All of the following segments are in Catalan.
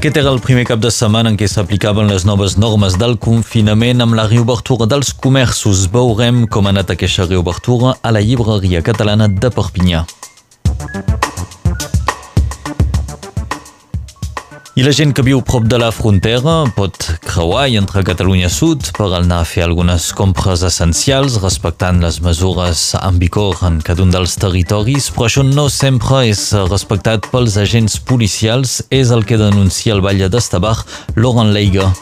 Aquest era el primer cap de setmana en què s'aplicaven les noves normes del confinament amb la reobertura dels comerços. Veurem com ha anat aquesta reobertura a la llibreria catalana de Perpinyà. I la gent que viu prop de la frontera pot creuar i entrar a Catalunya Sud per anar a fer algunes compres essencials respectant les mesures en vigor en cada un dels territoris, però això no sempre és respectat pels agents policials, és el que denuncia el Valle d'Estabar, Laurent Leiga.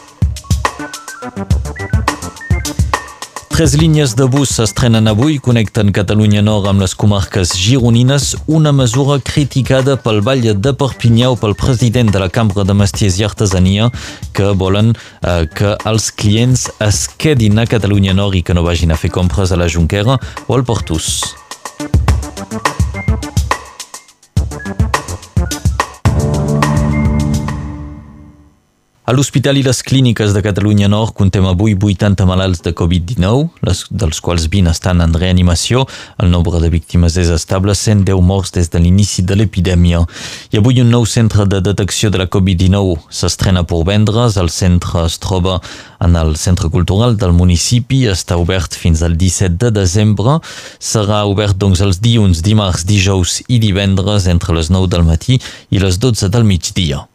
Tres línies de bus s'estrenen avui connecten Catalunya Nord amb les comarques gironines, una mesura criticada pel Vall de Perpinyà o pel president de la Cambra de Mestiers i Artesania que volen eh, que els clients es quedin a Catalunya Nord i que no vagin a fer compres a la Junquera o al Portús. A l'Hospital i les Clíniques de Catalunya Nord contem avui 80 malalts de Covid-19, dels quals 20 estan en reanimació. El nombre de víctimes és estable, 110 morts des de l'inici de l'epidèmia. I avui un nou centre de detecció de la Covid-19 s'estrena per vendre's. El centre es troba en el Centre Cultural del municipi, està obert fins al 17 de desembre. Serà obert doncs els dilluns, dimarts, dijous i divendres entre les 9 del matí i les 12 del migdia.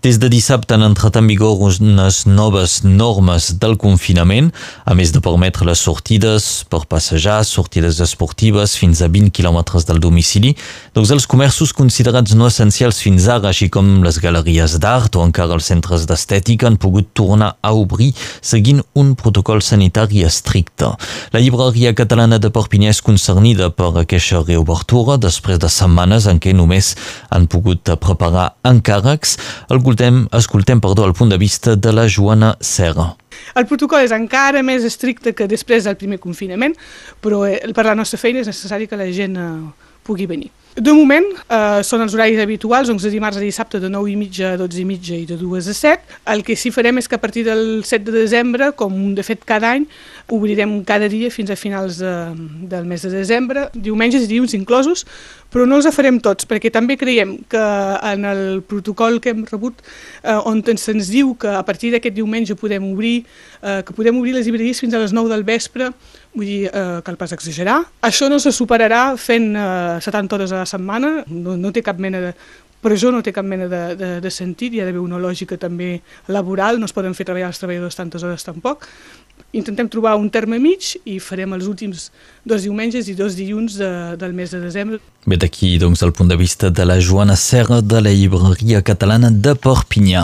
Des de dissabte han entrat en vigor unes noves normes del confinament, a més de permetre les sortides per passejar, sortides esportives fins a 20 quilòmetres del domicili, doncs els comerços considerats no essencials fins ara, així com les galeries d'art o encara els centres d'estètica, han pogut tornar a obrir seguint un protocol sanitari estricte. La llibreria catalana de Perpinyà és concernida per aquesta reobertura després de setmanes en què només han pogut preparar encàrrecs. El escoltem, escoltem perdó, el punt de vista de la Joana Serra. El protocol és encara més estricte que després del primer confinament, però eh, per la nostra feina és necessari que la gent eh, pugui venir. De moment, eh, són els horaris habituals, doncs de dimarts a dissabte de 9 i mitja a 12 i mitja i de 2 a 7. El que sí farem és que a partir del 7 de desembre, com de fet cada any, obrirem cada dia fins a finals de, del mes de desembre, diumenges i dilluns inclosos, però no els farem tots, perquè també creiem que en el protocol que hem rebut, eh, on se'ns diu que a partir d'aquest diumenge podem obrir, eh, que podem obrir les llibreries fins a les 9 del vespre, vull dir, eh, cal pas exagerar. Això no se superarà fent eh, 70 hores a la setmana, no, no té cap mena de però això no té cap mena de, de, de sentit, hi ha d'haver una lògica també laboral, no es poden fer treballar els treballadors tantes hores tampoc, intentem trobar un terme mig i farem els últims dos diumenges i dos dilluns de, del mes de desembre. Bé, d'aquí, doncs, el punt de vista de la Joana Serra de la llibreria catalana de Perpinyà.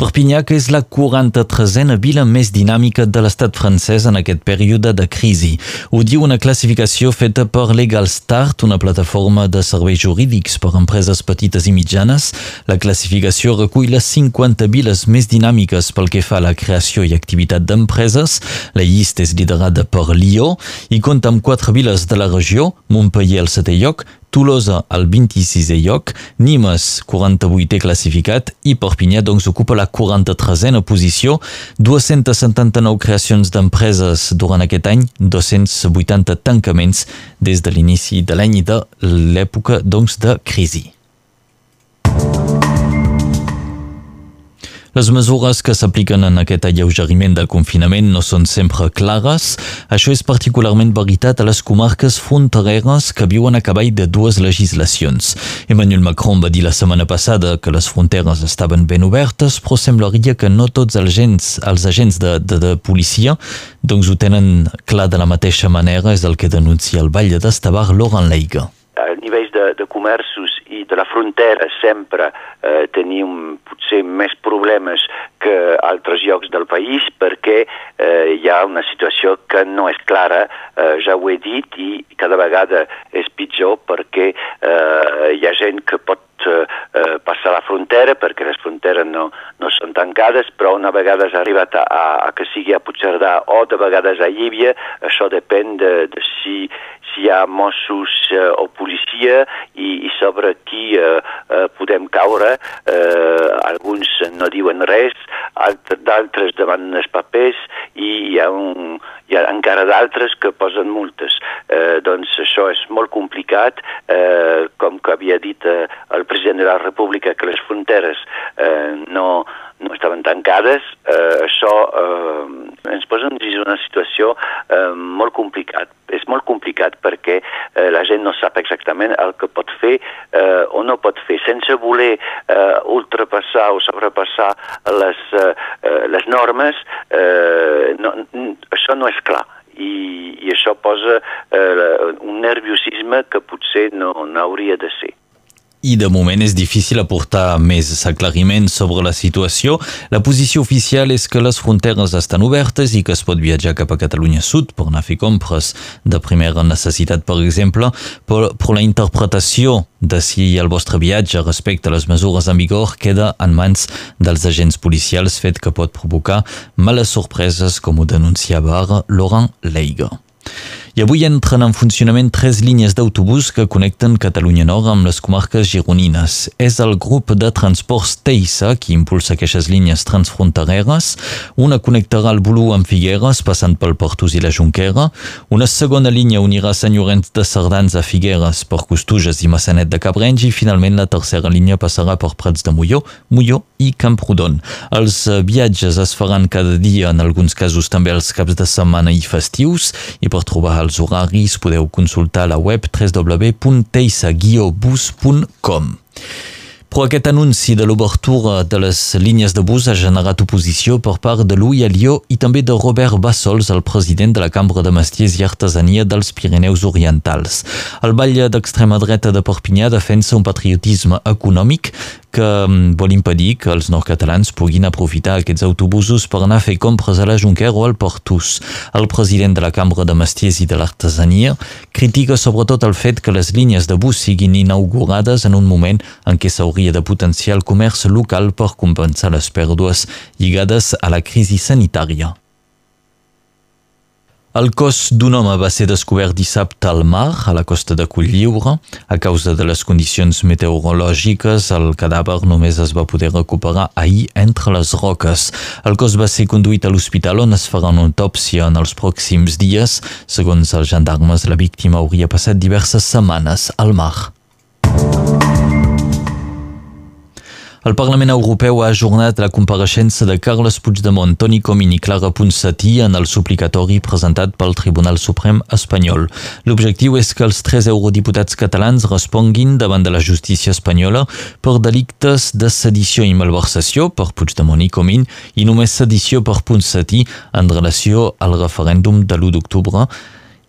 Perpinyà, que és la 43a vila més dinàmica de l'estat francès en aquest període de crisi. Ho diu una classificació feta per Legal Start, una plataforma de serveis jurídics per empreses petites i mitjanes. La classificació recull les 50 viles més dinàmiques pel que fa a la creació i activitat d'empreses. La llista és liderada per Lió i compta amb quatre viles de la regió, Montpellier al setè lloc, Tolosa al 26è lloc, Nimes 48è classificat i Perpinyà doncs ocupa la 43a posició, 279 creacions d'empreses durant aquest any, 280 tancaments des de l'inici de l'any i de l'època doncs de crisi. Les mesures que s'apliquen en aquest alleugeriment del confinament no són sempre clares. Això és particularment veritat a les comarques frontereres que viuen a cavall de dues legislacions. Emmanuel Macron va dir la setmana passada que les fronteres estaven ben obertes, però semblaria que no tots els agents, els agents de, de, de policia doncs ho tenen clar de la mateixa manera, és el que denuncia el Vall d'Estavar, Laurent Leiga. A nivell de, de comerços i de la frontera sempre eh, tenim potser més problemes que altres llocs del país perquè eh, hi ha una situació que no és clara, eh, ja ho he dit, i cada vegada és pitjor perquè eh, hi ha gent que pot eh, eh passar la frontera perquè les fronteres no, no són tancades, però una vegada has arribat a, a, que sigui a Puigcerdà o de vegades a Llívia, això depèn de, de si, si hi ha Mossos eh, o policia i, i sobre qui eh, eh, podem caure. Eh, alguns no diuen res, d'altres davant els papers i hi ha, un, hi ha encara d'altres que posen multes. Eh, doncs això és molt complicat, eh, com que havia dit eh, el president de la República que les fronteres eh, no, no estaven tancades, eh, això eh, ens posa en una situació eh, molt complicat. És molt complicat perquè eh, la gent no sap exactament el que pot fer eh, o no pot fer, sense voler eh, ultrapassar o sobrepassar les, eh, eh les normes, eh, no, això no és clar i, i això posa eh, un nerviosisme que potser no, no hauria de ser i de moment és difícil aportar més aclariments sobre la situació. La posició oficial és que les fronteres estan obertes i que es pot viatjar cap a Catalunya Sud per anar a fer compres de primera necessitat, per exemple, però, però la interpretació de si el vostre viatge respecte a les mesures en vigor queda en mans dels agents policials, fet que pot provocar males sorpreses, com ho denunciava ara Laurent Leiga. I avui entren en funcionament tres línies d'autobús que connecten Catalunya Nord amb les comarques gironines. És el grup de transports Teissa qui impulsa aquestes línies transfrontereres. Una connectarà el Bolú amb Figueres, passant pel Portus i la Junquera. Una segona línia unirà Sant Llorenç de Cerdans a Figueres per Costuges i Massanet de Cabrenys i finalment la tercera línia passarà per Prats de Molló, Molló i Camprodon. Els viatges es faran cada dia, en alguns casos també els caps de setmana i festius, i per trobar els horaris podeu consultar la web www.teissa-bus.com. Però aquest anunci de l'obertura de les línies de bus ha generat oposició per part de Louis Alió i també de Robert Bassols, el president de la Cambra de Mestiers i Artesania dels Pirineus Orientals. El ball d'extrema dreta de Perpinyà defensa un patriotisme econòmic que mm, vol impedir que els nord-catalans puguin aprofitar aquests autobusos per anar a fer compres a la Junquera o al Portus. El president de la Cambra de Mestiers i de l'Artesania critica sobretot el fet que les línies de bus siguin inaugurades en un moment en què s'hauria de potenciar el comerç local per compensar les pèrdues lligades a la crisi sanitària. El cos d'un home va ser descobert dissabte al mar, a la costa de Colliure. A causa de les condicions meteorològiques, el cadàver només es va poder recuperar ahir entre les roques. El cos va ser conduït a l'hospital on es farà una autòpsia en els pròxims dies. Segons els gendarmes, la víctima hauria passat diverses setmanes al mar. El Parlament Europeu ha ajornat la compareixença de Carles Puigdemont, Toni Comín i Clara Ponsatí en el suplicatori presentat pel Tribunal Suprem espanyol. L'objectiu és que els tres eurodiputats catalans responguin davant de la justícia espanyola per delictes de sedició i malversació per Puigdemont i Comín i només sedició per Ponsatí en relació al referèndum de l'1 d'octubre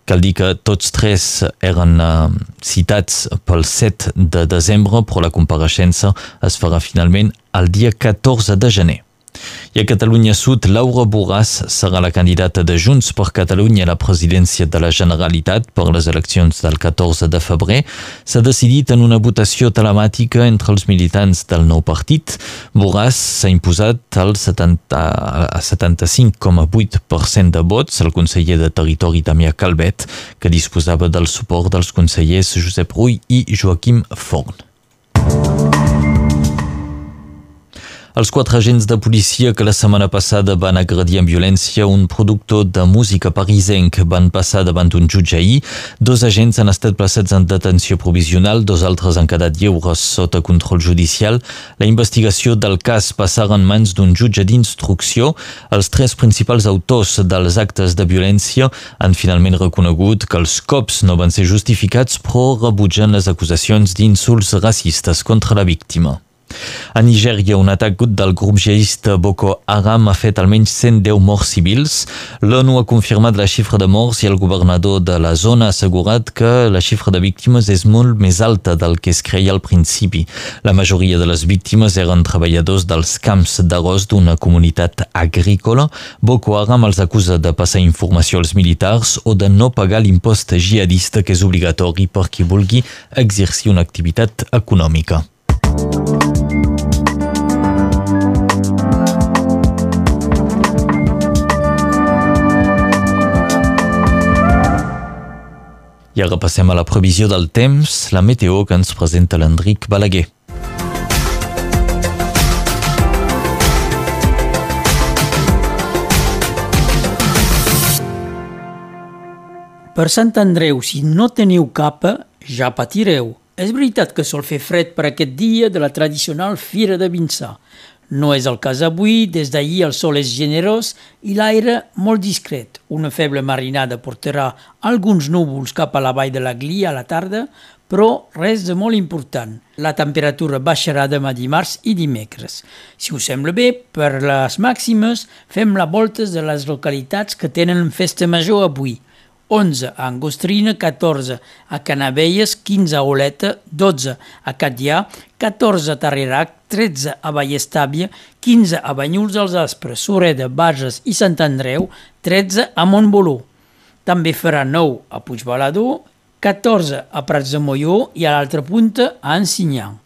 Cal dir que tots tres eren uh, citats pel 7 de desembre, però la compareixença es farà finalment el dia 14 de gener. I a Catalunya Sud, Laura Borràs serà la candidata de Junts per Catalunya a la presidència de la Generalitat per les eleccions del 14 de febrer. S'ha decidit en una votació telemàtica entre els militants del nou partit. Borràs s'ha imposat al 75,8% de vots el conseller de Territori Damià Calvet, que disposava del suport dels consellers Josep Rull i Joaquim Forn. Els quatre agents de policia que la setmana passada van agredir amb violència un productor de música parisenc van passar davant un jutge ahir. Dos agents han estat placats en detenció provisional, dos altres han quedat lliures sota control judicial. La investigació del cas passarà en mans d'un jutge d'instrucció. Els tres principals autors dels actes de violència han finalment reconegut que els cops no van ser justificats però rebutgen les acusacions d'insults racistes contra la víctima. A Nigèria, un atac del grup jihadista Boko Haram ha fet almenys 110 morts civils. L'ONU ha confirmat la xifra de morts i el governador de la zona ha assegurat que la xifra de víctimes és molt més alta del que es creia al principi. La majoria de les víctimes eren treballadors dels camps d'arròs d'una comunitat agrícola. Boko Haram els acusa de passar informació als militars o de no pagar l'impost jihadista que és obligatori per qui vulgui exercir una activitat econòmica. I ara passem a la previsió del temps, la meteo que ens presenta l'Enric Balaguer. Per Sant Andreu, si no teniu capa, ja patireu. És veritat que sol fer fred per aquest dia de la tradicional Fira de Vinçà. No és el cas avui, des d'ahir el sol és generós i l'aire molt discret. Una feble marinada portarà alguns núvols cap a la vall de la Glia a la tarda, però res de molt important. La temperatura baixarà demà dimarts i dimecres. Si us sembla bé, per les màximes fem la voltes de les localitats que tenen festa major avui. 11 a Angostrina, 14 a Canavelles, 15 a Oleta, 12 a Catllà, 14 a Tarrerac, 13 a Vallestàvia, 15 a Banyuls dels Aspres, Sureda, Bages i Sant Andreu, 13 a Montboló. També farà 9 a Puigbalador, 14 a Prats de Molló i a l'altra punta a Ensinyà.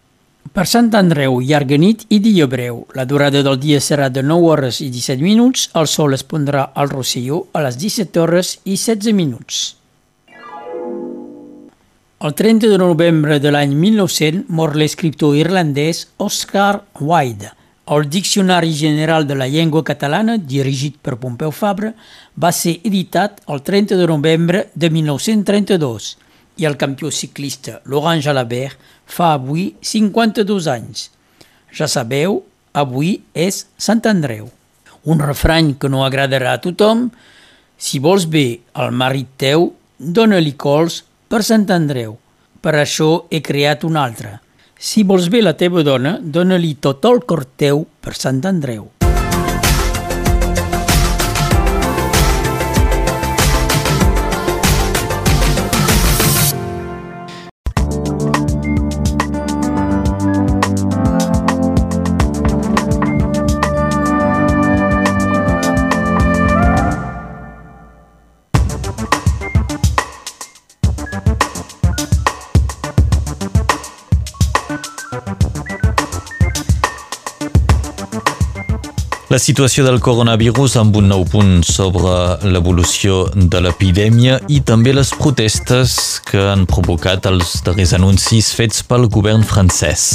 Per Sant Andreu, llarga nit i dia breu. La durada del dia serà de 9 hores i 17 minuts. El sol es pondrà al Rosselló a les 17 hores i 16 minuts. El 30 de novembre de l'any 1900 mor l'escriptor irlandès Oscar Wilde. El Diccionari General de la Llengua Catalana, dirigit per Pompeu Fabra, va ser editat el 30 de novembre de 1932 i el campió ciclista Laurent Jalabert fa avui 52 anys. Ja sabeu, avui és Sant Andreu. Un refrany que no agradarà a tothom, si vols bé al marit teu, dóna-li cols per Sant Andreu. Per això he creat un altre. Si vols bé la teva dona, dóna-li tot el cor teu per Sant Andreu. La situació del coronavirus amb un nou punt sobre l'evolució de l'epidèmia i també les protestes que han provocat els darrers anuncis fets pel govern francès.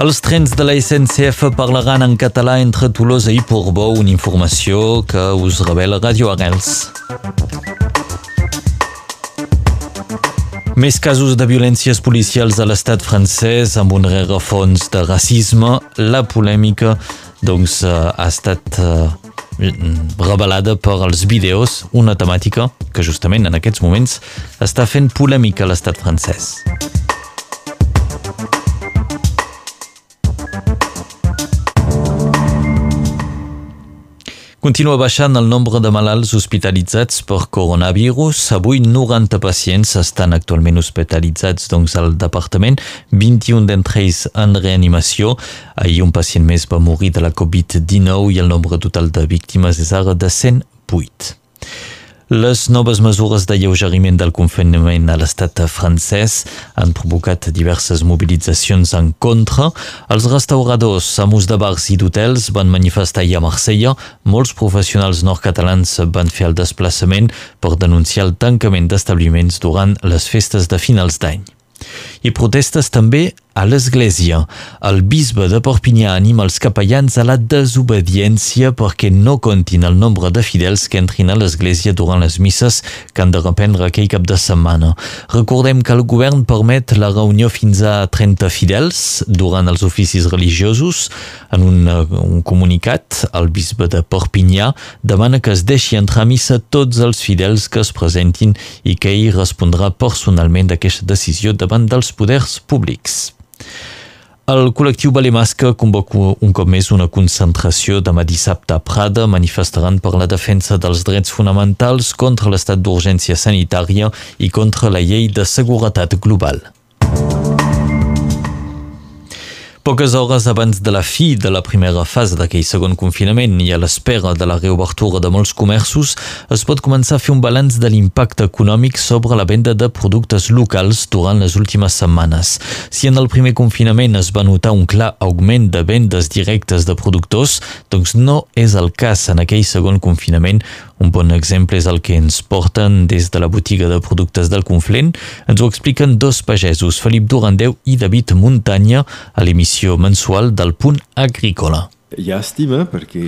Els trens de la SNCF parlaran en català entre Tolosa i Portbou, una informació que us revela Radio Arrels. Més casos de violències policials a l'estat francès amb un rerefons de racisme. La polèmica doncs, eh, ha estat uh, revelada per als vídeos, una temàtica que justament en aquests moments està fent polèmica a l'estat francès. Continua baixant el nombre de malalts hospitalitzats per coronavirus. Avui 90 pacients estan actualment hospitalitzats doncs, al departament, 21 d'entre ells en reanimació. Ahir un pacient més va morir de la Covid-19 i el nombre total de víctimes és ara de 108. Les noves mesures d'alleugeriment del confinament a l'estat francès han provocat diverses mobilitzacions en contra. Els restauradors, amos de bars i d'hotels van manifestar ahir a Marsella. Molts professionals nord-catalans van fer el desplaçament per denunciar el tancament d'establiments durant les festes de finals d'any. I protestes també a l'Església. El bisbe de Perpinyà anima els capellans a la desobediència perquè no comptin el nombre de fidels que entrin a l'Església durant les misses que han de reprendre aquell cap de setmana. Recordem que el govern permet la reunió fins a 30 fidels durant els oficis religiosos. En un, un comunicat, el bisbe de Perpinyà demana que es deixi entrar a missa tots els fidels que es presentin i que ell respondrà personalment d'aquesta decisió davant dels poders públics. El col·lectiu Balemasca convoca un cop més una concentració demà dissabte a Prada. Manifestaran per la defensa dels drets fonamentals contra l'estat d'urgència sanitària i contra la llei de seguretat global. Poques hores abans de la fi de la primera fase d'aquell segon confinament i a l'espera de la reobertura de molts comerços, es pot començar a fer un balanç de l'impacte econòmic sobre la venda de productes locals durant les últimes setmanes. Si en el primer confinament es va notar un clar augment de vendes directes de productors, doncs no és el cas en aquell segon confinament. Un bon exemple és el que ens porten des de la botiga de productes del Conflent. Ens ho expliquen dos pagesos, Felip Durandeu i David Muntanya, a l'emissió mensual del Punt Agrícola. llàstima, perquè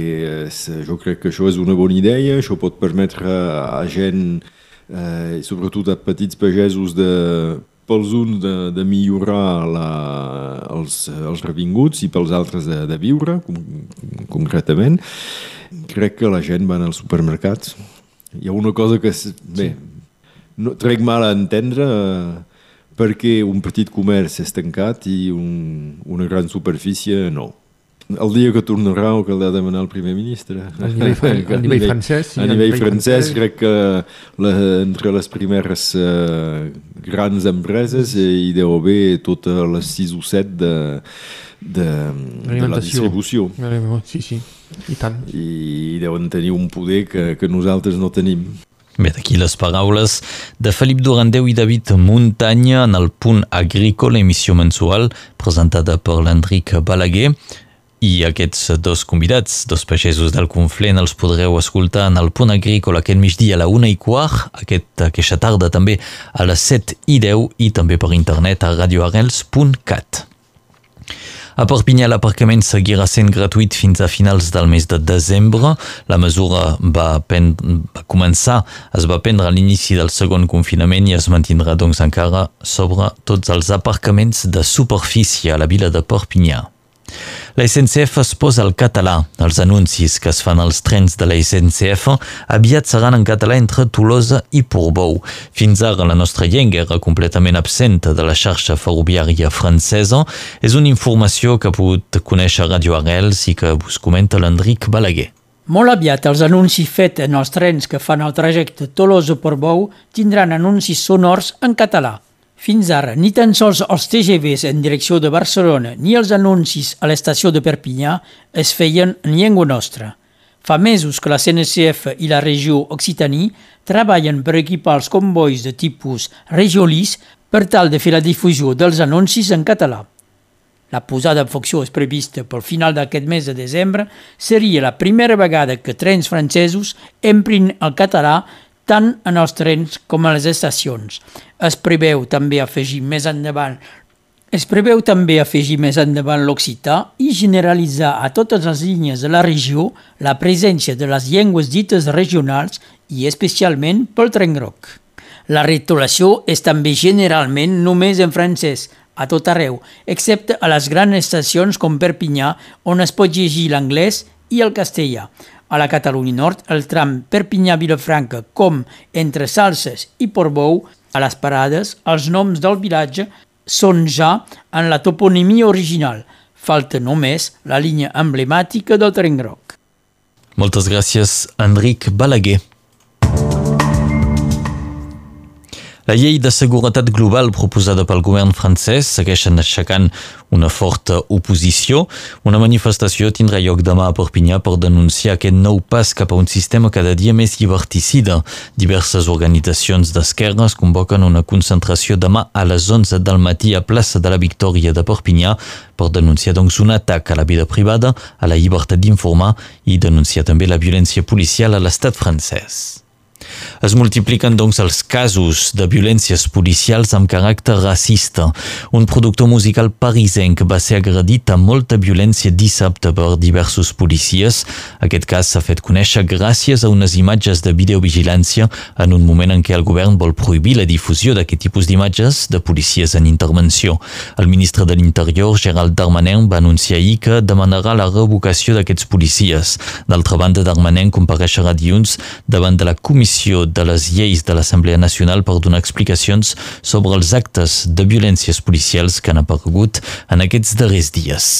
eh, jo crec que això és una bona idea, això pot permetre a gent, eh, sobretot a petits pagesos, de, pels uns de, de millorar la, els, els revinguts i pels altres de, de viure, com, concretament. Crec que la gent va als supermercats. Hi ha una cosa que, bé, no, trec mal a entendre eh, perquè un petit comerç és tancat i un, una gran superfície no. El dia que tornarà o que l'ha de demanar el primer ministre. A nivell, a, a nivell francès. Sí, a, nivell, nivell francès, francès crec que la, entre les primeres uh, grans empreses eh, hi deu haver totes les 6 o 7 de, de, de la distribució. Sí, sí, i tant. I deuen tenir un poder que, que nosaltres no tenim. Bé, d'aquí les paraules de Felip Durandeu i David Muntanya en el punt agrícola, emissió mensual presentada per l'Enric Balaguer. I aquests dos convidats, dos pagesos del Conflent, els podreu escoltar en el punt agrícola aquest migdia a la una i quart, aquest, aquesta tarda també a les 7 i 10 i també per internet a radioarrels.cat. A Perpinyà l'aparcament seguirà sent gratuït fins a finals del mes de desembre. La mesura va, va començar, es va prendre a l'inici del segon confinament i es mantindrà doncs encara sobre tots els aparcaments de superfície a la vila de Perpinyà. La SNCF es posa al català. Els anuncis que es fan als trens de la SNCF aviat seran en català entre Tolosa i Portbou. Fins ara la nostra llengua era completament absent de la xarxa ferroviària francesa. És una informació que ha pogut conèixer Radio Arrels i que us comenta l'Enric Balaguer. Molt aviat els anuncis fets en els trens que fan el trajecte Tolosa-Portbou tindran anuncis sonors en català. Fins ara, ni tan sols els TGVs en direcció de Barcelona ni els anuncis a l'estació de Perpinyà es feien en llengua nostra. Fa mesos que la CNCF i la regió Occitanie treballen per equipar els convois de tipus Regiolis per tal de fer la difusió dels anuncis en català. La posada en funció és prevista pel final d'aquest mes de desembre, seria la primera vegada que trens francesos emprin el català tant en els trens com a les estacions. Es preveu també afegir més endavant es preveu també afegir més endavant l'occità i generalitzar a totes les línies de la regió la presència de les llengües dites regionals i especialment pel tren groc. La retolació és també generalment només en francès, a tot arreu, excepte a les grans estacions com Perpinyà, on es pot llegir l'anglès i el castellà. A la Catalunya Nord, el tram Perpinyà-Vilafranca, com entre Salses i Portbou, a les parades, els noms del vilatge són ja en la toponimia original. Falta només la línia emblemàtica del tren groc. Moltes gràcies, Enric Balaguer. La llei de seguretat global proposada pel govern francès segueixen aixecant una forta oposició. Una manifestació tindrà lloc demà a Perpinyà per denunciar aquest nou pas cap a un sistema cada dia més lliberticida. Diverses organitzacions d'esquerres convoquen una concentració demà a les 11 del matí a plaça de la Victòria de Perpinyà per denunciar doncs un atac a la vida privada, a la llibertat d'informar i denunciar també la violència policial a l'estat francès. Es multipliquen doncs els casos de violències policials amb caràcter racista. Un productor musical parisenc va ser agredit amb molta violència dissabte per diversos policies. Aquest cas s'ha fet conèixer gràcies a unes imatges de videovigilància en un moment en què el govern vol prohibir la difusió d'aquest tipus d'imatges de policies en intervenció. El ministre de l'Interior, Gerald Darmanin, va anunciar ahir que demanarà la revocació d'aquests policies. D'altra banda, Darmanin compareixerà dilluns davant de la comissió de les lleis de l'Assemblea Nacional per donar explicacions sobre els actes de violències policials que han aparegut en aquests darrers dies.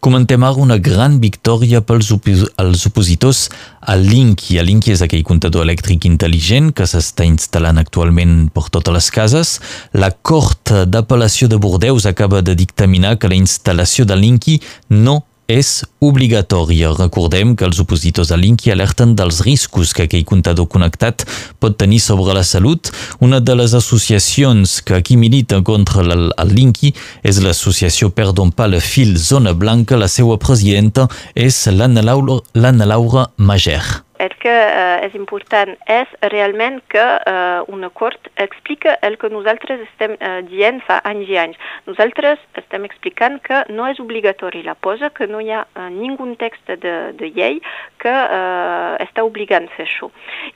Comentem ara una gran victòria pels opos els opositors a Linky. A Linky és aquell comptador elèctric intel·ligent que s'està instal·lant actualment per totes les cases. La Cort d'Apel·lació de Bordeus acaba de dictaminar que la instal·lació de Linky no és obligatòria. Recordem que els opositors a l'Inqui alerten dels riscos que aquell comptador connectat pot tenir sobre la salut. Una de les associacions que aquí milita contra l'Inqui és l'associació Perdon pas le fil Zona Blanca. La seva presidenta és l'Anna Laura, Laura Mager. El que eh, és important és realment que eh, un acord explica el que nosaltres estem eh, dient fa anys i anys. Nosaltres estem explicant que no és obligatori la posa, que no hi ha eh, ningú text de, de llei que eh, està obligant a fer això.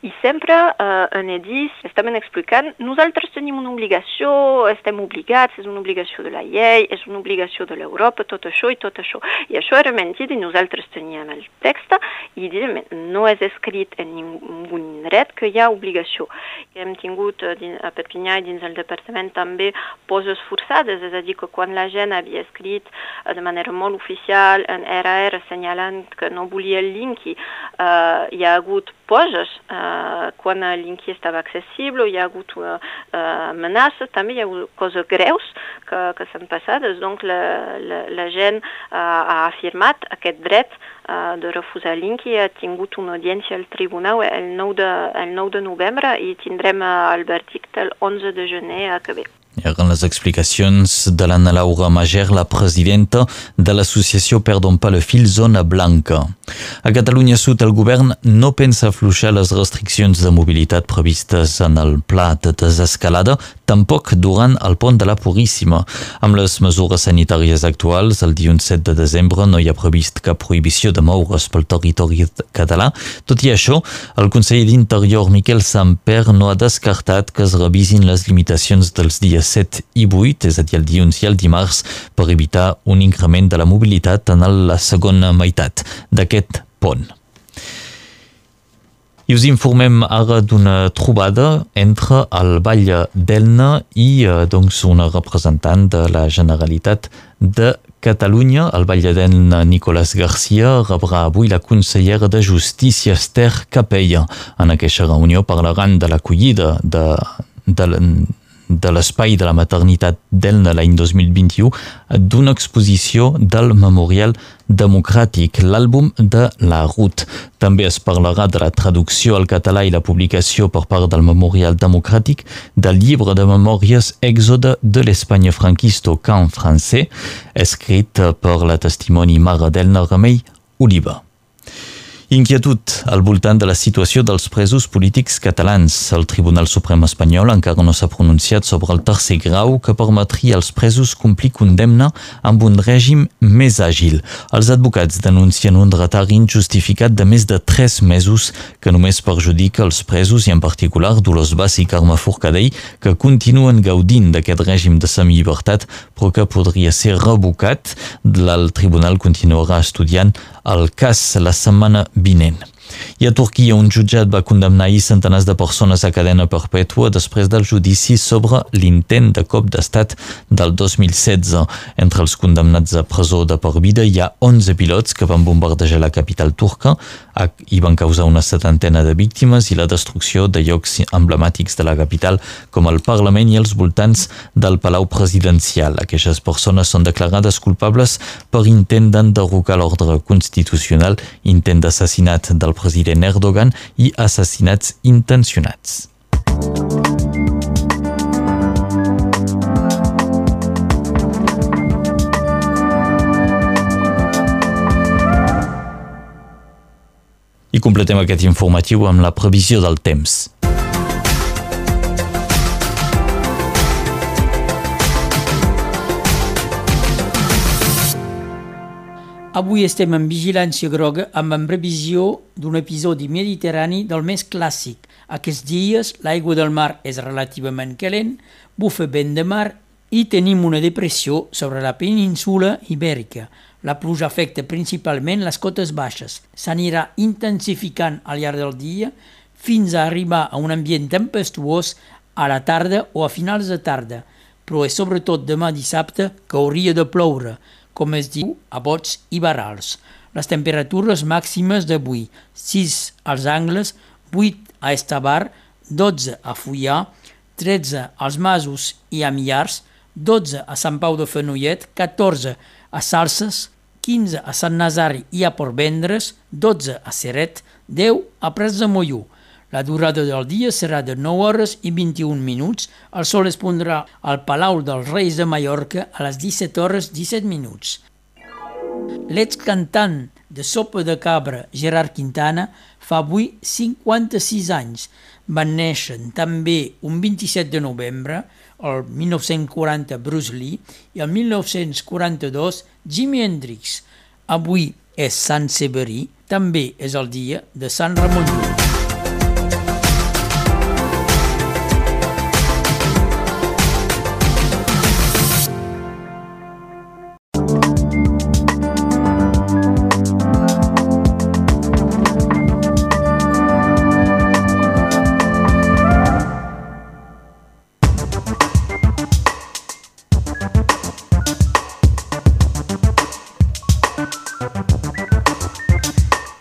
I sempre eh, en edis estem explicant nosaltres tenim una obligació, estem obligats, és una obligació de la llei, és una obligació de l'Europa, tot això i tot això. I això era mentit i nosaltres teníem el text i diem no és escrit en ningú dret que hi ha obligació. Hem tingut eh, a Perpinyà i dins el departament també poses forçades, és a dir, que quan la gent havia escrit eh, de manera molt oficial en RR assenyalant que no volia el Linky, eh, hi ha hagut poses eh, quan el Linky estava accessible, hi ha hagut uh, amenaces, també hi ha hagut coses greus que, que s'han passat, doncs la, la, la gent uh, ha afirmat aquest dret uh, de refusar Linky, ha tingut una audiència al tribunal el 9 de, el 9 de novembre i tindrem el verdict el 11 de gener a Quebec. Eren les explicacions de l'Anna Laura Mager, la presidenta de l'associació Perdon pas le fil Zona Blanca. A Catalunya Sud, el govern no pensa afluixar les restriccions de mobilitat previstes en el pla de desescalada, tampoc durant el pont de la Puríssima. Amb les mesures sanitàries actuals, el dia 7 de desembre no hi ha previst cap prohibició de moure's pel territori català. Tot i això, el conseller d'Interior, Miquel Samper, no ha descartat que es revisin les limitacions dels dies 7 i 8, és a dir, el dilluns i el dimarts, per evitar un increment de la mobilitat en la segona meitat d'aquest pont. I us informem ara d'una trobada entre el Vall d'Elna i eh, doncs, una representant de la Generalitat de Catalunya. El Vall d'Elna, Nicolás Garcia, rebrà avui la consellera de Justícia Esther Capella. En aquesta reunió parlaran de l'acollida de, de, de l'espai de la maternitat d'Elna l'any 2021 d'una exposició del Memorial Democràtic, l'àlbum de la RUT. També es parlarà de la traducció al català i la publicació per part del Memorial Democràtic del llibre de memòries Èxode de l'Espanya franquista en francès, escrit per la testimoni mare d'Elna Remei Oliva. Inquietud al voltant de la situació dels presos polítics catalans. El Tribunal Suprem espanyol encara no s'ha pronunciat sobre el tercer grau que permetria als presos complir condemna amb un règim més àgil. Els advocats denuncien un retard injustificat de més de tres mesos que només perjudica els presos i en particular Dolors Bas i Carme Forcadell que continuen gaudint d'aquest règim de semillibertat però que podria ser revocat. El tribunal continuarà estudiant el cas la setmana vinent. I a Turquia, un jutjat va condemnar ahir centenars de persones a cadena perpètua després del judici sobre l'intent de cop d'estat del 2016. Entre els condemnats a presó de per vida hi ha 11 pilots que van bombardejar la capital turca i van causar una setantena de víctimes i la destrucció de llocs emblemàtics de la capital com el Parlament i els voltants del Palau Presidencial. Aquestes persones són declarades culpables per intent d'enderrocar l'ordre constitucional, intent d'assassinat del president Erdogan i assassinats intencionats. I completem aquest informatiu amb la previsió del temps. Avui estem en vigilància groga amb en previsió d'un episodi mediterrani del més clàssic. Aquests dies l'aigua del mar és relativament calent, bufa vent de mar i tenim una depressió sobre la península ibèrica. La pluja afecta principalment les cotes baixes. S'anirà intensificant al llarg del dia fins a arribar a un ambient tempestuós a la tarda o a finals de tarda, però és sobretot demà dissabte que hauria de ploure, com es diu, a bots i barrals. Les temperatures màximes d'avui, 6 als Angles, 8 a Estabar, 12 a Fullà, 13 als Masos i a Millars, 12 a Sant Pau de Fenollet, 14 a Salses, 15 a Sant Nazari i a Portvendres, 12 a Seret, 10 a Prats de Molló, la durada del dia serà de 9 hores i 21 minuts. El sol es pondrà al Palau dels Reis de Mallorca a les 17 hores 17 minuts. L'ex cantant de sopa de cabra Gerard Quintana fa avui 56 anys. Van néixer també un 27 de novembre, el 1940 Bruce Lee i el 1942 Jimi Hendrix. Avui és Sant Severí, també és el dia de Sant Ramon Llull.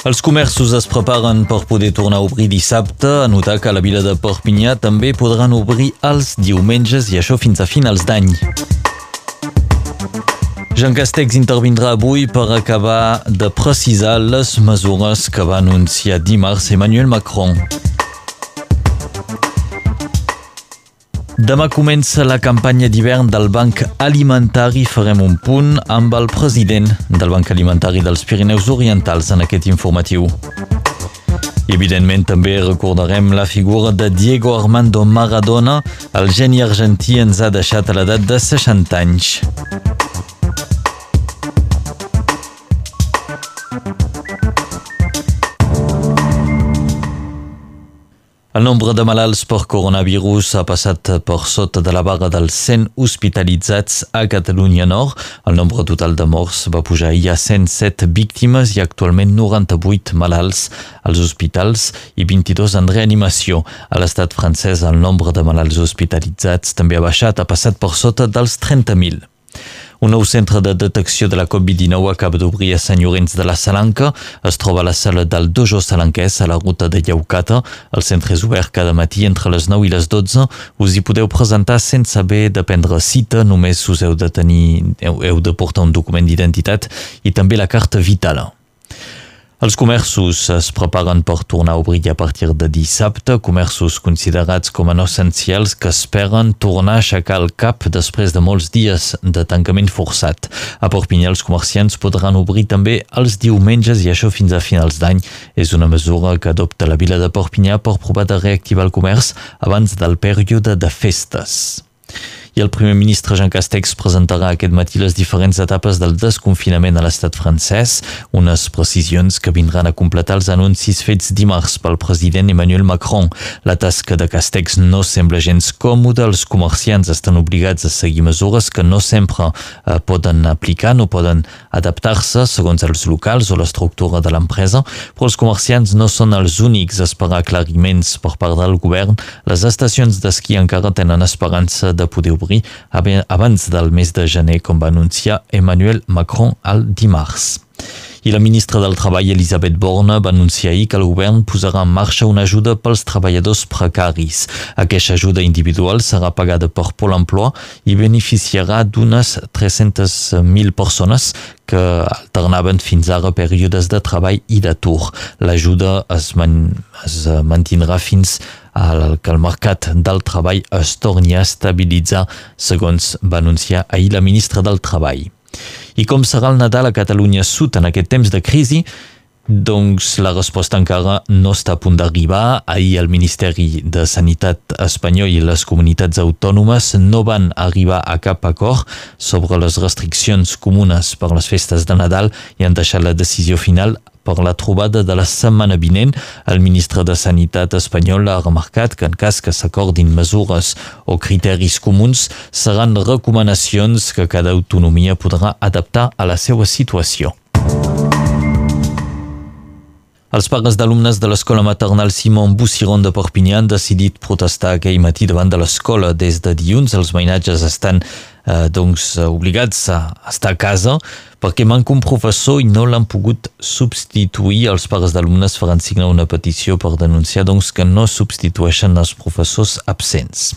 Els comerços es preparen per poder tornar a obrir dissabte. A notar que la vila de Perpinyà també podran obrir els diumenges i això fins a finals d'any. Jean Castex intervindrà avui per acabar de precisar les mesures que va anunciar dimarts Emmanuel Macron. Demà comença la campanya d'hivern del Banc Alimentari. Farem un punt amb el president del Banc Alimentari dels Pirineus Orientals en aquest informatiu. Evidentment també recordarem la figura de Diego Armando Maradona. El geni argentí ens ha deixat a l'edat de 60 anys. El nombre de malalts per coronavirus ha passat per sota de la barra dels 100 hospitalitzats a Catalunya Nord. El nombre total de morts va pujar ahir a 107 víctimes i actualment 98 malalts als hospitals i 22 en reanimació. A l'estat francès el nombre de malalts hospitalitzats també ha baixat, ha passat per sota dels 30.000. Un nou centre de detecció de la Covid-19 acaba d'obrir a Sant Llorenç de la Salanca. Es troba a la sala del Dojo Salanquès a la ruta de Lleucata. El centre és obert cada matí entre les 9 i les 12. Us hi podeu presentar sense haver de prendre cita, només us heu de tenir, heu, heu de portar un document d'identitat i també la carta vital. Els comerços es preparen per tornar a obrir a partir de dissabte, comerços considerats com a no essencials que esperen tornar a aixecar el cap després de molts dies de tancament forçat. A Perpinyà els comerciants podran obrir també els diumenges i això fins a finals d'any. És una mesura que adopta la vila de Perpinyà per provar de reactivar el comerç abans del període de festes i el primer ministre Jean Castex presentarà aquest matí les diferents etapes del desconfinament a l'estat francès, unes precisions que vindran a completar els anuncis fets dimarts pel president Emmanuel Macron. La tasca de Castex no sembla gens còmoda, els comerciants estan obligats a seguir mesures que no sempre eh, poden aplicar, no poden adaptar-se segons els locals o l'estructura de l'empresa, però els comerciants no són els únics a esperar aclariments per part del govern. Les estacions d'esquí encara tenen esperança de poder obrir abans del mes de gener, com va anunciar Emmanuel Macron el dimarts. I la ministra del Treball, Elisabeth Borne, va anunciar ahir que el govern posarà en marxa una ajuda pels treballadors precaris. Aquesta ajuda individual serà pagada per Pol Emploi i beneficiarà d'unes 300.000 persones que alternaven fins ara períodes de treball i d'atur. L'ajuda es, man es mantindrà fins al que el mercat del treball es torni a estabilitzar, segons va anunciar ahir la ministra del Treball. I com serà el Nadal a Catalunya Sud en aquest temps de crisi? Doncs la resposta encara no està a punt d'arribar. Ahir el Ministeri de Sanitat espanyol i les comunitats autònomes no van arribar a cap acord sobre les restriccions comunes per les festes de Nadal i han deixat la decisió final per la trobada de la setmana vinent. El ministre de Sanitat espanyol ha remarcat que en cas que s'acordin mesures o criteris comuns seran recomanacions que cada autonomia podrà adaptar a la seva situació. Els pares d'alumnes de l'escola maternal Simon Bussiron de Perpinyà han decidit protestar aquell matí davant de l'escola. Des de dilluns els veïnatges estan eh, doncs, obligats a estar a casa perquè manca un professor i no l'han pogut substituir. Els pares d'alumnes faran signar una petició per denunciar doncs, que no substitueixen els professors absents.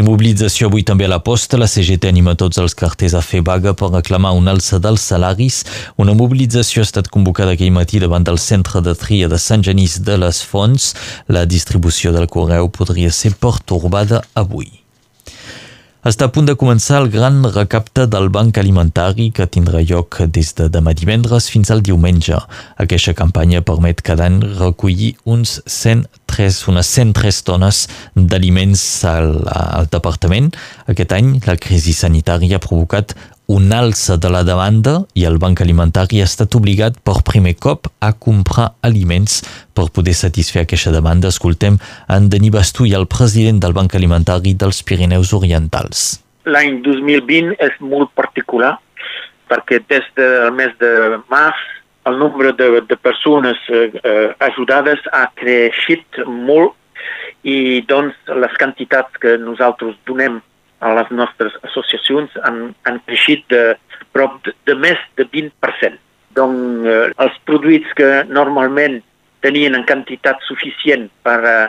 I mobilització avui també a la posta. La CGT anima tots els carters a fer vaga per reclamar un alça dels salaris. Una mobilització ha estat convocada aquell matí davant del centre de tria de Sant Genís de les Fonts. La distribució del correu podria ser pertorbada avui. Està a punt de començar el gran recapte del Banc Alimentari que tindrà lloc des de demà divendres fins al diumenge. Aquesta campanya permet cada any recollir uns 103, unes 103 tones d'aliments al, al departament. Aquest any la crisi sanitària ha provocat un alça de la demanda i el Banc Alimentari ha estat obligat per primer cop a comprar aliments per poder satisfer aquesta demanda. Escoltem en Denis Bastuy, el president del Banc Alimentari dels Pirineus Orientals. L'any 2020 és molt particular perquè des del mes de març el nombre de, de persones eh, ajudades ha creixit molt i doncs les quantitats que nosaltres donem a les nostres associacions han, han creixit de prop de, de més de 20%. Donc, eh, els produïts que normalment tenien en quantitat suficient per eh,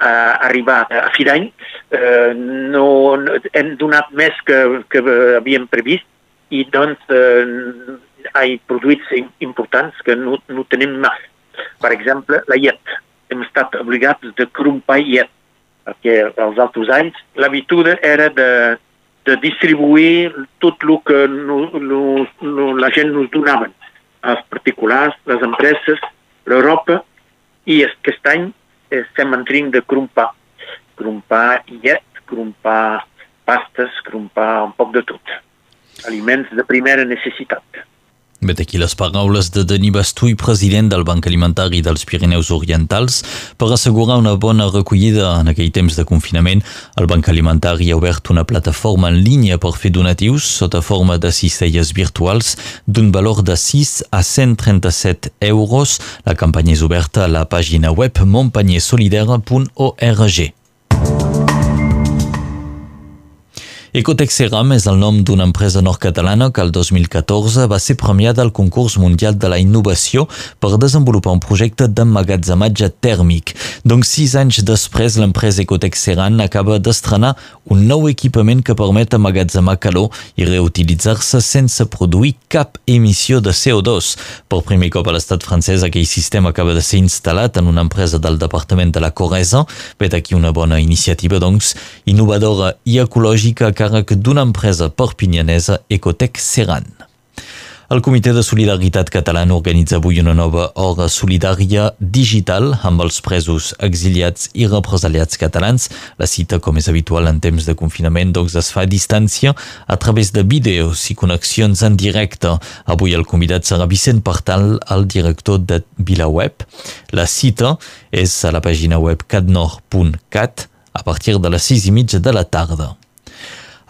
arribar a fi d'any eh, no, no, hem donat més que, que havíem previst i doncs eh, hi ha produïts importants que no, no tenim més. Per exemple, la llet. Hem estat obligats de crumpar llet perquè els altres anys l'habitude era de, de distribuir tot el que no, no, no, la gent nos donaven, els particulars, les empreses, l'Europa, i aquest any estem en de crumpar. Crumpar llet, crumpar pastes, crumpar un poc de tot. Aliments de primera necessitat. Vet aquí les paraules de Denis Bastuy, president del Banc Alimentari dels Pirineus Orientals. Per assegurar una bona recollida en aquell temps de confinament, el Banc Alimentari ha obert una plataforma en línia per fer donatius sota forma de cistelles virtuals d'un valor de 6 a 137 euros. La campanya és oberta a la pàgina web montpanyersolidera.org. Ecotec Ceram és el nom d'una empresa nord-catalana que el 2014 va ser premiada al concurs mundial de la innovació per desenvolupar un projecte d'emmagatzematge tèrmic. Donc, sis anys després, l'empresa Ecotec Ceran acaba d'estrenar un nou equipament que permet emmagatzemar calor i reutilitzar-se sense produir cap emissió de CO2. Per primer cop a l'estat francès, aquell sistema acaba de ser instal·lat en una empresa del departament de la Corresa. Vet aquí una bona iniciativa, doncs, innovadora i ecològica càrrec d'una empresa perpinyanesa Ecotec Seran. El Comitè de Solidaritat Catalana organitza avui una nova hora solidària digital amb els presos exiliats i represaliats catalans. La cita, com és habitual en temps de confinament, doncs es fa a distància a través de vídeos i connexions en directe. Avui el convidat serà Vicent Partal, el director de VilaWeb. La cita és a la pàgina web catnor.cat a partir de les sis i mitja de la tarda.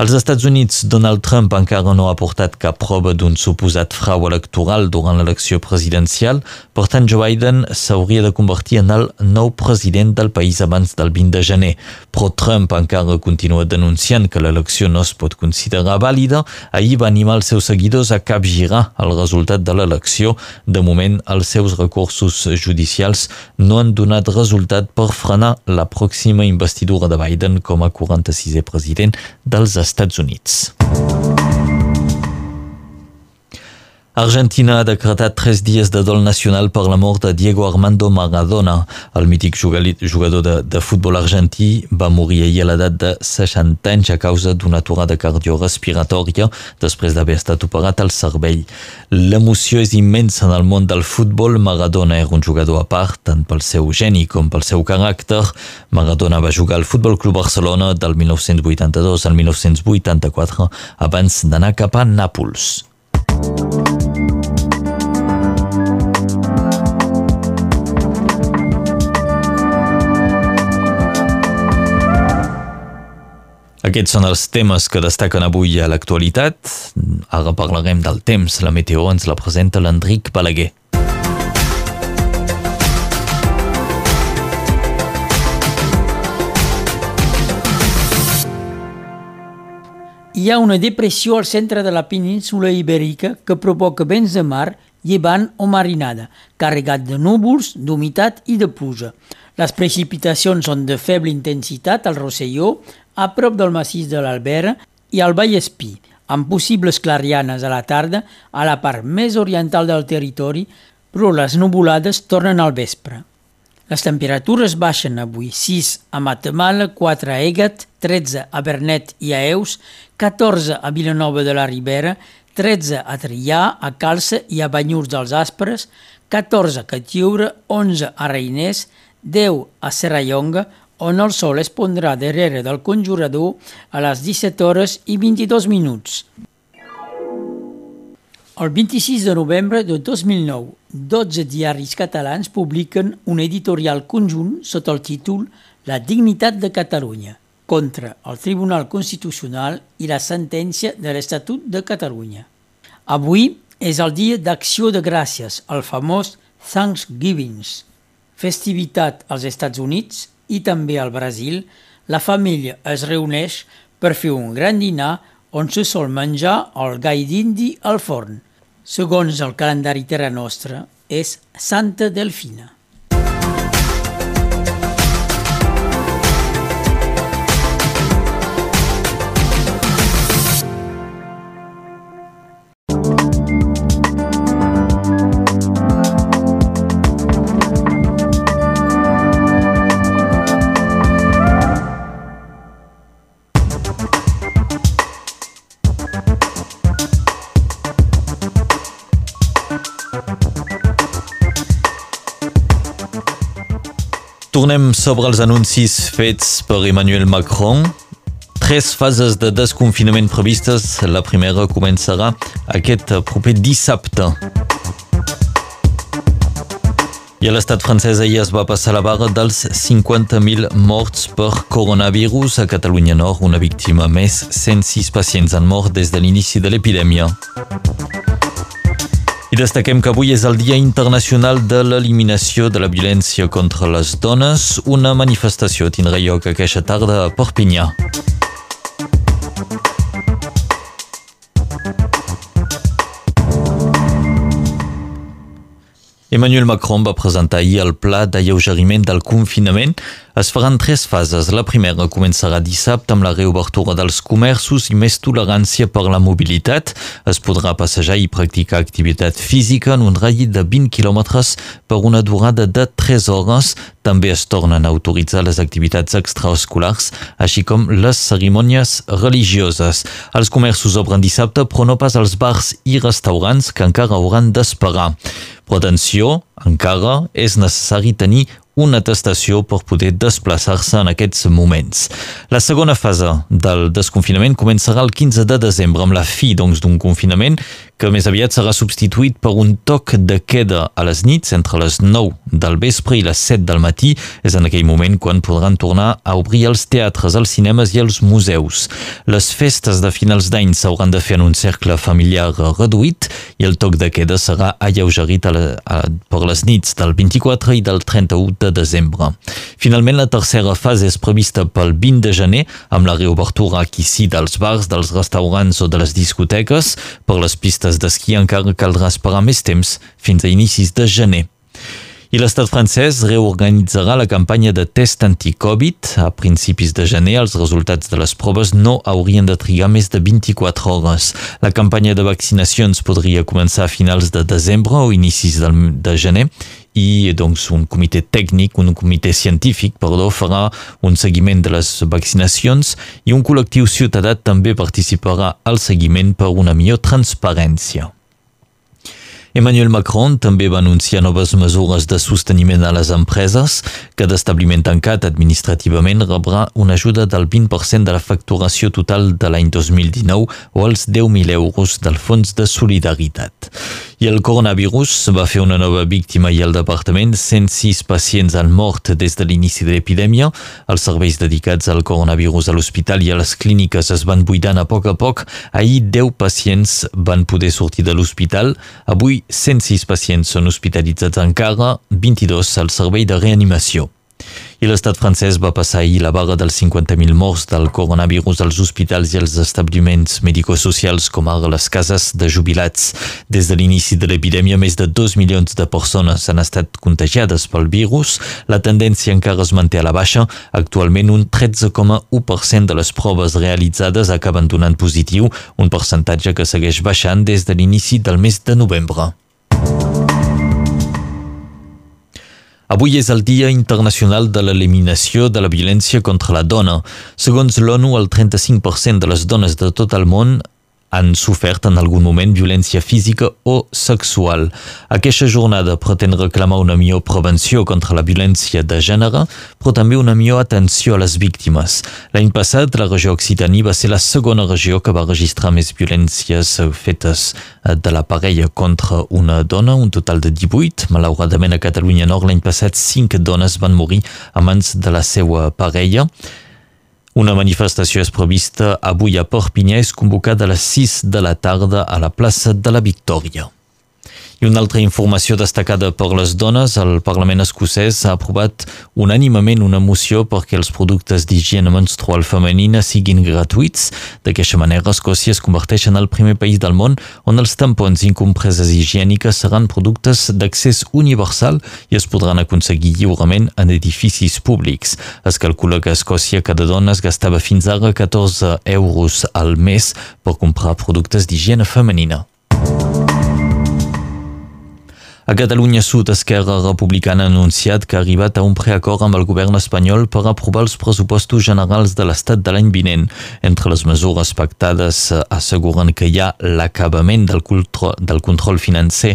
Als Estats Units, Donald Trump encara no ha portat cap prova d'un suposat frau electoral durant l'elecció presidencial, per tant Joe Biden s'hauria de convertir en el nou president del país abans del 20 de gener. Però Trump encara continua denunciant que l'elecció no es pot considerar vàlida. Ahir va animar els seus seguidors a capgirar el resultat de l'elecció. De moment, els seus recursos judicials no han donat resultat per frenar la pròxima investidura de Biden com a 46è president dels Estats Estats Units. Argentina ha decretat tres dies de dol nacional per la mort de Diego Armando Maradona. El mític jugador de, de futbol argentí va morir ahir a l'edat de 60 anys a causa d'una aturada cardiorespiratòria després d'haver estat operat al cervell. L'emoció és immensa en el món del futbol. Maradona era un jugador a part, tant pel seu geni com pel seu caràcter. Maradona va jugar al Futbol Club Barcelona del 1982 al 1984 abans d'anar cap a Nàpols. Aquests són els temes que destaquen avui a l'actualitat. Ara parlarem del temps. La meteo ens la presenta l'Enric Balaguer. Hi ha una depressió al centre de la península ibèrica que provoca vents de mar, llevant o marinada, carregat de núvols, d'humitat i de pluja. Les precipitacions són de feble intensitat al Rosselló, a prop del massís de l'Albera i al Vallespí, amb possibles clarianes a la tarda a la part més oriental del territori, però les nuvolades tornen al vespre. Les temperatures baixen avui 6 a Matamala, 4 a Egat, 13 a Bernet i a Eus, 14 a Vilanova de la Ribera, 13 a Trià, a Calça i a Banyurs dels Aspres, 14 a Catiure, 11 a Reiners, 10 a Serrallonga, on el sol es pondrà darrere del conjurador a les 17 hores i 22 minuts. El 26 de novembre de 2009, 12 diaris catalans publiquen un editorial conjunt sota el títol La dignitat de Catalunya contra el Tribunal Constitucional i la sentència de l'Estatut de Catalunya. Avui és el dia d'acció de gràcies, el famós Thanksgivings, festivitat als Estats Units i també al Brasil, la família es reuneix per fer un gran dinar on se sol menjar el gai d'indi al forn. Segons el calendari Terra Nostra, és Santa Delfina. Tornem sobre els anuncis fets per Emmanuel Macron. Tres fases de desconfinament previstes. La primera començarà aquest proper dissabte. I a l'estat francès ahir es va passar la barra dels 50.000 morts per coronavirus. A Catalunya Nord, una víctima més. 106 pacients han mort des de l'inici de l'epidèmia. Destaquem que avui és el Dia Internacional de l'Eliminació de la Violència contra les Dones. Una manifestació tindrà lloc aquesta tarda a Perpinyà. Emmanuel Macron va presentar ahir el pla d'alleugeriment del confinament. Es faran tres fases. La primera començarà dissabte amb la reobertura dels comerços i més tolerància per la mobilitat. Es podrà passejar i practicar activitat física en un ratll de 20 quilòmetres per una durada de 3 hores. També es tornen a autoritzar les activitats extraescolars, així com les cerimònies religioses. Els comerços obren dissabte, però no pas els bars i restaurants que encara hauran d'esperar. Però atenció, encara és necessari tenir una atestació per poder desplaçar-se en aquests moments. La segona fase del desconfinament començarà el 15 de desembre amb la fi doncs, d'un confinament que més aviat serà substituït per un toc de queda a les nits entre les 9 del vespre i les 7 del matí. És en aquell moment quan podran tornar a obrir els teatres, els cinemes i els museus. Les festes de finals d'any s'hauran de fer en un cercle familiar reduït i el toc de queda serà alleugerit a la, a, per les nits del 24 i del 31 de desembre. Finalment, la tercera fase és prevista pel 20 de gener amb la reobertura aquí sí dels bars, dels restaurants o de les discoteques. Per les pistes d'esquí encara caldrà esperar més temps fins a inicis de gener. I l'estat francès reorganitzarà la campanya de test anti-Covid. A principis de gener, els resultats de les proves no haurien de trigar més de 24 hores. La campanya de vaccinacions podria començar a finals de desembre o inicis de gener i doncs, un comitè tècnic, un comitè científic, perdó, farà un seguiment de les vaccinacions i un col·lectiu ciutadà també participarà al seguiment per una millor transparència. Emmanuel Macron també va anunciar noves mesures de sosteniment a les empreses. Cada establiment tancat administrativament rebrà una ajuda del 20% de la facturació total de l'any 2019 o els 10.000 euros del Fons de Solidaritat. I el coronavirus va fer una nova víctima i el departament. 106 pacients han mort des de l'inici de l'epidèmia. Els serveis dedicats al coronavirus a l'hospital i a les clíniques es van buidant a poc a poc. Ahir 10 pacients van poder sortir de l'hospital. Avui 106 pacients són hospitalitzats encara, 22 al servei de reanimació. I l'estat francès va passar ahir la vaga dels 50.000 morts del coronavirus als hospitals i als establiments medicosocials com ara les cases de jubilats. Des de l'inici de l'epidèmia, més de 2 milions de persones han estat contagiades pel virus. La tendència encara es manté a la baixa. Actualment, un 13,1% de les proves realitzades acaben donant positiu, un percentatge que segueix baixant des de l'inici del mes de novembre. Avui és el Dia Internacional de l'Eliminació de la Violència contra la Dona. Segons l'ONU, el 35% de les dones de tot el món han sofert en algun moment violència física o sexual. Aquesta jornada pretén reclamar una millor prevenció contra la violència de gènere, però també una millor atenció a les víctimes. L'any passat, la regió Occitània va ser la segona regió que va registrar més violències fetes de la parella contra una dona, un total de 18. Malauradament, a Catalunya Nord l'any passat, cinc dones van morir a mans de la seva parella. Una manifestació és prevista avui a Perpinyà és convocada a les 6 de la tarda a la plaça de la Victòria. I una altra informació destacada per les dones, el Parlament escocès ha aprovat unànimament una moció perquè els productes d'higiene menstrual femenina siguin gratuïts. D'aquesta manera, Escòcia es converteix en el primer país del món on els tampons i compreses higièniques seran productes d'accés universal i es podran aconseguir lliurement en edificis públics. Es calcula que a Escòcia cada dona es gastava fins ara 14 euros al mes per comprar productes d'higiene femenina. A Catalunya Sud, Esquerra Republicana ha anunciat que ha arribat a un preacord amb el govern espanyol per aprovar els pressupostos generals de l'Estat de l'any vinent. Entre les mesures pactades asseguren que hi ha l'acabament del, del control financer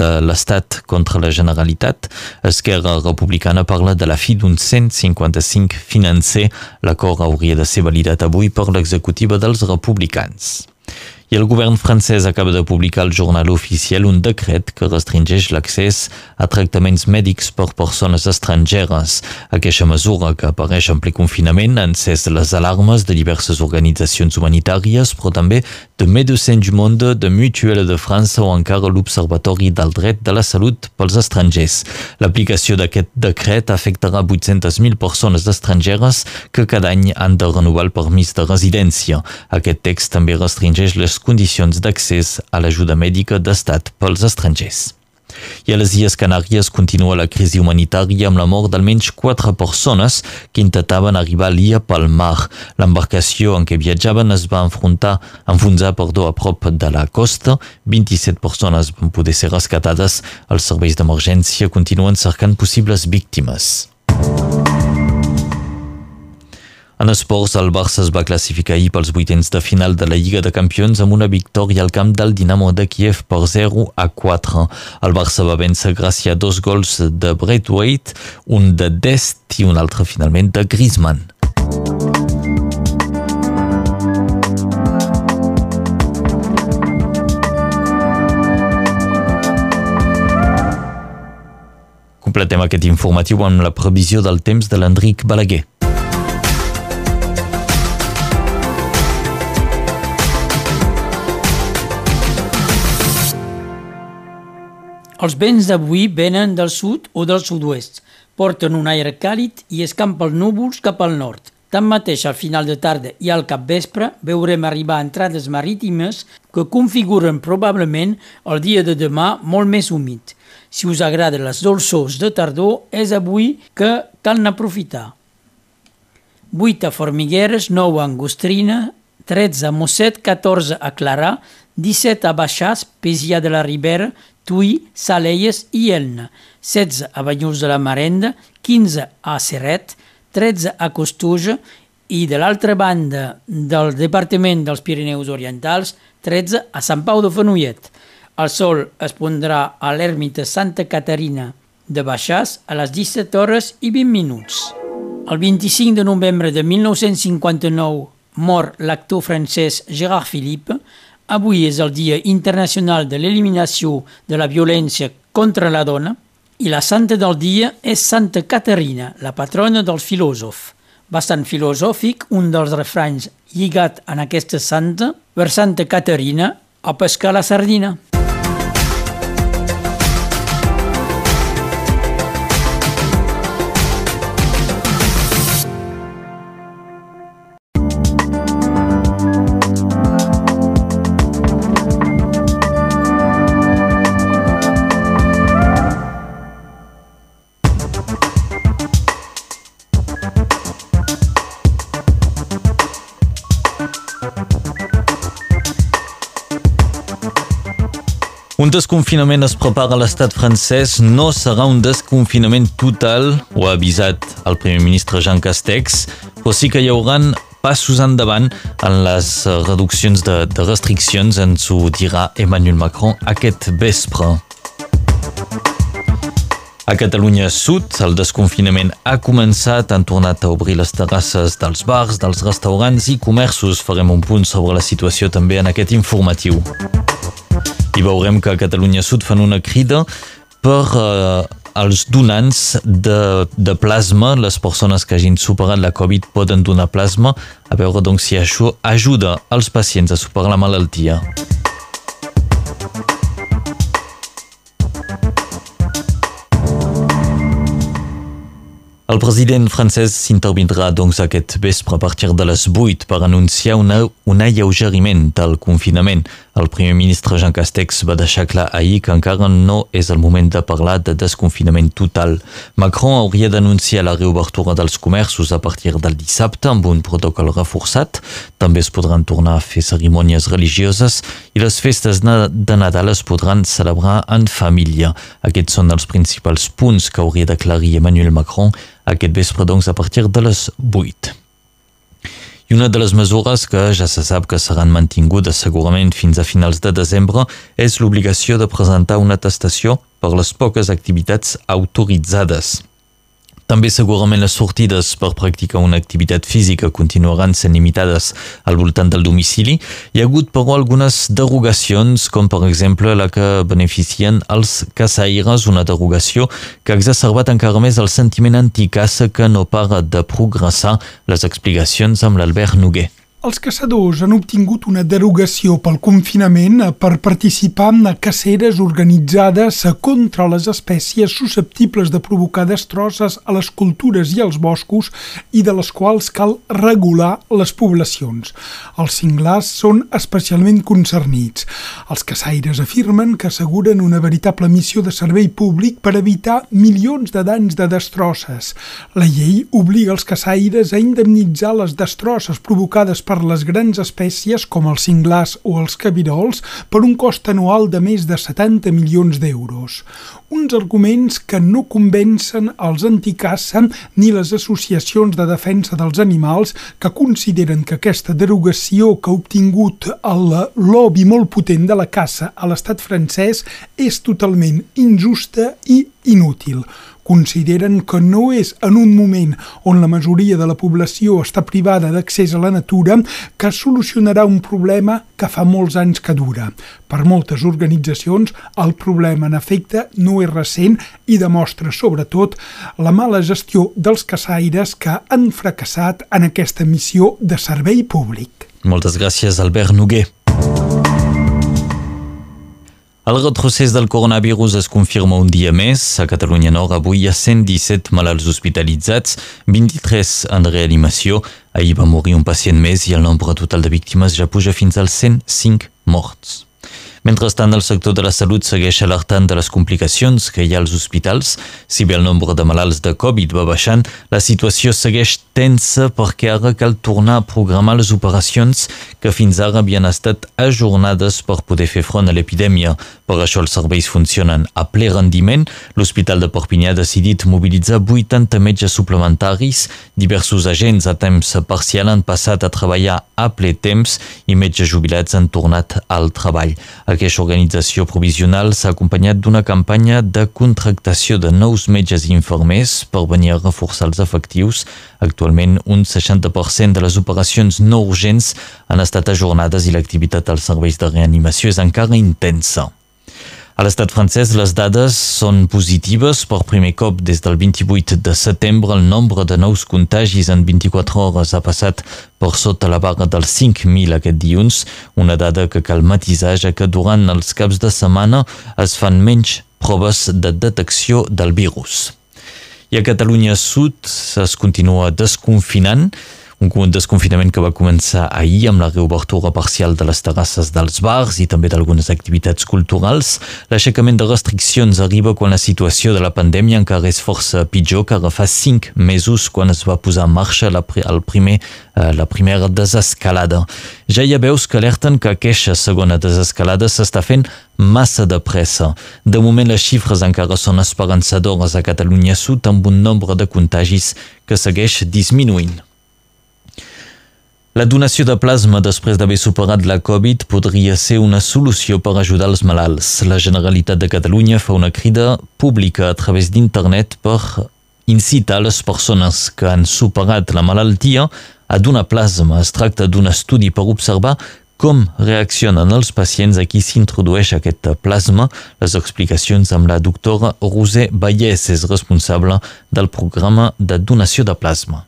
de l'Estat contra la Generalitat. Esquerra Republicana parla de la fi d'un 155 financer. L'acord hauria de ser validat avui per l'executiva dels republicans. I el govern francès acaba de publicar al jornal oficial un decret que restringeix l'accés a tractaments mèdics per persones estrangeres. Aquesta mesura, que apareix en ple confinament, ha encès les alarmes de diverses organitzacions humanitàries, però també de Médecins du Monde, de Mutuelle de França o encara l'Observatori del Dret de la Salut pels estrangers. L'aplicació d'aquest decret afectarà 800.000 persones estrangeres que cada any han de renovar el permís de residència. Aquest text també restringeix les condicions d'accés a l'ajuda mèdica d'estat pels estrangers. I a les Illes Canàries continua la crisi humanitària amb la mort d'almenys quatre persones que intentaven arribar a l'illa pel mar. L'embarcació en què viatjaven es va enfrontar, enfonsar perdó, a prop de la costa. 27 persones van poder ser rescatades. Els serveis d'emergència continuen cercant possibles víctimes. En esports, el Barça es va classificar ahir pels vuitens de final de la Lliga de Campions amb una victòria al camp del Dinamo de Kiev per 0 a 4. El Barça va vèncer gràcies a dos gols de Braithwaite, un de Dest i un altre finalment de Griezmann. Completem aquest informatiu amb la previsió del temps de l'Enric Balaguer. Els vents d'avui venen del sud o del sud-oest, porten un aire càlid i escampa els núvols cap al nord. Tanmateix, al final de tarda i al capvespre veurem arribar entrades marítimes que configuren probablement el dia de demà molt més humit. Si us agraden les dolçors de tardor, és avui que cal n'aprofitar. 8 a Formigueres, 9 a Angostrina, 13 a Mosset, 14 a Clarà, 17 a Baixàs, Pesia de la Ribera, Tui, Saleies i Elna, 16 a Banyuls de la Marenda, 15 a Serret, 13 a Costuja i de l'altra banda del Departament dels Pirineus Orientals, 13 a Sant Pau de Fenollet. El sol es pondrà a l'ermita Santa Caterina de Baixàs a les 17 hores i 20 minuts. El 25 de novembre de 1959 mor l'actor francès Gérard Philippe, Avui és el Dia Internacional de l'Eliminació de la Violència contra la Dona i la santa del dia és Santa Caterina, la patrona dels filòsofs. Bastant filosòfic, un dels refranys lligat en aquesta santa, per Santa Caterina, a pescar la sardina. Un desconfinament es prepara a l'estat francès, no serà un desconfinament total, ho ha avisat el primer ministre Jean Castex, però sí que hi haurà passos endavant en les reduccions de, de restriccions, ens ho dirà Emmanuel Macron aquest vespre. A Catalunya Sud, el desconfinament ha començat, han tornat a obrir les terrasses dels bars, dels restaurants i comerços. Farem un punt sobre la situació també en aquest informatiu. I veurem que a Catalunya Sud fan una crida per eh, els donants de, de plasma, les persones que hagin superat la Covid poden donar plasma, a veure doncs si això ajuda els pacients a superar la malaltia. El president francès s'intervindrà doncs aquest vespre a partir de les 8 per anunciar una, un alleugeriment del confinament. El primer ministre Jean Castex va deixar clar ahir que encara no és el moment de parlar de desconfinament total. Macron hauria d'anunciar la reobertura dels comerços a partir del dissabte amb un protocol reforçat. També es podran tornar a fer cerimònies religioses i les festes de Nadal es podran celebrar en família. Aquests són els principals punts que hauria d'aclarir Emmanuel Macron aquest vespre, doncs, a partir de les 8. I una de les mesures que ja se sap que seran mantingudes segurament fins a finals de desembre és l'obligació de presentar una atestació per les poques activitats autoritzades. També segurament les sortides per practicar una activitat física continuaran sent limitades al voltant del domicili. Hi ha hagut, però, algunes derogacions, com per exemple la que beneficien els caçaires, una derogació que ha exacerbat encara més el sentiment anticaça que no para de progressar les explicacions amb l'Albert Noguer. Els caçadors han obtingut una derogació pel confinament per participar en caceres organitzades contra les espècies susceptibles de provocar destrosses a les cultures i als boscos i de les quals cal regular les poblacions. Els cinglars són especialment concernits. Els caçaires afirmen que asseguren una veritable missió de servei públic per evitar milions de danys de destrosses. La llei obliga els caçaires a indemnitzar les destrosses provocades per les grans espècies com els cinglars o els cabirols per un cost anual de més de 70 milions d'euros. Uns arguments que no convencen els anticassa ni les associacions de defensa dels animals que consideren que aquesta derogació que ha obtingut el lobby molt potent de la caça a l'estat francès és totalment injusta i inútil consideren que no és en un moment on la majoria de la població està privada d'accés a la natura que solucionarà un problema que fa molts anys que dura. Per moltes organitzacions, el problema en efecte no és recent i demostra sobretot la mala gestió dels caçaires que han fracassat en aquesta missió de servei públic. Moltes gràcies, Albert Noguer. El retrocés del coronavirus es confirma un dia més. A Catalunya Nord avui hi ha 117 malalts hospitalitzats, 23 en reanimació. Ahir va morir un pacient més i el nombre total de víctimes ja puja fins als 105 morts. Mentrestant, el sector de la salut segueix alertant de les complicacions que hi ha als hospitals. Si bé el nombre de malalts de Covid va baixant, la situació segueix tensa perquè ara cal tornar a programar les operacions que fins ara havien estat ajornades per poder fer front a l'epidèmia. Per això els serveis funcionen a ple rendiment. L'Hospital de Perpinyà ha decidit mobilitzar 80 metges suplementaris. Diversos agents a temps parcial han passat a treballar a ple temps i metges jubilats han tornat al treball. Aquesta organització provisional s'ha acompanyat d'una campanya de contractació de nous metges i infermers per venir a reforçar els efectius. Actualment, un 60% de les operacions no urgents han estat ajornades i l'activitat als serveis de reanimació és encara intensa. A l'estat francès les dades són positives. Per primer cop des del 28 de setembre el nombre de nous contagis en 24 hores ha passat per sota la barra dels 5.000 aquest dilluns, una dada que cal matisar ja que durant els caps de setmana es fan menys proves de detecció del virus. I a Catalunya Sud es continua desconfinant Un desconfinament que va començar ahir amb la reobertura parcial de les terrasses dels bars i també d'algunes activitats culturals. L'aixecament de restriccions arriba quan la situació de la pandèmia encara és força pitjor que ara fa cinc mesos quan es va posar en marxa la, el primer, eh, la primera desescalada. Ja hi ha veus que alerten que aquesta segona desescalada s'està fent massa de pressa. De moment les xifres encara són esperançadores a Catalunya Sud amb un nombre de contagis que segueix disminuint. La donació de plasma després d'haver superat la Covid podria ser una solució per ajudar els malalts. La Generalitat de Catalunya fa una crida pública a través d'internet per incitar les persones que han superat la malaltia a donar plasma. Es tracta d'un estudi per observar com reaccionen els pacients a qui s'introdueix aquest plasma. Les explicacions amb la doctora Roser Vallès és responsable del programa de donació de plasma.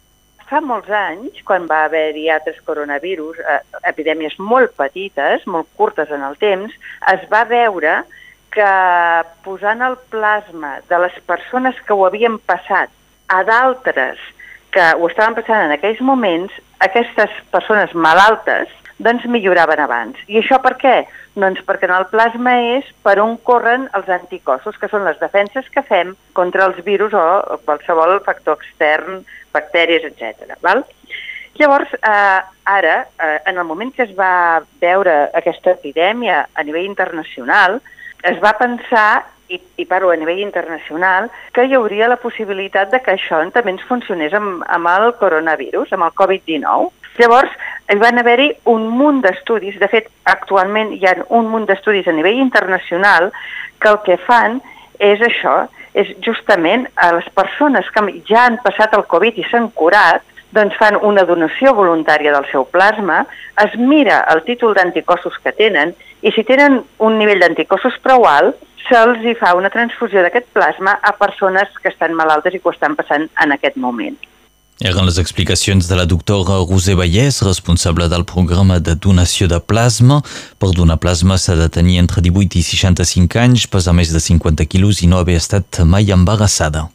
Fa molts anys, quan va haver-hi altres coronavirus, eh, epidèmies molt petites, molt curtes en el temps, es va veure que posant el plasma de les persones que ho havien passat a d'altres que ho estaven passant en aquells moments, aquestes persones malaltes doncs milloraven abans. I això per què? Doncs perquè en el plasma és per on corren els anticossos, que són les defenses que fem contra els virus o qualsevol factor extern, bactèries, etc. Val? Llavors, eh, ara, eh, en el moment que es va veure aquesta epidèmia a nivell internacional, es va pensar, i, i parlo a nivell internacional, que hi hauria la possibilitat de que això també ens funcionés amb, amb el coronavirus, amb el Covid-19. Llavors, hi van haver-hi un munt d'estudis, de fet, actualment hi ha un munt d'estudis a nivell internacional que el que fan és això, és justament a les persones que ja han passat el Covid i s'han curat, doncs fan una donació voluntària del seu plasma, es mira el títol d'anticossos que tenen i si tenen un nivell d'anticossos prou alt, se'ls fa una transfusió d'aquest plasma a persones que estan malaltes i que ho estan passant en aquest moment. Eren les explicacions de la doctora Roser Vallès, responsable del programa de donació de plasma. Per donar plasma s'ha de tenir entre 18 i 65 anys, pesar més de 50 quilos i no haver estat mai embarassada.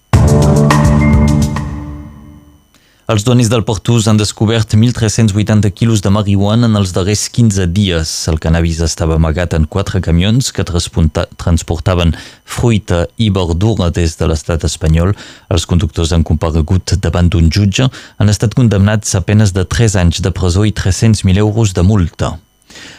Els donis del Portús han descobert 1.380 quilos de marihuana en els darrers 15 dies. El cannabis estava amagat en quatre camions que transportaven fruita i verdura des de l'estat espanyol. Els conductors han comparegut davant d'un jutge. Han estat condemnats a penes de 3 anys de presó i 300.000 euros de multa.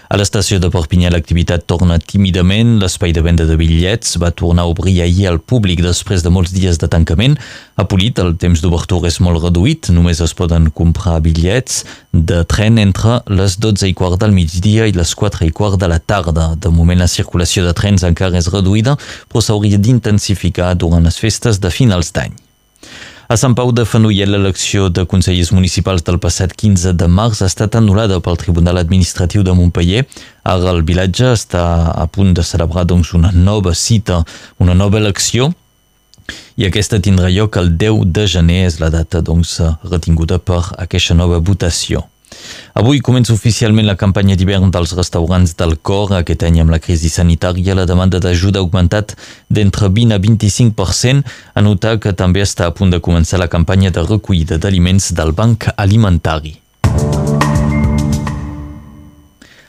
A l'estació de Perpinyà l'activitat torna tímidament. L'espai de venda de bitllets va tornar a obrir ahir al públic després de molts dies de tancament. A Polit el temps d'obertura és molt reduït. Només es poden comprar bitllets de tren entre les 12 i quart del migdia i les 4 i quart de la tarda. De moment la circulació de trens encara és reduïda, però s'hauria d'intensificar durant les festes de finals d'any. A Sant Pau de Fenollet, l'elecció de consellers municipals del passat 15 de març ha estat anul·lada pel Tribunal Administratiu de Montpellier. Ara el vilatge està a punt de celebrar doncs, una nova cita, una nova elecció i aquesta tindrà lloc el 10 de gener, és la data doncs, retinguda per aquesta nova votació. Avui comença oficialment la campanya d'hivern dels restaurants del cor. Aquest any amb la crisi sanitària la demanda d'ajuda ha augmentat d'entre 20 a 25%. A notar que també està a punt de començar la campanya de recollida d'aliments del Banc Alimentari.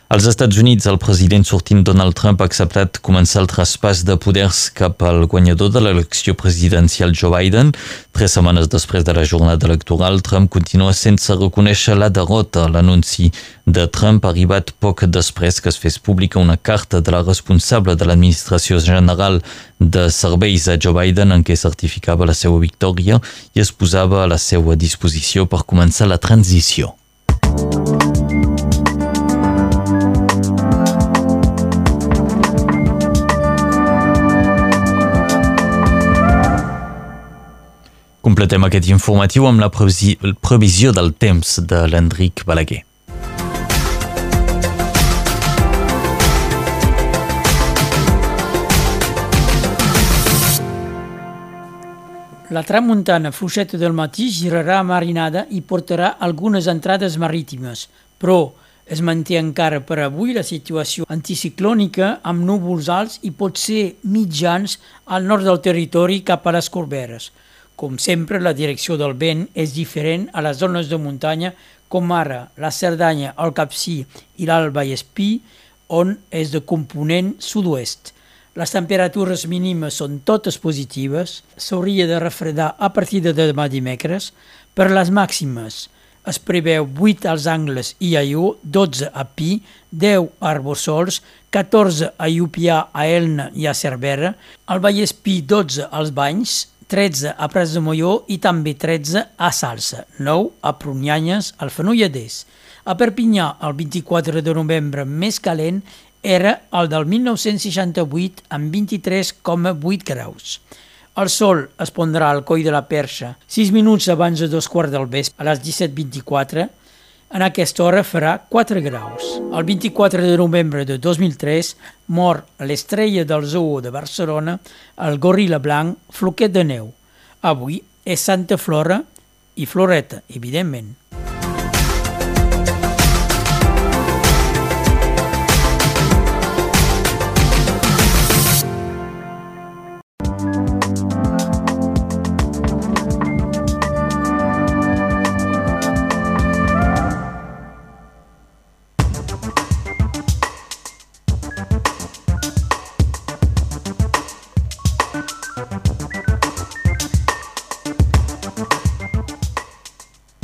Als Estats Units, el president sortint Donald Trump ha acceptat començar el traspàs de poders cap al guanyador de l'elecció presidencial Joe Biden. Tres setmanes després de la jornada electoral, Trump continua sense reconèixer la derrota. L'anunci de Trump ha arribat poc després que es fes pública una carta de la responsable de l'administració general de serveis a Joe Biden en què certificava la seva victòria i es posava a la seva disposició per començar la transició. Completem aquest informatiu amb la previsió del temps de l'Enric Balaguer. La tramuntana fluixeta del matí girarà marinada i portarà algunes entrades marítimes, però es manté encara per avui la situació anticiclònica amb núvols alts i pot ser mitjans al nord del territori cap a les Corberes. Com sempre, la direcció del vent és diferent a les zones de muntanya, com ara la Cerdanya, el Capcí i l'Alt Vallespí, on és de component sud-oest. Les temperatures mínimes són totes positives, s'hauria de refredar a partir de demà dimecres. Per les màximes es preveu 8 als Angles i a Ió, 12 a Pi, 10 a Arbosols, 14 a Iupià, a Elna i a Cervera, al Vallespí 12 als Banys, 13 a Pres de Molló i també 13 a Salsa, 9 a Prunyanyes, al Fenolladès. A Perpinyà, el 24 de novembre més calent, era el del 1968 amb 23,8 graus. El sol es pondrà al coll de la perxa 6 minuts abans de dos quarts del vespre a les 17.24 en aquesta hora farà 4 graus. El 24 de novembre de 2003 mor l'estrella del zoo de Barcelona, el goril·la blanc Floquet de Neu. Avui és Santa Flora i Floreta, evidentment.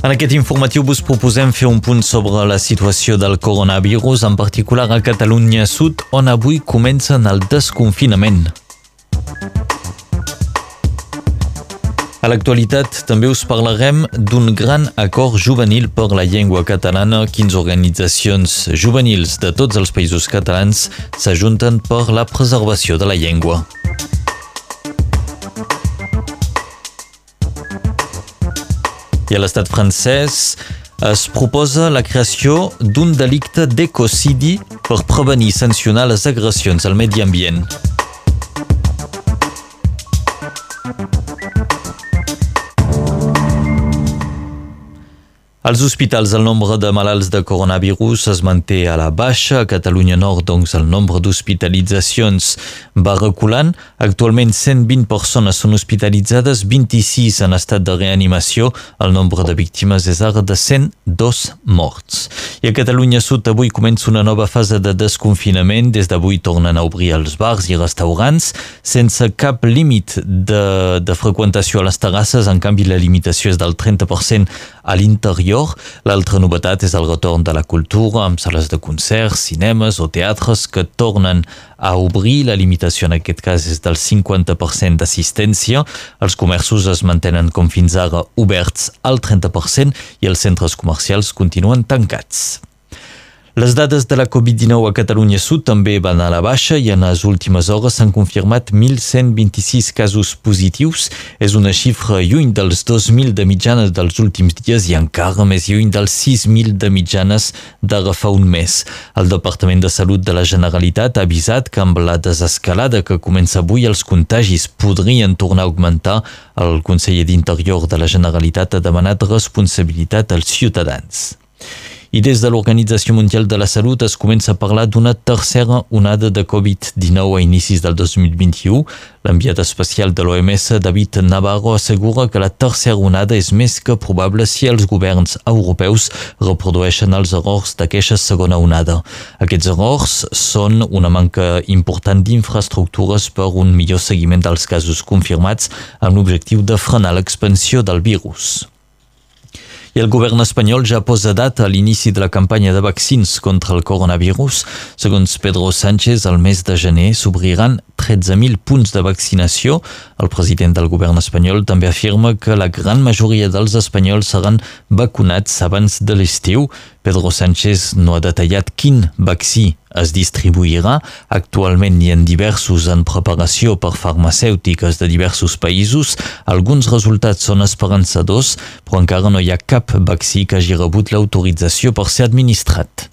En aquest informatiu vos proposem fer un punt sobre la situació del coronavirus, en particular a Catalunya Sud, on avui comencen el desconfinament. A l'actualitat també us parlarem d'un gran acord juvenil per la llengua catalana. 15 organitzacions juvenils de tots els països catalans s'ajunten per la preservació de la llengua. I a l'estat francès es proposa la creació d'un delicte d'ecocidi per prevenir i sancionar les agressions al medi ambient. Als hospitals el nombre de malalts de coronavirus es manté a la baixa. A Catalunya Nord, doncs, el nombre d'hospitalitzacions va reculant. Actualment 120 persones són hospitalitzades, 26 en estat de reanimació. El nombre de víctimes és ara de 102 morts. I a Catalunya Sud avui comença una nova fase de desconfinament. Des d'avui tornen a obrir els bars i restaurants sense cap límit de, de freqüentació a les terrasses. En canvi, la limitació és del 30% a l'interior anterior. L'altra novetat és el retorn de la cultura amb sales de concerts, cinemes o teatres que tornen a obrir. La limitació en aquest cas és del 50% d'assistència. Els comerços es mantenen com fins ara oberts al 30% i els centres comercials continuen tancats. Les dades de la Covid-19 a Catalunya Sud també van a la baixa i en les últimes hores s'han confirmat 1.126 casos positius. És una xifra lluny dels 2.000 de mitjanes dels últims dies i encara més lluny dels 6.000 de mitjanes d'ara fa un mes. El Departament de Salut de la Generalitat ha avisat que amb la desescalada que comença avui els contagis podrien tornar a augmentar. El conseller d'Interior de la Generalitat ha demanat responsabilitat als ciutadans. I des de l'Organització Mundial de la Salut es comença a parlar d'una tercera onada de Covid-19 a inicis del 2021. L'enviat especial de l'OMS, David Navarro, assegura que la tercera onada és més que probable si els governs europeus reprodueixen els errors d'aquesta segona onada. Aquests errors són una manca important d'infraestructures per un millor seguiment dels casos confirmats amb l'objectiu de frenar l'expansió del virus. I el govern espanyol ja posa data a l'inici de la campanya de vaccins contra el coronavirus. Segons Pedro Sánchez, al mes de gener s'obriran 13.000 punts de vaccinació. El president del govern espanyol també afirma que la gran majoria dels espanyols seran vacunats abans de l'estiu. Pedro Sánchez no ha detallat quin vaccí es distribuirà. Actualment hi ha diversos en preparació per farmacèutiques de diversos països. Alguns resultats són esperançadors, però encara no hi ha cap vaccí que hagi rebut l'autorització per ser administrat.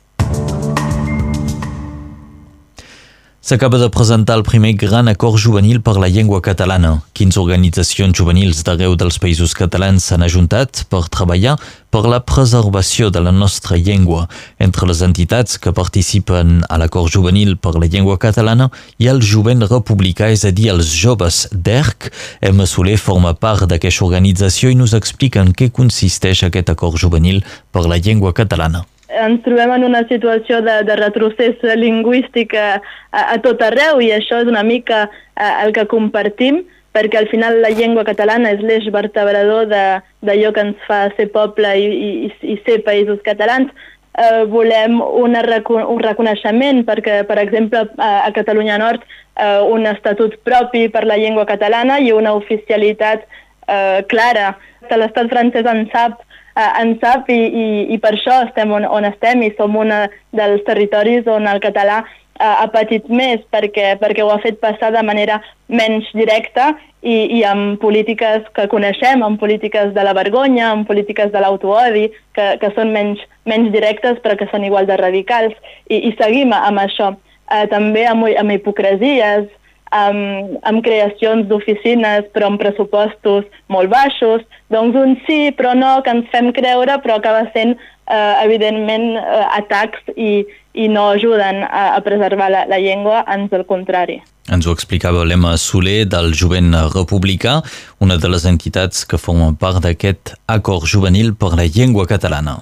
S'acaba de presentar el primer gran acord juvenil per la llengua catalana. 15 organitzacions juvenils d'arreu dels països catalans s'han ajuntat per treballar per la preservació de la nostra llengua. Entre les entitats que participen a l'acord juvenil per la llengua catalana hi ha el jovent republicà, és a dir, els joves d'ERC. Emma Soler forma part d'aquesta organització i nos explica en què consisteix aquest acord juvenil per la llengua catalana ens trobem en una situació de, de retrocés lingüístic a, a, tot arreu i això és una mica a, el que compartim perquè al final la llengua catalana és l'eix vertebrador d'allò que ens fa ser poble i, i, i ser països catalans. Eh, volem una, un reconeixement perquè, per exemple, a, a Catalunya Nord eh, un estatut propi per la llengua catalana i una oficialitat eh, clara. L'estat francès en sap eh, en sap i, i, i per això estem on, on estem i som un dels territoris on el català eh, ha patit més perquè, perquè ho ha fet passar de manera menys directa i, i amb polítiques que coneixem, amb polítiques de la vergonya, amb polítiques de l'autoodi, que, que són menys, menys directes però que són igual de radicals i, i seguim amb això. Eh, també amb, amb hipocresies, amb, amb creacions d'oficines però amb pressupostos molt baixos, doncs un sí però no que ens fem creure però acaba sent eh, evidentment eh, atacs i, i no ajuden a, a preservar la, la llengua, ans al contrari. Ens ho explicava l'Emma Soler del Jovent Republicà, una de les entitats que formen part d'aquest acord juvenil per la llengua catalana.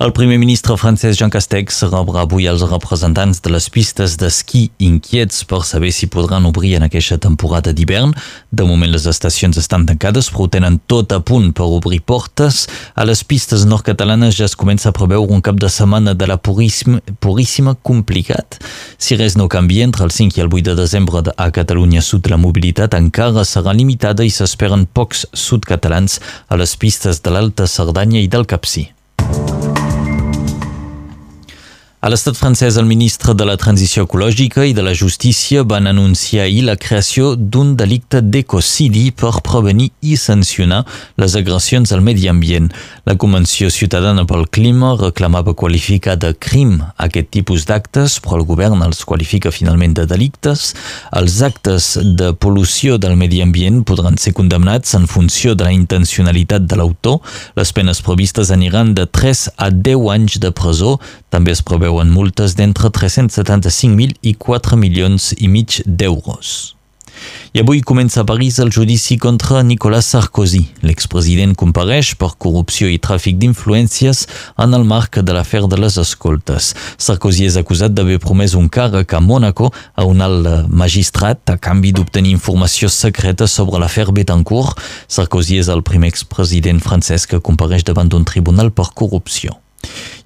El primer ministre francès Jean Castex rebrà avui els representants de les pistes d'esquí inquiets per saber si podran obrir en aquesta temporada d'hivern. De moment les estacions estan tancades però tenen tot a punt per obrir portes. A les pistes nord-catalanes ja es comença a preveure un cap de setmana de la puríssima, puríssima complicat. Si res no canvia, entre el 5 i el 8 de desembre a Catalunya Sud la mobilitat encara serà limitada i s'esperen pocs sud-catalans a les pistes de l'Alta Cerdanya i del Capcí. A l'estat francès, el ministre de la Transició Ecològica i de la Justícia van anunciar ahir la creació d'un delicte d'ecocidi per prevenir i sancionar les agressions al medi ambient. La Convenció Ciutadana pel Clima reclamava qualificar de crim aquest tipus d'actes, però el govern els qualifica finalment de delictes. Els actes de pol·lució del medi ambient podran ser condemnats en funció de la intencionalitat de l'autor. Les penes previstes aniran de 3 a 10 anys de presó. També es preveu preveuen multes d'entre 375.000 i 4 milions i mig d'euros. I avui comença a París el judici contra Nicolas Sarkozy. L'expresident compareix per corrupció i tràfic d'influències en el marc de l'afer de les escoltes. Sarkozy és acusat d'haver promès un càrrec a Mónaco a un alt magistrat a canvi d'obtenir informació secreta sobre l'afer Betancourt. Sarkozy és el primer expresident francès que compareix davant d'un tribunal per corrupció.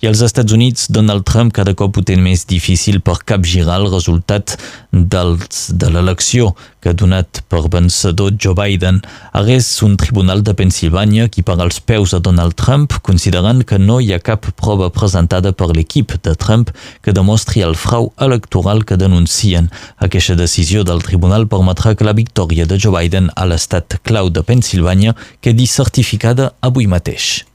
I als Estats Units, Donald Trump cada cop ho té més difícil per capgirar el resultat dels, de l'elecció que ha donat per vencedor Joe Biden. Ara és un tribunal de Pensilvània qui paga els peus a Donald Trump, considerant que no hi ha cap prova presentada per l'equip de Trump que demostri el frau electoral que denuncien. Aquesta decisió del tribunal permetrà que la victòria de Joe Biden a l'estat clau de Pensilvània quedi certificada avui mateix.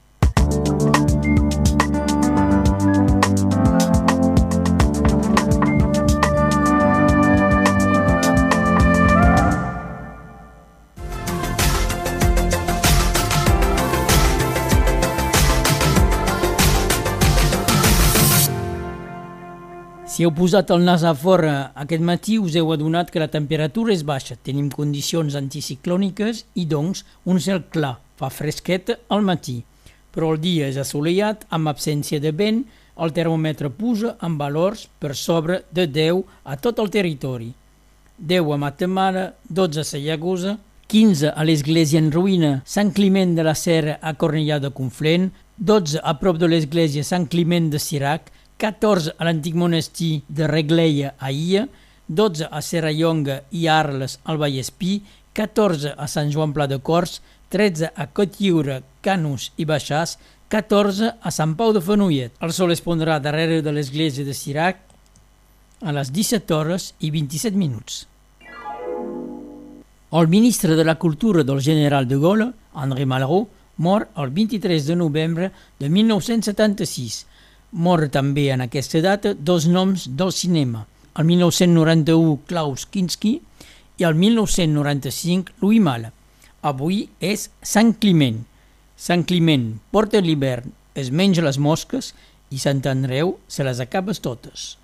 Si heu posat el nas a fora aquest matí us heu adonat que la temperatura és baixa, tenim condicions anticiclòniques i doncs un cel clar, fa fresquet al matí. Però el dia és assolellat amb absència de vent, el termòmetre puja amb valors per sobre de 10 a tot el territori. 10 a Matamara, 12 a Sallagosa, 15 a l'església en ruïna Sant Climent de la Serra a Cornellà de Conflent, 12 a prop de l'església Sant Climent de Sirac, 14 a l'antic monestir de Regleia a Ia, 12 a Serrallonga i Arles al Vallespí, 14 a Sant Joan Pla de Cors, 13 a Cotlliure, Canus i Baixàs, 14 a Sant Pau de Fenollet. El sol es pondrà darrere de l'església de Sirac a les 17 hores i 27 minuts. El ministre de la Cultura del general de Gaulle, André Malraux, mor el 23 de novembre de 1976 Mor també en aquesta data dos noms del cinema, al 1991 Klaus Kinski i al 1995 Louis Malle. Avui és Sant Climent. Sant Climent porta l'hivern, es menja les mosques i Sant Andreu se les acabes totes.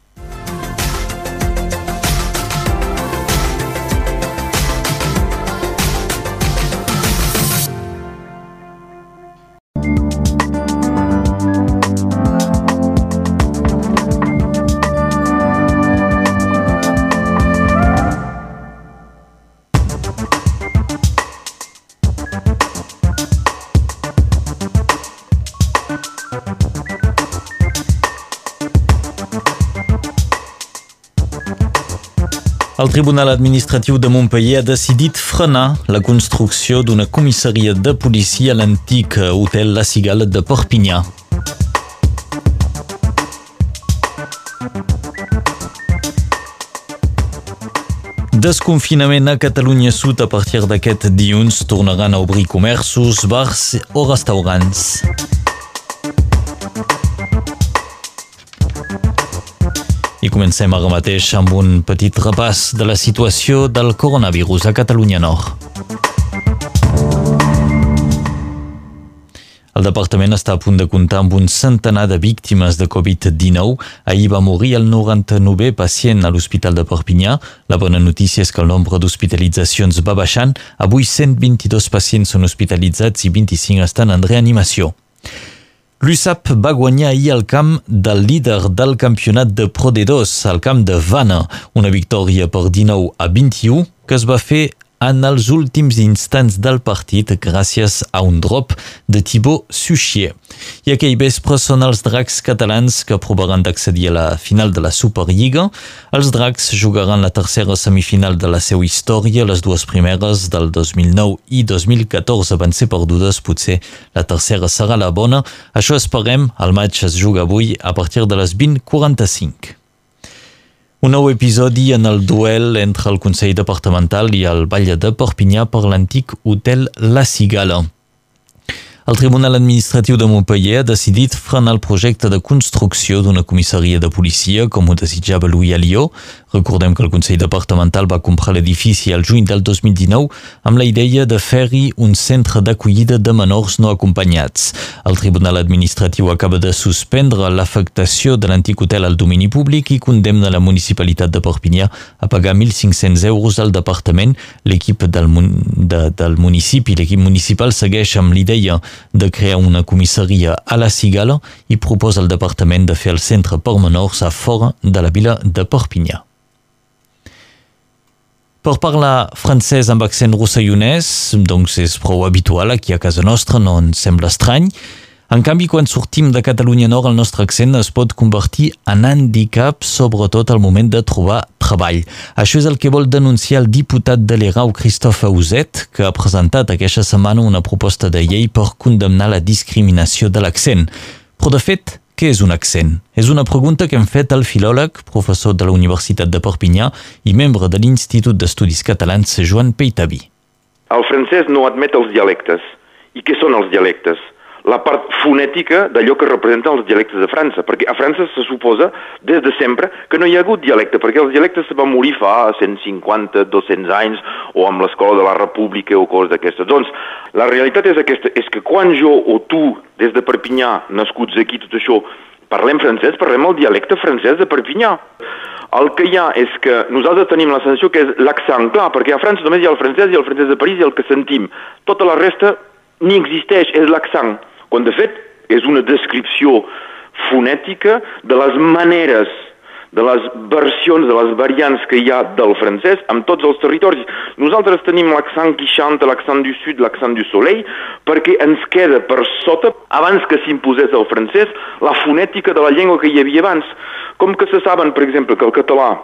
El Tribunal Administratiu de Montpellier ha decidit frenar la construcció d'una comissaria de policia a l'antic hotel La Cigala de Perpinyà. Desconfinament a Catalunya Sud a partir d'aquest dilluns tornaran a obrir comerços, bars o restaurants. I comencem ara mateix amb un petit repàs de la situació del coronavirus a Catalunya Nord. El departament està a punt de comptar amb un centenar de víctimes de Covid-19. Ahir va morir el 99è pacient a l'Hospital de Perpinyà. La bona notícia és que el nombre d'hospitalitzacions va baixant. Avui 122 pacients són hospitalitzats i 25 estan en reanimació. L'USAP va guanyar ahir el camp del líder del campionat de Pro D2, al camp de Vanna, una victòria per 19 a 21 que es va fer en els últims instants del partit gràcies a un drop de Thibaut Suchier. I aquell vespre són els dracs catalans que provaran d'accedir a la final de la Superliga. Els dracs jugaran la tercera semifinal de la seva història. Les dues primeres del 2009 i 2014 van ser perdudes. Potser la tercera serà la bona. Això esperem. El maig es juga avui a partir de les 20.45. Un nou episodi en el duel entre el Consell Departamental i el Vall de Perpinyà per l'antic hotel La Cigala. El Tribunal Administratiu de Montpellier ha decidit frenar el projecte de construcció d'una comissaria de policia, com ho desitjava Louis Alió. Recordem que el Consell Departamental va comprar l'edifici al juny del 2019 amb la idea de fer-hi un centre d'acollida de menors no acompanyats. El Tribunal Administratiu acaba de suspendre l'afectació de l'antic hotel al domini públic i condemna la municipalitat de Perpinyà a pagar 1.500 euros al departament. L'equip del, de, del municipi, l'equip municipal, segueix amb l'idea de crear una comissaria a la Cigala i proposa al departament de fer el centre per menors a fora de la vila de Perpinyà. Per parlar francès amb accent rossellonès, doncs és prou habitual aquí a casa nostra, no ens sembla estrany. En canvi, quan sortim de Catalunya Nord, el nostre accent es pot convertir en handicap, sobretot al moment de trobar treball. Això és el que vol denunciar el diputat de l'ERAU, Christophe Auset, que ha presentat aquesta setmana una proposta de llei per condemnar la discriminació de l'accent. Però, de fet, què és un accent? És una pregunta que hem fet al filòleg, professor de la Universitat de Perpinyà i membre de l'Institut d'Estudis Catalans, Joan Peitaví. El francès no admet els dialectes. I què són els dialectes? La part fonètica d'allò que representen els dialectes de França, perquè a França se suposa des de sempre que no hi ha hagut dialecte, perquè els dialectes se van morir fa 150, 200 anys, o amb l'escola de la República o coses d'aquestes. Doncs la realitat és aquesta, és que quan jo o tu, des de Perpinyà, nascuts aquí, tot això, parlem francès, parlem el dialecte francès de Perpinyà. El que hi ha és que nosaltres tenim la sensació que és l'accent, clar, perquè a França només hi ha el francès i el francès de París i el que sentim. Tota la resta ni existeix, és l'accent quan de fet és una descripció fonètica de les maneres de les versions, de les variants que hi ha del francès amb tots els territoris. Nosaltres tenim l'accent quixant, l'accent du sud, l'accent du soleil, perquè ens queda per sota, abans que s'imposés el francès, la fonètica de la llengua que hi havia abans. Com que se saben, per exemple, que el català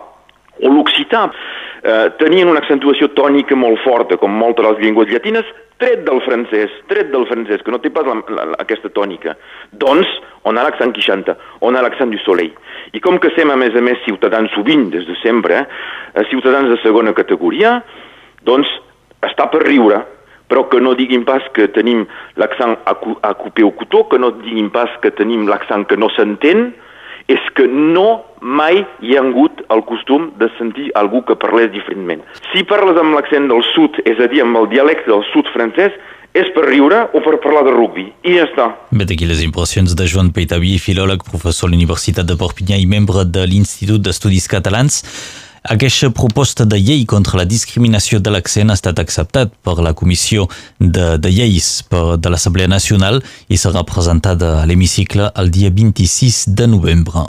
o l'occità eh, tenien una accentuació tònica molt forta, com moltes de les llengües llatines, tret del francès, tret del francès, que no té pas la, la, aquesta tònica. Doncs, on ha l'accent quixanta, on ha l'accent du soleil. I com que sem, a més a més, ciutadans sovint, des de sempre, eh, ciutadans de segona categoria, doncs està per riure, però que no diguin pas que tenim l'accent a, a coupé au couteau, que no diguin pas que tenim l'accent que no s'entén, és que no mai hi ha hagut el costum de sentir algú que parlés diferentment. Si parles amb l'accent del sud, és a dir, amb el dialecte del sud francès, és per riure o per parlar de rugby, i ja està. Vet aquí les impressions de Joan Peitaví, filòleg, professor a l'Universitat de Perpinyà i membre de l'Institut d'Estudis Catalans. Aquesta proposta de llei contra la discriminació de l'accent ha estat acceptat per la Comissió de, de Lleis per, de l'Assemblea Nacional i serà presentada a l'hemicicle el dia 26 de novembre.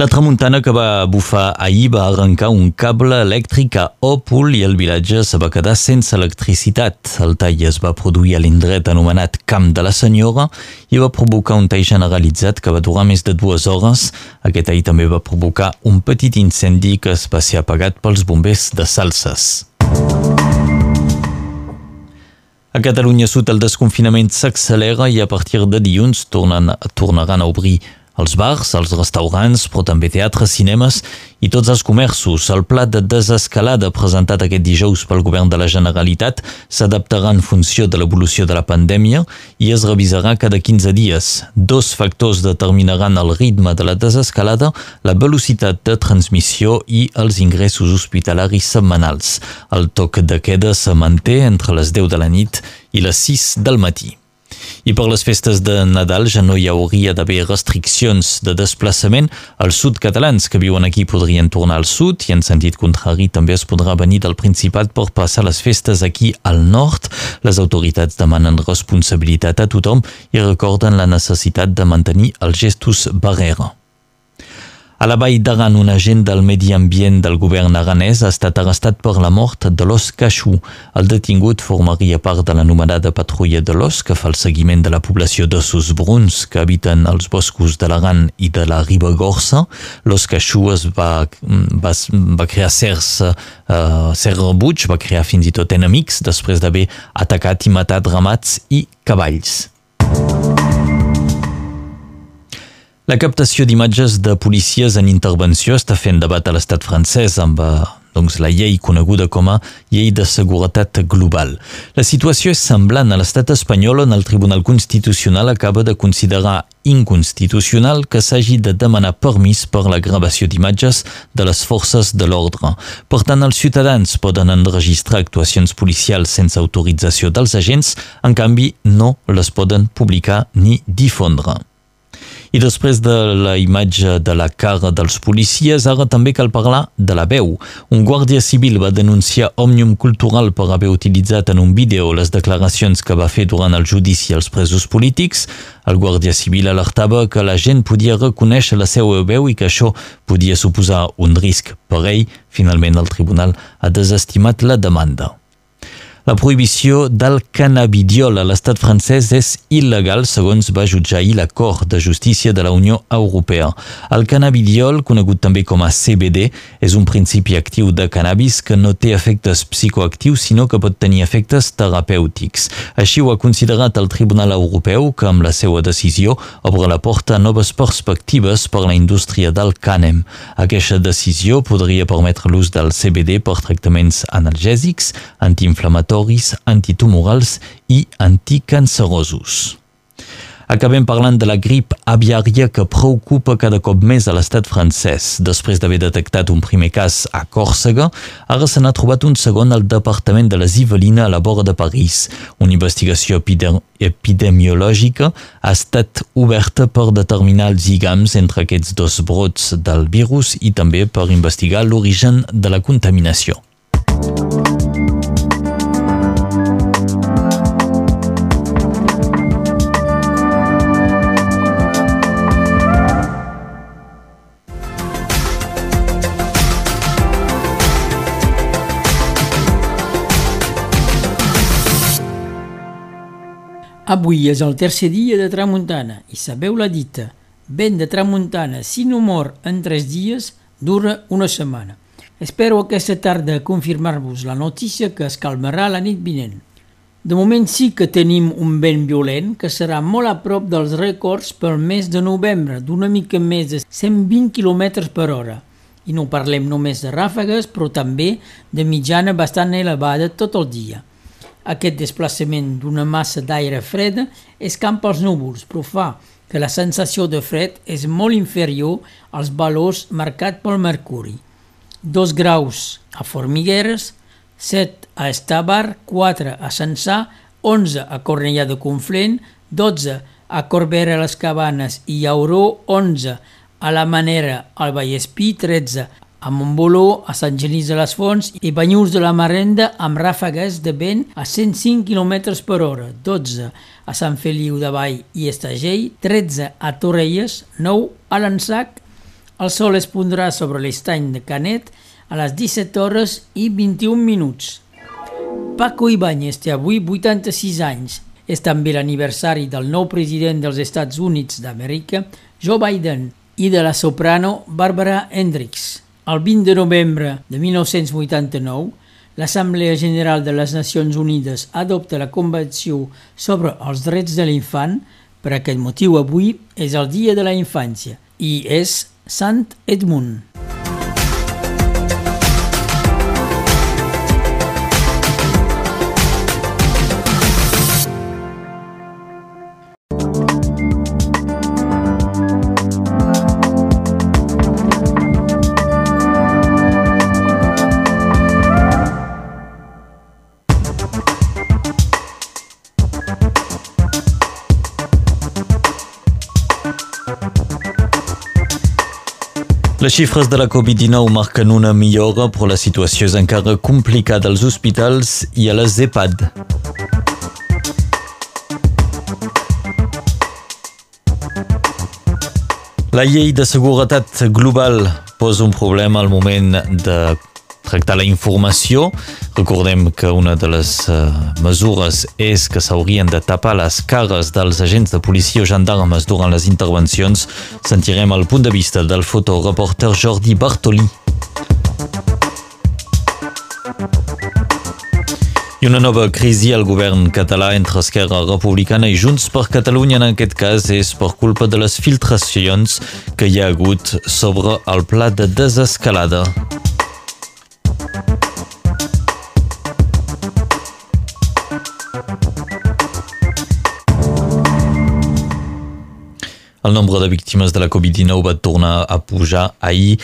La tramuntana que va bufar ahir va arrencar un cable elèctric a Òpol i el vilatge se va quedar sense electricitat. El tall es va produir a l'indret anomenat Camp de la Senyora i va provocar un tall generalitzat que va durar més de dues hores. Aquest tall també va provocar un petit incendi que es va ser apagat pels bombers de Salses. A Catalunya Sud el desconfinament s'accelera i a partir de dilluns tornen, tornaran a obrir els bars, els restaurants, però també teatres, cinemes i tots els comerços. El pla de desescalada presentat aquest dijous pel govern de la Generalitat s'adaptarà en funció de l'evolució de la pandèmia i es revisarà cada 15 dies. Dos factors determinaran el ritme de la desescalada, la velocitat de transmissió i els ingressos hospitalaris setmanals. El toc de queda se manté entre les 10 de la nit i les 6 del matí. I per les festes de Nadal ja no hi hauria d'haver restriccions de desplaçament. Els sud catalans que viuen aquí podrien tornar al sud i en sentit contrari també es podrà venir del Principat per passar les festes aquí al nord. Les autoritats demanen responsabilitat a tothom i recorden la necessitat de mantenir els gestos barrera. A la Vall d'Aran, un agent del medi ambient del govern aranès ha estat arrestat per la mort de l'os Cachú. El detingut formaria part de l'anomenada patrulla de l'os que fa el seguiment de la població d'ossos bruns que habiten els boscos de l'Aran i de la Ribagorça. L'os Cachú es va, va, va crear certs, uh, cert rebuig, va crear fins i tot enemics després d'haver atacat i matat ramats i cavalls. La captació d'imatges de policies en intervenció està fent debat a l'estat francès amb doncs, la llei coneguda com a Llei de Seguretat Global. La situació és semblant a l'estat espanyol on el Tribunal Constitucional acaba de considerar inconstitucional que s'hagi de demanar permís per la gravació d'imatges de les forces de l'ordre. Per tant, els ciutadans poden enregistrar actuacions policials sense autorització dels agents, en canvi no les poden publicar ni difondre. I després de la imatge de la cara dels policies, ara també cal parlar de la veu. Un guàrdia civil va denunciar Òmnium Cultural per haver utilitzat en un vídeo les declaracions que va fer durant el judici als presos polítics. El guàrdia civil alertava que la gent podia reconèixer la seva veu i que això podia suposar un risc per ell. Finalment, el tribunal ha desestimat la demanda. La prohibició del cannabidiol a l'estat francès és il·legal, segons va jutjar ahir l'acord de justícia de la Unió Europea. El cannabidiol, conegut també com a CBD, és un principi actiu de cannabis que no té efectes psicoactius, sinó que pot tenir efectes terapèutics. Així ho ha considerat el Tribunal Europeu, que amb la seva decisió obre la porta a noves perspectives per la indústria del cànem. Aquesta decisió podria permetre l'ús del CBD per tractaments analgèsics, antiinflamatoris antiinflamatoris, antitumorals i anticancerosos. Acabem parlant de la grip aviària que preocupa cada cop més a l'estat francès. Després d'haver detectat un primer cas a Còrsega, ara se n'ha trobat un segon al departament de les Yvelines a la vora de París. Una investigació epidemiològica ha estat oberta per determinar els lligams entre aquests dos brots del virus i també per investigar l'origen de la contaminació. Avui és el tercer dia de tramuntana i sabeu la dita, vent de tramuntana, si no mor en tres dies, dura una setmana. Espero aquesta tarda confirmar-vos la notícia que es calmarà la nit vinent. De moment sí que tenim un vent violent que serà molt a prop dels rècords pel mes de novembre, d'una mica més de 120 km per hora. I no parlem només de ràfegues, però també de mitjana bastant elevada tot el dia. Aquest desplaçament d'una massa d'aire freda escampa els núvols, però fa que la sensació de fred és molt inferior als valors marcats pel mercuri. 2 graus a Formigueres, 7 a Estabar, 4 a Censà, 11 a Cornellà de Conflent, 12 a Corbera les Cabanes i Auró, 11 a La Manera al Vallespí, 13 a Montboló, a Sant Genís de les Fonts i Banyurs de la Marenda amb ràfegues de vent a 105 km per hora, 12 a Sant Feliu de Vall i Estagell, 13 a Torrelles, 9 a l'Ansac. El sol es pondrà sobre l'estany de Canet a les 17 hores i 21 minuts. Paco Ibáñez té avui 86 anys. És també l'aniversari del nou president dels Estats Units d'Amèrica, Joe Biden, i de la soprano Barbara Hendricks. El 20 de novembre de 1989, l'Assemblea General de les Nacions Unides adopta la Convenció sobre els drets de l'infant. Per aquest motiu, avui és el Dia de la Infància i és Sant Edmund. Les xifres de la Covid-19 marquen una millora, però la situació és encara complicada als hospitals i a les EPAD. La llei de seguretat global posa un problema al moment de tractar la informació. Recordem que una de les uh, mesures és que s'haurien de tapar les cares dels agents de policia o gendarmes durant les intervencions. Sentirem el punt de vista del fotoreporter Jordi Bartoli. I una nova crisi al govern català entre Esquerra Republicana i Junts per Catalunya en aquest cas és per culpa de les filtracions que hi ha hagut sobre el pla de desescalada. El nombre de víctimes de la Covid-19 va tornar a pujar ahir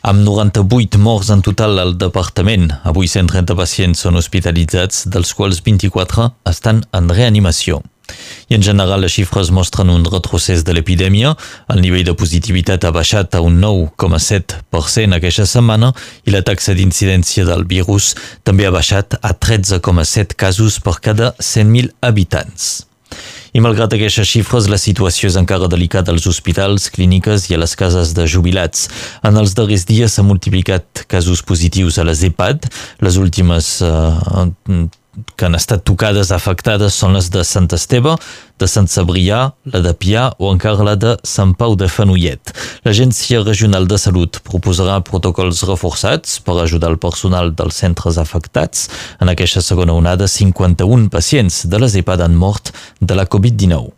amb 98 morts en total al departament. Avui 130 pacients són hospitalitzats, dels quals 24 estan en reanimació. I en general les xifres mostren un retrocés de l'epidèmia. El nivell de positivitat ha baixat a un 9,7% aquesta setmana i la taxa d'incidència del virus també ha baixat a 13,7 casos per cada 100.000 habitants. I malgrat aquestes xifres, la situació és encara delicada als hospitals, clíniques i a les cases de jubilats. En els darrers dies s'han multiplicat casos positius a les EPAD. Les últimes eh, que han estat tocades, afectades, són les de Sant Esteve, de Sant Sabrià, la de Pià o encara la de Sant Pau de Fenollet. L'Agència Regional de Salut proposarà protocols reforçats per ajudar el personal dels centres afectats. En aquesta segona onada, 51 pacients de les EPAD han mort de la Covid-19.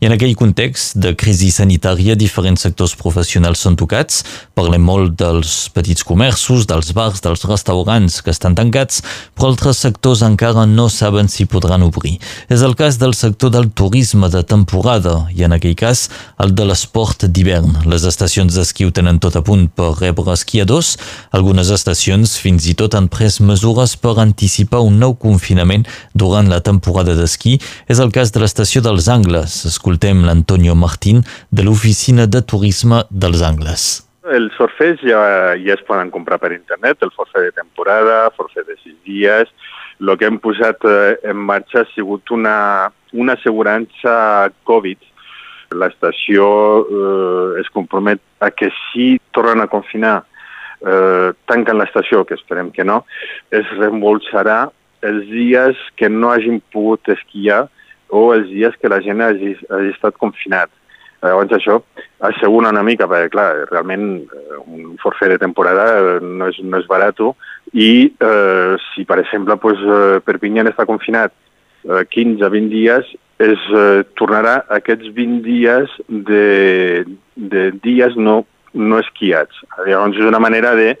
I en aquell context de crisi sanitària, diferents sectors professionals són tocats. Parlem molt dels petits comerços, dels bars, dels restaurants que estan tancats, però altres sectors encara no saben si podran obrir. És el cas del sector del turisme de temporada i en aquell cas el de l'esport d'hivern. Les estacions d'esquí ho tenen tot a punt per rebre esquiadors. Algunes estacions fins i tot han pres mesures per anticipar un nou confinament durant la temporada d'esquí. És el cas de l'estació dels Angles. Escoltem l'Antonio Martín de l'Oficina de Turisme dels Angles. Els forfets ja, ja es poden comprar per internet, el forfet de temporada, forfet de sis dies. El que hem posat eh, en marxa ha sigut una, una assegurança Covid. L'estació eh, es compromet a que si tornen a confinar, eh, tanquen l'estació, que esperem que no, es reembolsarà els dies que no hagin pogut esquiar o els dies que la gent hagi, hagi estat confinat. Llavors això assegura una mica, perquè clar, realment un forfet de temporada no és, no és barat i eh, si per exemple pues, Perpinyà està confinat eh, 15 a 20 dies, es eh, tornarà aquests 20 dies de, de dies no, no esquiats. Llavors és una manera de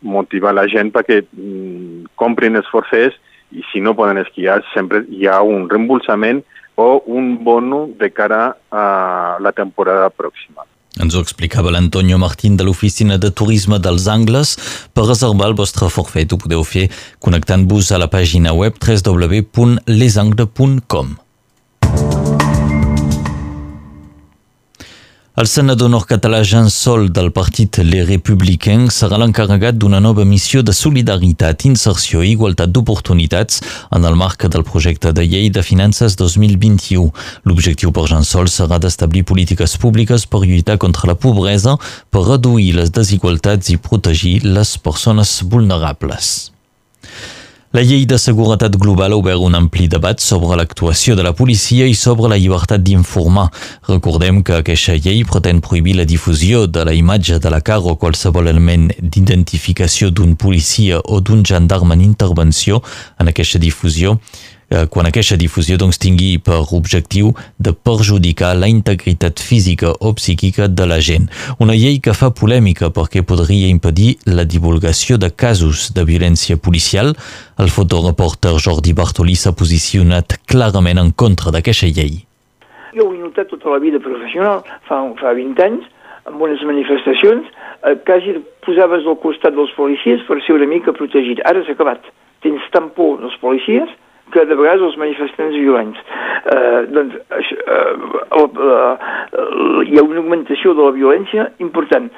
motivar la gent perquè mm, comprin els forfets i si no poden esquiar sempre hi ha un reembolsament o un bono de cara a la temporada pròxima. Ens ho explicava l'Antonio Martín de l'Oficina de Turisme dels Angles. Per reservar el vostre forfet ho podeu fer connectant-vos a la pàgina web www.lesangles.com. El senador nord-català Jean Sol del partit Les Républicains serà l'encarregat d'una nova missió de solidaritat, inserció i igualtat d'oportunitats en el marc del projecte de llei de finances 2021. L'objectiu per Jean Sol serà d'establir polítiques públiques per lluitar contra la pobresa, per reduir les desigualtats i protegir les persones vulnerables. La llei de seguretat global ha obert un ampli debat sobre l'actuació de la policia i sobre la llibertat d'informar. Recordem que aquesta llei pretén prohibir la difusió de la imatge de la cara o qualsevol element d'identificació d'un policia o d'un gendarme en intervenció en aquesta difusió eh, quan aquesta difusió doncs, tingui per objectiu de perjudicar la integritat física o psíquica de la gent. Una llei que fa polèmica perquè podria impedir la divulgació de casos de violència policial. El fotoreporter Jordi Bartoli s'ha posicionat clarament en contra d'aquesta llei. Jo ho he notat tota la vida professional, fa, fa 20 anys, amb unes manifestacions, eh, quasi posaves al costat dels policies per ser una mica protegit. Ara s'ha acabat. Tens tan por dels policies que de vegades els manifestants violents. Eh, doncs eh, la, la, la, hi ha una augmentació de la violència important,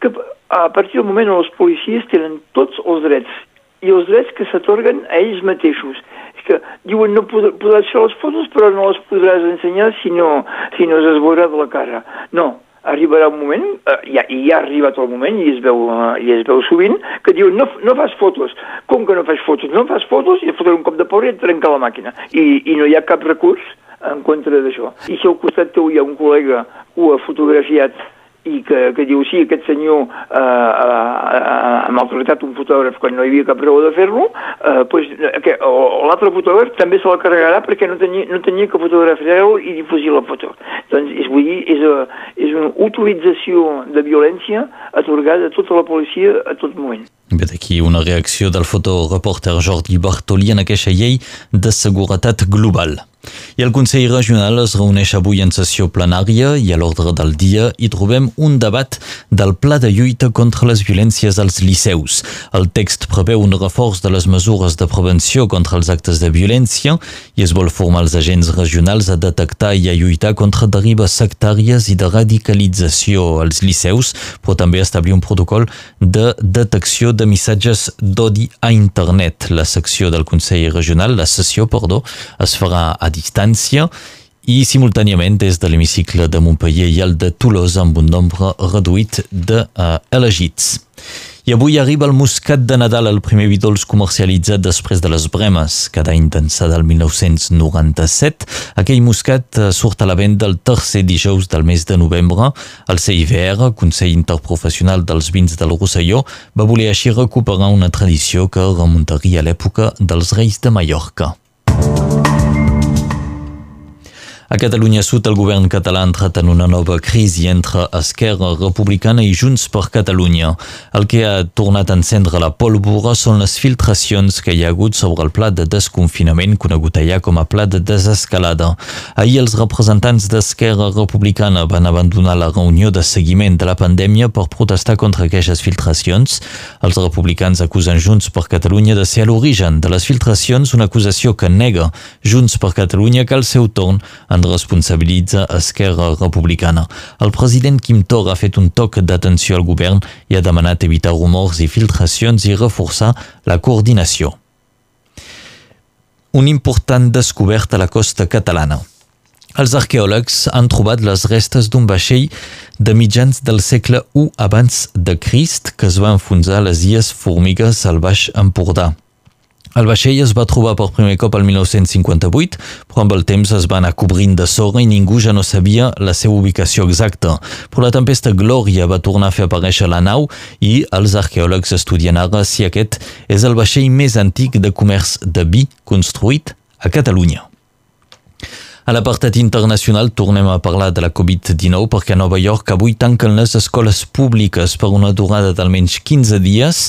que a partir del moment on els policies tenen tots els drets i els drets que s'atorguen a ells mateixos. És que diuen no pod podràs fer les fotos però no les podràs ensenyar si no, si no es veurà de la cara. No, arribarà un moment, eh, ja, i ja ha arribat el moment, i es veu, eh, i es veu sovint, que diuen no, no fas fotos. Com que no fas fotos? No fas fotos i et fotré un cop de porra i et trenca la màquina. I, I no hi ha cap recurs en contra d'això. I si al costat teu hi ha un col·lega que ho ha fotografiat i que, que diu sí, aquest senyor eh, ha maltratat un fotògraf quan no hi havia cap raó de fer-lo, eh, pues, que, o l'altre fotògraf també se la carregarà perquè no tenia, no tenia que fotografiar-lo i difusió la foto. Doncs és, vull dir, és, a, és una utilització de violència atorgada a tota la policia a tot moment. Ve d'aquí una reacció del fotoreporter Jordi Bartoli en aquesta llei de seguretat global. I el Consell Regional es reuneix avui en sessió plenària i a l'ordre del dia hi trobem un debat del pla de lluita contra les violències als liceus. El text preveu un reforç de les mesures de prevenció contra els actes de violència i es vol formar els agents regionals a detectar i a lluitar contra derives sectàries i de radicalització als liceus, però també establir un protocol de detecció de missatges d'odi a internet. La secció del Consell Regional, la sessió, perdó, es farà a distància i simultàniament des de l'hemicicle de Montpellier i el de Tolosa amb un nombre reduït d'elegits. De, uh, I avui arriba el muscat de Nadal, el primer vi dolç comercialitzat després de les bremes. Cada any d'ençà del 1997, aquell muscat surt a la venda el tercer dijous del mes de novembre. El CIVR, Consell Interprofessional dels Vins del Rosselló, va voler així recuperar una tradició que remuntaria a l'època dels Reis de Mallorca. A Catalunya Sud, el govern català ha entrat en una nova crisi entre Esquerra Republicana i Junts per Catalunya. El que ha tornat a encendre la pólvora són les filtracions que hi ha hagut sobre el pla de desconfinament conegut allà com a pla de desescalada. Ahir els representants d'Esquerra Republicana van abandonar la reunió de seguiment de la pandèmia per protestar contra aquestes filtracions. Els republicans acusen Junts per Catalunya de ser a l'origen de les filtracions, una acusació que nega Junts per Catalunya que al seu torn en responsabilitza Esquerra Republicana. El president Quim Torra ha fet un toc d'atenció al govern i ha demanat evitar rumors i filtracions i reforçar la coordinació. Un important descobert a la costa catalana. Els arqueòlegs han trobat les restes d'un vaixell de mitjans del segle I abans de Crist que es va enfonsar a les illes Formigues al Baix Empordà. El vaixell es va trobar per primer cop al 1958, però amb el temps es va anar cobrint de sorra i ningú ja no sabia la seva ubicació exacta. Però la tempesta Glòria va tornar a fer aparèixer la nau i els arqueòlegs estudien ara si aquest és el vaixell més antic de comerç de vi construït a Catalunya. A l'apartat internacional tornem a parlar de la Covid-19 perquè a Nova York avui tanquen les escoles públiques per una durada d'almenys 15 dies.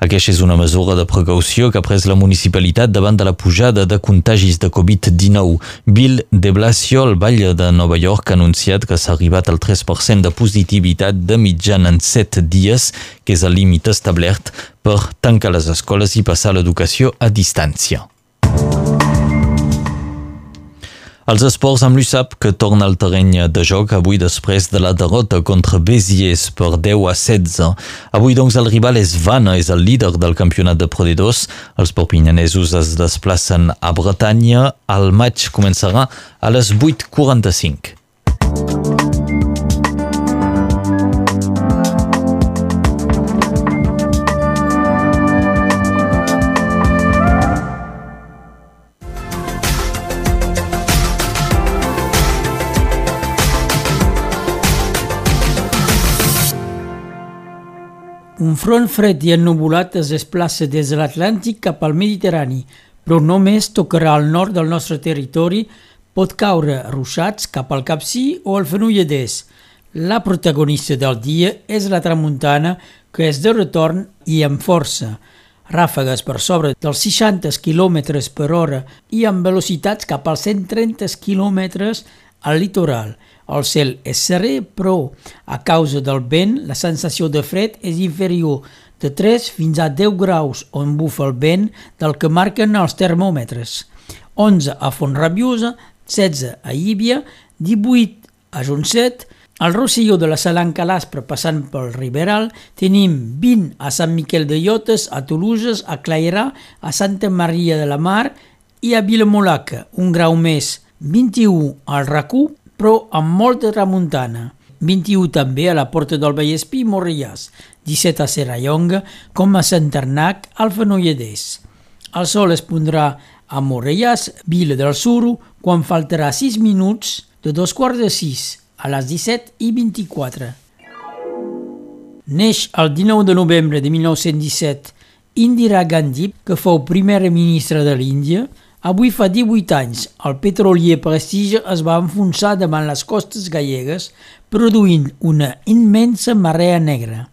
Aquesta és una mesura de precaució que ha pres la municipalitat davant de la pujada de contagis de Covid-19. Bill de Blasio, el Vall de Nova York, ha anunciat que s'ha arribat al 3% de positivitat de mitjana en 7 dies, que és el límit establert per tancar les escoles i passar l'educació a distància. Els esports amb l'USAP que torna al terreny de joc avui després de la derrota contra Béziers per 10 a 16. Avui doncs el rival és Vanna, és el líder del campionat de Pro D2. Els perpinyanesos es desplacen a Bretanya. El maig començarà a les 8.45. Un front fred i ennubulat es desplaça des de l'Atlàntic cap al Mediterrani, però només tocarà al nord del nostre territori, pot caure ruixats cap al Capcí o al Fenolledès. La protagonista del dia és la tramuntana, que és de retorn i amb força. Ràfegues per sobre dels 60 km per hora i amb velocitats cap als 130 km al litoral. El cel és serè, però a causa del vent la sensació de fred és inferior de 3 fins a 10 graus on bufa el vent del que marquen els termòmetres. 11 a Font Rabiosa, 16 a Íbia, 18 a Jonset, al Rosselló de la Salanca l'Aspre passant pel Riberal, tenim 20 a Sant Miquel de Llotes, a Toluses, a Clairà, a Santa Maria de la Mar i a Vilamolaca, un grau més, 21 al Racú, però amb molta tramuntana. 21 també a la Porta del Vallespí i Morellàs, 17 a Serrallonga, com a Sant Arnac, al Fenolledès. El sol es pondrà a Morellàs, Vila del Suro, quan faltarà 6 minuts de dos quarts de 6 a les 17 i 24. Neix el 19 de novembre de 1917 Indira Gandhi, que fou primera ministra de l'Índia, Avui fa 18 anys, el petrolier Prestige es va enfonsar davant les costes gallegues, produint una immensa marea negra.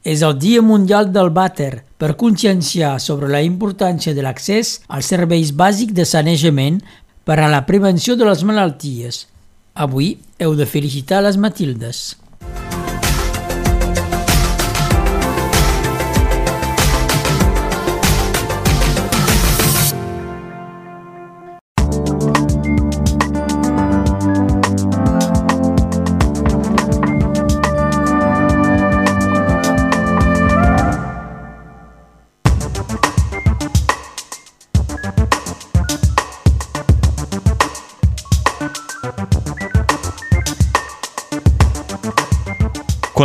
És el Dia Mundial del Vàter per conscienciar sobre la importància de l'accés als serveis bàsics de sanejament per a la prevenció de les malalties. Avui heu de felicitar les Matildes.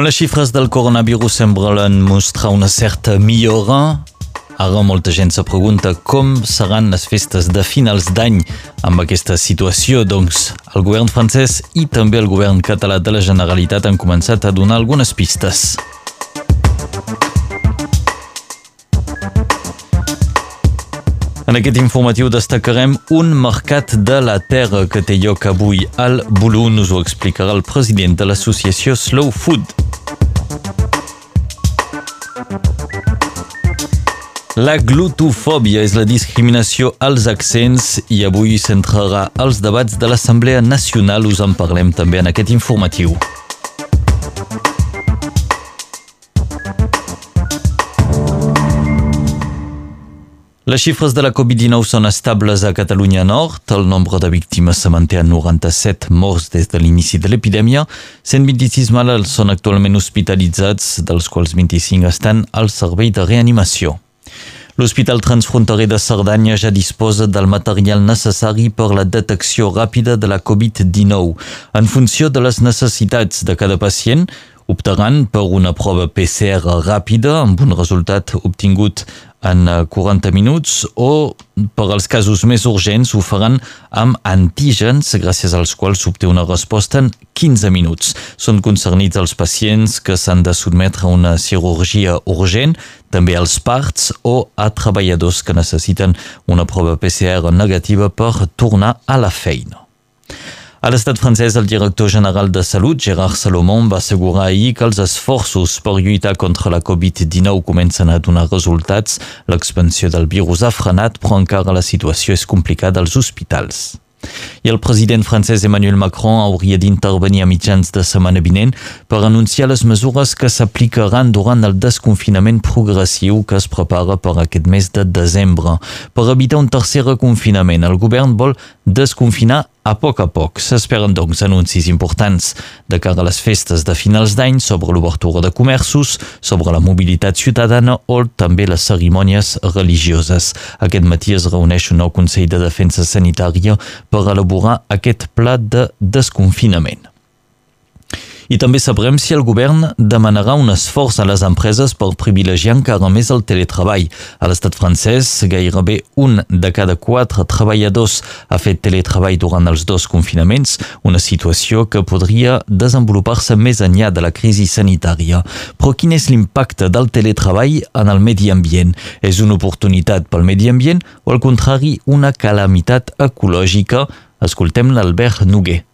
Quan les xifres del coronavirus semblen mostrar una certa millora, ara molta gent se pregunta com seran les festes de finals d'any amb aquesta situació. Doncs el govern francès i també el govern català de la Generalitat han començat a donar algunes pistes. En aquest informatiu destacarem un mercat de la terra que té lloc avui al Bolun. Us ho explicarà el president de l'associació Slow Food. La glutofòbia és la discriminació als accents i avui centrarà els debats de l'Assemblea Nacional. Us en parlem també en aquest informatiu. Les xifres de la Covid-19 són estables a Catalunya Nord. El nombre de víctimes se manté a 97 morts des de l'inici de l'epidèmia. 126 malalts són actualment hospitalitzats, dels quals 25 estan al servei de reanimació. L'Hospital Transfronterer de Cerdanya ja disposa del material necessari per la detecció ràpida de la Covid-19. En funció de les necessitats de cada pacient, optaran per una prova PCR ràpida amb un resultat obtingut en 40 eh, minuts o per als casos més urgents ho faran amb antígens gràcies als quals s'obté una resposta en 15 minuts. Són concernits els pacients que s'han de sotmetre a una cirurgia urgent, també als parts o a treballadors que necessiten una prova PCR negativa per tornar a la feina. A l'estat francès, el director general de Salut, Gerard Salomon, va assegurar ahir que els esforços per lluitar contra la Covid-19 comencen a donar resultats. L'expansió del virus ha frenat, però encara la situació és complicada als hospitals. I el president francès Emmanuel Macron hauria d'intervenir a mitjans de setmana vinent per anunciar les mesures que s'aplicaran durant el desconfinament progressiu que es prepara per aquest mes de desembre. Per evitar un tercer reconfinament, el govern vol desconfinar a poc a poc s'esperen doncs anuncis importants de cara a les festes de finals d'any sobre l'obertura de comerços, sobre la mobilitat ciutadana o també les cerimònies religioses. Aquest matí es reuneix un nou Consell de Defensa Sanitària per elaborar aquest pla de desconfinament. I també sabrem si el govern demanarà un esforç a les empreses per privilegiar encara més el teletreball. A l'estat francès, gairebé un de cada quatre treballadors ha fet teletreball durant els dos confinaments, una situació que podria desenvolupar-se més enllà de la crisi sanitària. Però quin és l'impacte del teletreball en el medi ambient? És una oportunitat pel medi ambient o, al contrari, una calamitat ecològica? Escoltem l'Albert Noguer.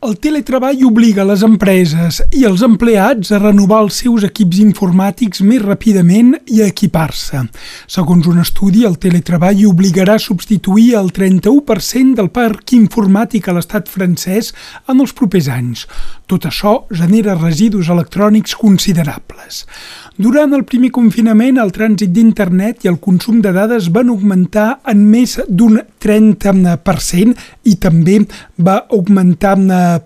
El teletreball obliga les empreses i els empleats a renovar els seus equips informàtics més ràpidament i a equipar-se. Segons un estudi, el teletreball obligarà a substituir el 31% del parc informàtic a l'estat francès en els propers anys. Tot això genera residus electrònics considerables. Durant el primer confinament, el trànsit d'internet i el consum de dades van augmentar en més d'un 30% i també va augmentar,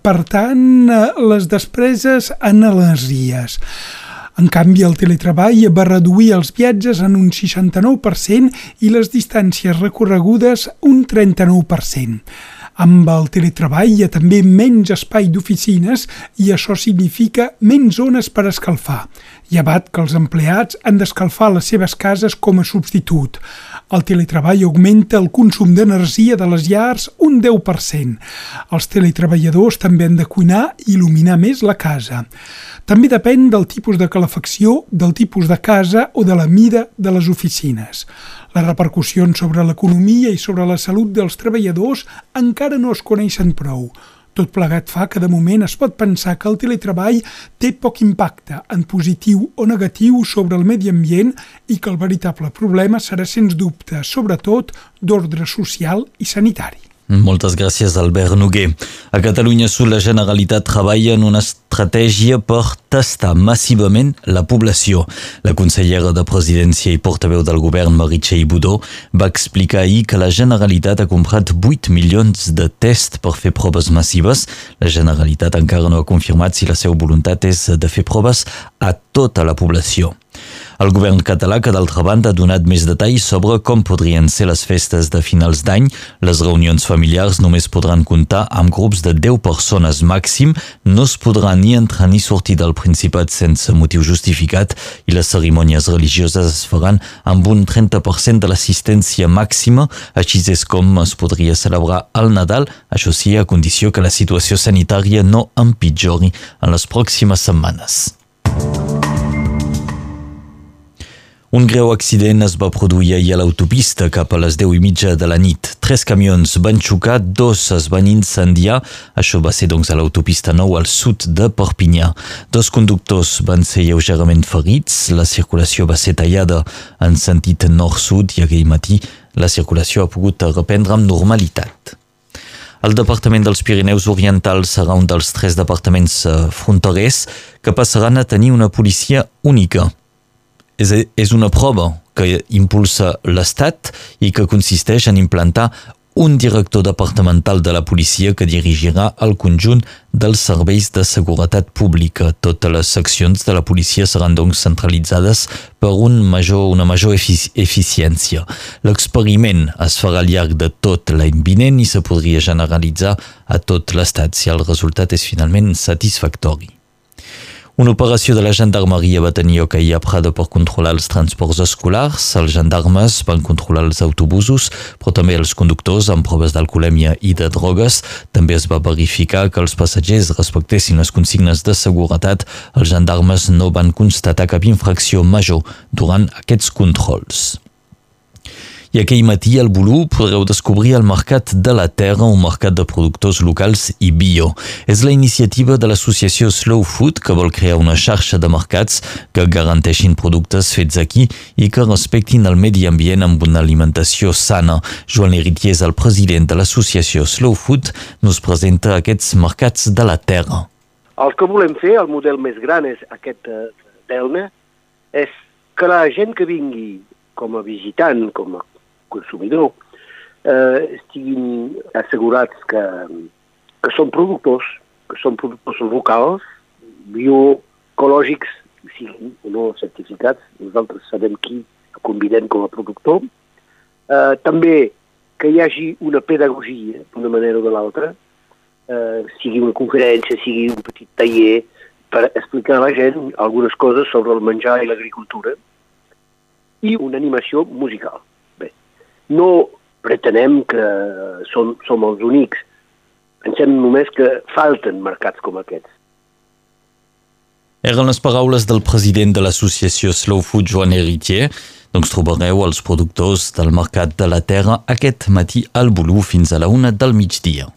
per tant, les despreses en energies. En canvi, el teletreball va reduir els viatges en un 69% i les distàncies recorregudes un 39%. Amb el teletreball hi ha també menys espai d'oficines i això significa menys zones per escalfar, llevat que els empleats han d'escalfar les seves cases com a substitut. El teletreball augmenta el consum d'energia de les llars un 10%. Els teletreballadors també han de cuinar i il·luminar més la casa. També depèn del tipus de calefacció, del tipus de casa o de la mida de les oficines. Les repercussions sobre l'economia i sobre la salut dels treballadors encara no es coneixen prou. Tot plegat fa que de moment es pot pensar que el teletreball té poc impacte, en positiu o negatiu, sobre el medi ambient i que el veritable problema serà, sens dubte, sobretot d'ordre social i sanitari. Moltes gràcies, Albert Noguer. A Catalunya Sud, la Generalitat treballa en una estratègia per tastar massivament la població. La consellera de Presidència i portaveu del govern, Meritxell Budó, va explicar ahir que la Generalitat ha comprat 8 milions de tests per fer proves massives. La Generalitat encara no ha confirmat si la seva voluntat és de fer proves a tota la població. El govern català, que d'altra banda ha donat més detalls sobre com podrien ser les festes de finals d'any. Les reunions familiars només podran comptar amb grups de 10 persones màxim, no es podrà ni entrar ni sortir del Principat sense motiu justificat i les cerimònies religioses es faran amb un 30% de l'assistència màxima, així és com es podria celebrar el Nadal, això sí, a condició que la situació sanitària no empitjori en les pròximes setmanes. Un greu accident es va produir ahir a l'autopista cap a les 10 i mitja de la nit. Tres camions van xocar, dos es van incendiar. Això va ser doncs a l'autopista nou al sud de Perpinyà. Dos conductors van ser lleugerament ferits. La circulació va ser tallada en sentit nord-sud i aquell matí la circulació ha pogut reprendre amb normalitat. El Departament dels Pirineus Orientals serà un dels tres departaments eh, fronterers que passaran a tenir una policia única és, és una prova que impulsa l'Estat i que consisteix en implantar un director departamental de la policia que dirigirà el conjunt dels serveis de seguretat pública. Totes les seccions de la policia seran doncs centralitzades per un major, una major efici eficiència. L'experiment es farà al llarg de tot l'any vinent i se podria generalitzar a tot l'estat si el resultat és finalment satisfactori. Una operació de la gendarmeria va tenir lloc ahir a Prada per controlar els transports escolars. Els gendarmes van controlar els autobusos, però també els conductors amb proves d'alcoholèmia i de drogues. També es va verificar que els passatgers respectessin les consignes de seguretat. Els gendarmes no van constatar cap infracció major durant aquests controls. I aquell matí al Bolú podreu descobrir el Mercat de la Terra, un mercat de productors locals i bio. És la iniciativa de l'associació Slow Food que vol crear una xarxa de mercats que garanteixin productes fets aquí i que respectin el medi ambient amb una alimentació sana. Joan Leritier és el president de l'associació Slow Food, nos presenta aquests mercats de la terra. El que volem fer, el model més gran és aquest eh, d'Elna, és que la gent que vingui com a visitant, com a consumidor, eh, estiguin assegurats que, que són productors, que són productors locals, bioecològics, siguin o no certificats, nosaltres sabem qui convidem com a productor. Eh, també que hi hagi una pedagogia, d'una manera o de l'altra, eh, sigui una conferència, sigui un petit taller, per explicar a la gent algunes coses sobre el menjar i l'agricultura, i una animació musical. No pretenem que som, som els únics. Pensem només que falten mercats com aquests. Eren les paraules del president de l'associació Slow Food, Joan Heritier. Doncs trobareu els productors del Mercat de la Terra aquest matí al Bolú fins a la una del migdia.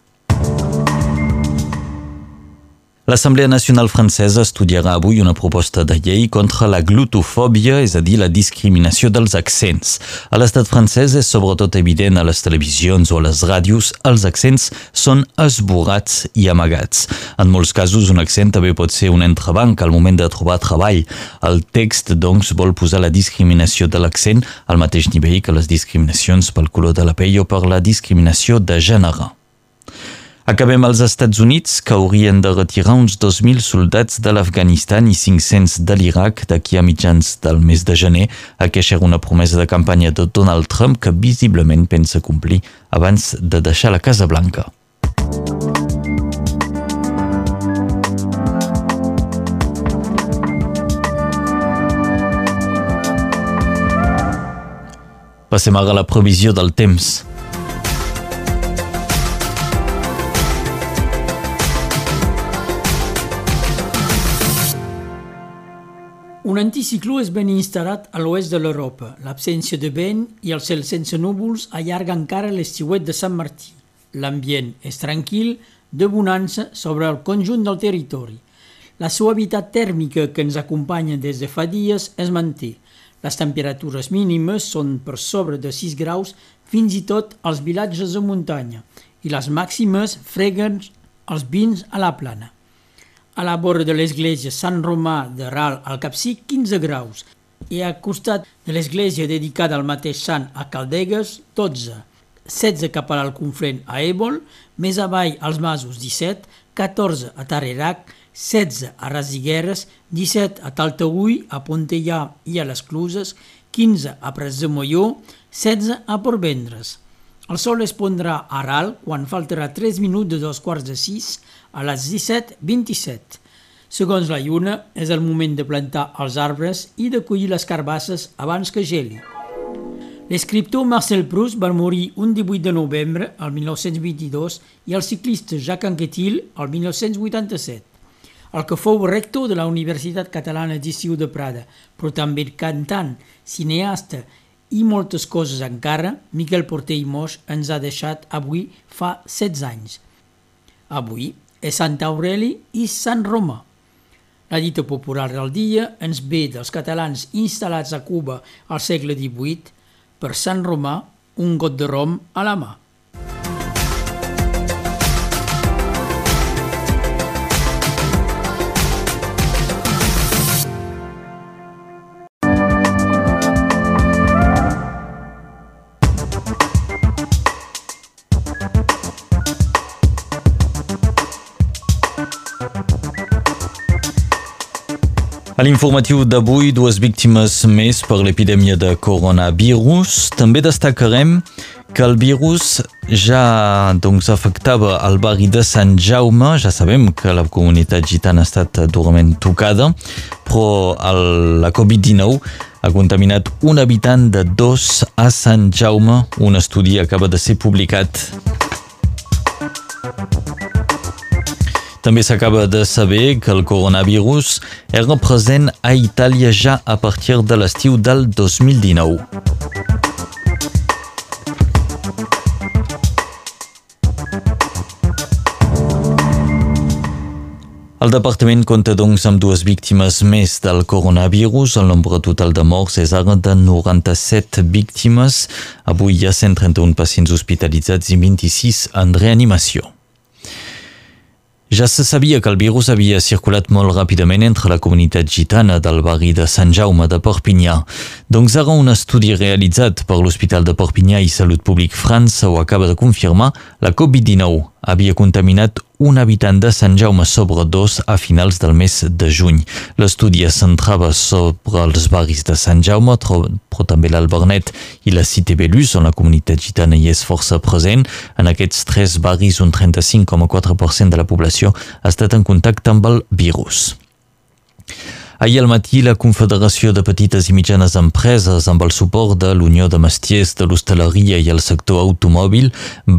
L'Assemblea Nacional Francesa estudiarà avui una proposta de llei contra la glutofòbia, és a dir, la discriminació dels accents. A l'estat francès és sobretot evident a les televisions o a les ràdios, els accents són esborrats i amagats. En molts casos, un accent també pot ser un entrebanc al moment de trobar treball. El text, doncs, vol posar la discriminació de l'accent al mateix nivell que les discriminacions pel color de la pell o per la discriminació de gènere. Acabem als Estats Units, que haurien de retirar uns 2.000 soldats de l'Afganistan i 500 de l'Iraq d'aquí a mitjans del mes de gener. Aquesta era una promesa de campanya de Donald Trump que visiblement pensa complir abans de deixar la Casa Blanca. Passem ara a la previsió del temps. Un anticicló és ben instal·lat a l'oest de l'Europa. L'absència de vent i el cel sense núvols allarga encara l'estiuet de Sant Martí. L'ambient és tranquil, de bonança sobre el conjunt del territori. La suavitat tèrmica que ens acompanya des de fa dies es manté. Les temperatures mínimes són per sobre de 6 graus fins i tot als vilatges de muntanya i les màximes freguen els vins a la plana a la vora de l'església Sant Romà de Ral al Capcí 15 graus. I al costat de l'església dedicada al mateix sant a Caldegues 12, 16 cap a l'Alconfrent a Ébol, més avall als Masos 17, 14 a Tarerac, 16 a Rasigueres, 17 a Taltaüll, a Pontellà i a les Cluses, 15 a Pres de Molló, 16 a Portvendres. El sol es pondrà a Ral quan faltarà 3 minuts de dos quarts de 6 a les 17.27. Segons la lluna, és el moment de plantar els arbres i de collir les carbasses abans que geli. L'escriptor Marcel Proust va morir un 18 de novembre, al 1922, i el ciclista Jacques Anquetil, al 1987. El que fou rector de la Universitat Catalana d'Estiu de Prada, però també cantant, cineasta i moltes coses encara, Miquel Porter i Moix ens ha deixat avui fa 16 anys. Avui és Sant Aureli i Sant Roma. La dita popular del dia ens ve dels catalans instal·lats a Cuba al segle XVIII per Sant Romà, un got de rom a la mà. A l'informatiu d'avui, dues víctimes més per l'epidèmia de coronavirus. També destacarem que el virus ja doncs, afectava el barri de Sant Jaume. Ja sabem que la comunitat gitana ha estat durament tocada, però el, la Covid-19 ha contaminat un habitant de dos a Sant Jaume. Un estudi acaba de ser publicat. També s'acaba de saber que el coronavirus era present a Itàlia ja a partir de l'estiu del 2019. El departament compta doncs amb dues víctimes més del coronavirus. El nombre total de morts és ara de 97 víctimes. Avui hi ha 131 pacients hospitalitzats i 26 en reanimació. Ja se sabia que el virus havia circulat molt ràpidament entre la comunitat gitana del barri de Sant Jaume de Perpinyà. Doncs ara un estudi realitzat per l'Hospital de Perpinyà i Salut Públic França ho acaba de confirmar, la Covid-19 havia contaminat un habitant de Sant Jaume sobre dos a finals del mes de juny. L'estudi es centrava sobre els barris de Sant Jaume, però també l'Albernet i la Cité Belus, on la comunitat gitana hi és força present. En aquests tres barris, un 35,4% de la població ha estat en contacte amb el virus. Ahir al matí, la Confederació de Petites i Mitjanes Empreses, amb el suport de l'Unió de Mestiers de l'Hostaleria i el sector automòbil,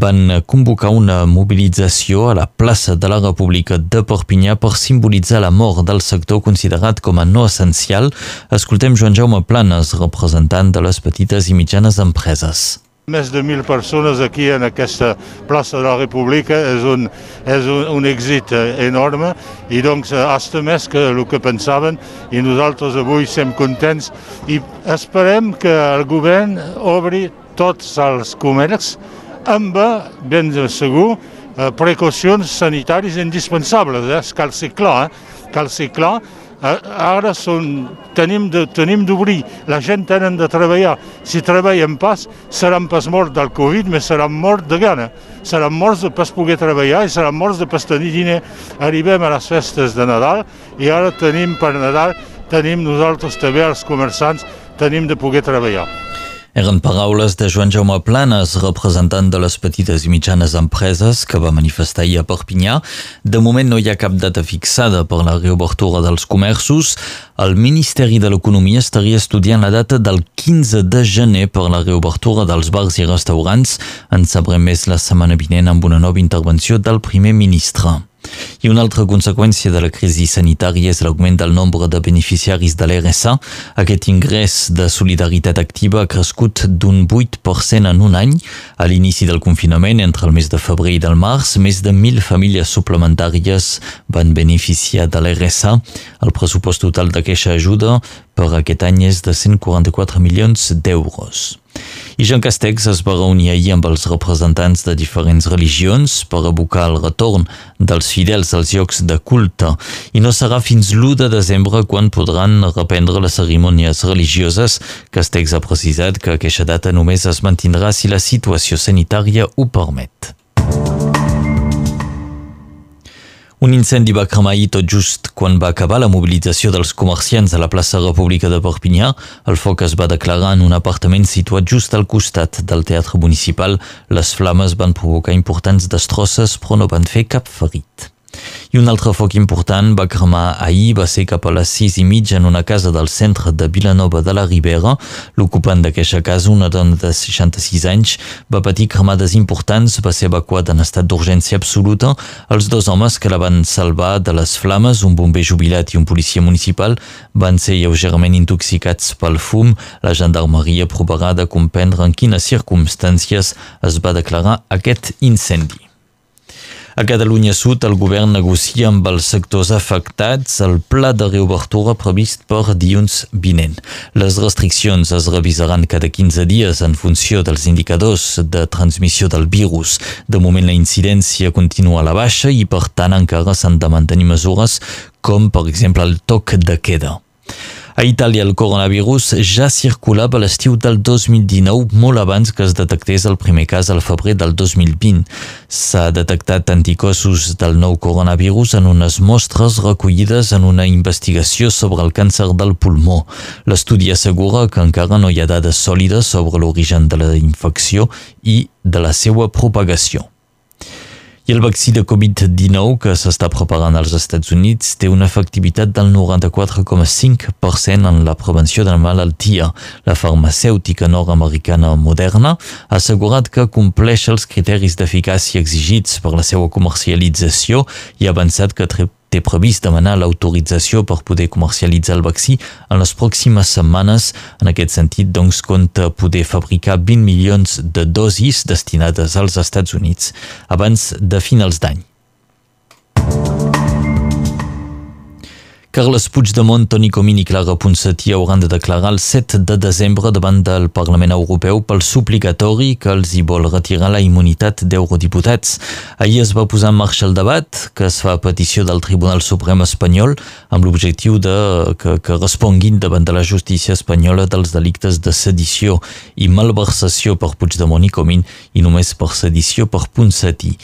van convocar una mobilització a la plaça de la República de Perpinyà per simbolitzar la mort del sector considerat com a no essencial. Escoltem Joan Jaume Planes, representant de les petites i mitjanes empreses. Més de mil persones aquí en aquesta plaça de la República és un, és un, un èxit enorme i doncs hasta més que el que pensaven i nosaltres avui som contents i esperem que el govern obri tots els comerços amb, ben segur, precaucions sanitàries indispensables. Eh? Cal ser clar, eh? cal ser clar ara són, tenim d'obrir, la gent tenen de treballar. Si treballen pas, seran pas morts del Covid, però seran morts de gana. Seran morts de pas poder treballar i seran morts de pas tenir diner. Arribem a les festes de Nadal i ara tenim per Nadal, tenim nosaltres també els comerçants, tenim de poder treballar. Eren paraules de Joan Jaume Planes, representant de les petites i mitjanes empreses que va manifestar ahir a Perpinyà. De moment no hi ha cap data fixada per la reobertura dels comerços. El Ministeri de l'Economia estaria estudiant la data del 15 de gener per la reobertura dels bars i restaurants. En sabrem més la setmana vinent amb una nova intervenció del primer ministre. I una altra conseqüència de la crisi sanitària és l'augment del nombre de beneficiaris de l'RSA. Aquest ingrés de solidaritat activa ha crescut d'un 8% en un any. A l'inici del confinament, entre el mes de febrer i del març, més de 1.000 famílies suplementàries van beneficiar de l'RSA. El pressupost total d'aquesta ajuda per aquest any és de 144 milions d'euros. I Jean Castex es va reunir ahir amb els representants de diferents religions per abocar el retorn dels fidels als llocs de culte i no serà fins l'1 de desembre quan podran reprendre les cerimònies religioses. Castex ha precisat que aquesta data només es mantindrà si la situació sanitària ho permet. Un incendi va cremar ahir tot just quan va acabar la mobilització dels comerciants a la plaça República de Perpinyà. El foc es va declarar en un apartament situat just al costat del teatre municipal. Les flames van provocar importants destrosses però no van fer cap ferit. I un altre foc important va cremar ahir, va ser cap a les sis i mitja en una casa del centre de Vilanova de la Ribera. L'ocupant d'aquesta casa, una dona de 66 anys, va patir cremades importants, va ser evacuat en estat d'urgència absoluta. Els dos homes que la van salvar de les flames, un bomber jubilat i un policia municipal, van ser lleugerament intoxicats pel fum. La gendarmeria provarà de comprendre en quines circumstàncies es va declarar aquest incendi. A Catalunya Sud, el govern negocia amb els sectors afectats el pla de reobertura previst per dilluns vinent. Les restriccions es revisaran cada 15 dies en funció dels indicadors de transmissió del virus. De moment, la incidència continua a la baixa i, per tant, encara s'han de mantenir mesures com, per exemple, el toc de queda. A Itàlia el coronavirus ja circulava a l'estiu del 2019, molt abans que es detectés el primer cas al febrer del 2020. S'ha detectat anticossos del nou coronavirus en unes mostres recollides en una investigació sobre el càncer del pulmó. L'estudi assegura que encara no hi ha dades sòlides sobre l'origen de la infecció i de la seva propagació. I el vaccí de Covid-19 que s'està preparant als Estats Units té una efectivitat del 94,5% en la prevenció de la malaltia. La farmacèutica nord-americana Moderna ha assegurat que compleix els criteris d'eficàcia exigits per la seva comercialització i ha avançat que té previst demanar l'autorització per poder comercialitzar el vaccí en les pròximes setmanes. En aquest sentit, doncs, compta poder fabricar 20 milions de dosis destinades als Estats Units abans de finals d'any. Carles Puigdemont, Toni Comín i Clara Ponsatí hauran de declarar el 7 de desembre davant del Parlament Europeu pel suplicatori que els hi vol retirar la immunitat d'eurodiputats. Ahir es va posar en marxa el debat, que es fa a petició del Tribunal Suprem espanyol, amb l'objectiu de que, que responguin davant de la justícia espanyola dels delictes de sedició i malversació per Puigdemont i Comín i només per sedició per Ponsatí.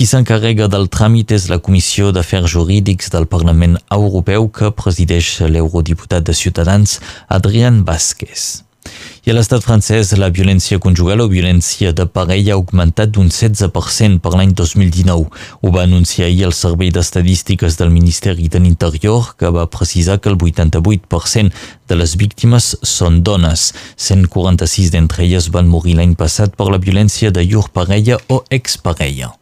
Qui s'encarrega del tràmit és la Comissió d'Afers Jurídics del Parlament Europeu que presideix l'eurodiputat de Ciutadans Adrián Vázquez. I a l'estat francès, la violència conjugal o violència de parella ha augmentat d'un 16% per l'any 2019. Ho va anunciar ahir el Servei d'Estadístiques del Ministeri de l'Interior, que va precisar que el 88% de les víctimes són dones. 146 d'entre elles van morir l'any passat per la violència de llur parella o exparella.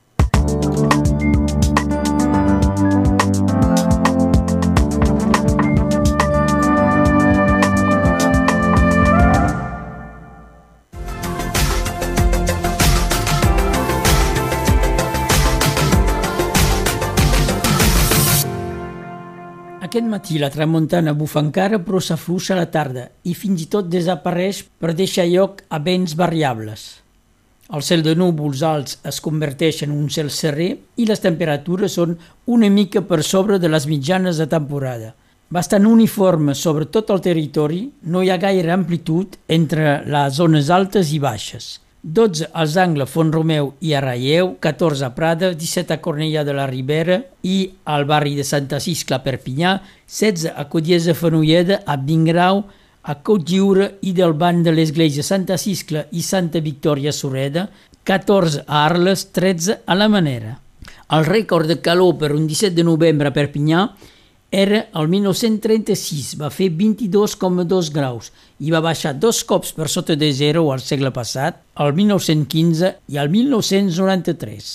Matí la tramuntana bufa encara però s'afluixa a la tarda i fins i tot desapareix per deixar lloc a vents variables. El cel de núvols alts es converteix en un cel serrer i les temperatures són una mica per sobre de les mitjanes de temporada. Bastant uniforme sobre tot el territori, no hi ha gaire amplitud entre les zones altes i baixes. 12 als angles Font Romeu i a Raieu, 14 a Prada, 17 a Cornellà de la Ribera i al barri de Santa Ciscla a Perpinyà, 16 a Codiesa Fenolleda, a Vingrau, a Cotlliure i del banc de l'Església Santa Ciscla i Santa Victòria Sureda, 14 a Arles, 13 a la Manera. El rècord de calor per un 17 de novembre a Perpinyà era el 1936, va fer 22,2 graus i va baixar dos cops per sota de zero al segle passat, el 1915 i el 1993.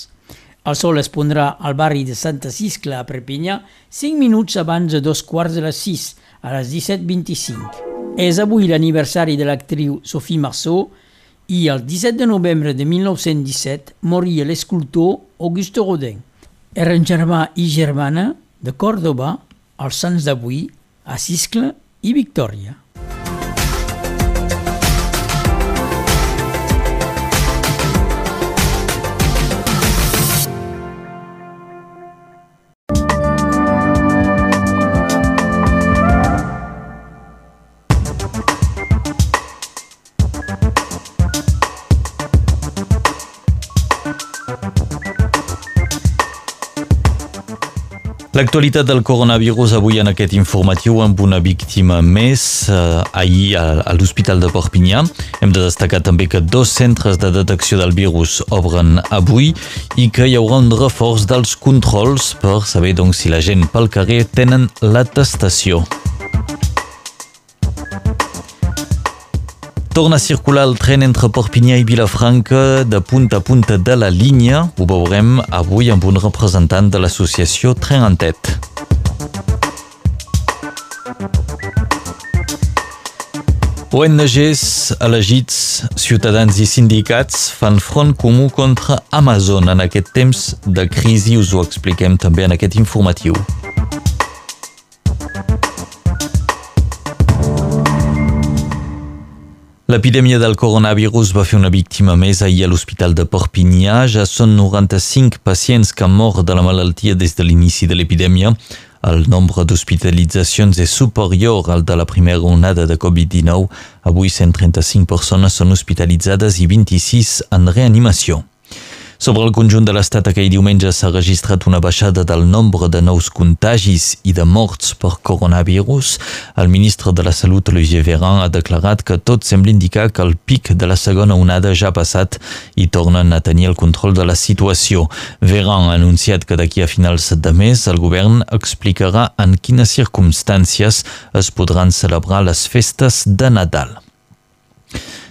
El sol es pondrà al barri de Santa Ciscla a Perpinyà 5 minuts abans de dos quarts de les 6, a les 17.25. És avui l'aniversari de l'actriu Sophie Marceau i el 17 de novembre de 1917 moria l'escultor Auguste Rodin. Eren germà i germana de Còrdoba, els Sants d'avui, a Ciscle i Victòria. L'actualitat del coronavirus avui en aquest informatiu amb una víctima més eh, ahir a, a l'Hospital de Perpinyà. Hem de destacar també que dos centres de detecció del virus obren avui i que hi haurà un reforç dels controls per saber doncs, si la gent pel carrer tenen l'atestació. Torna a circular el tren entre Perpinyà i Vilafranca de punta a punta de la línia. Ho veurem avui amb un representant de l'associació Tren en Tet. ONGs elegits, ciutadans i sindicats fan front comú contra Amazon en aquest temps de crisi. Us ho expliquem també en aquest informatiu. L'epidèmia del coronavirus va fer una víctima més ahir a l'Hospital de Perpinyà. Ja són 95 pacients que han mort de la malaltia des de l'inici de l'epidèmia. El nombre d'hospitalitzacions és superior al de la primera onada de Covid-19. Avui 135 persones són hospitalitzades i 26 en reanimació. Sobre el conjunt de l'estat aquell diumenge s'ha registrat una baixada del nombre de nous contagis i de morts per coronavirus. El ministre de la Salut, Olivier Véran, ha declarat que tot sembla indicar que el pic de la segona onada ja ha passat i tornen a tenir el control de la situació. Véran ha anunciat que d'aquí a finals de mes el govern explicarà en quines circumstàncies es podran celebrar les festes de Nadal.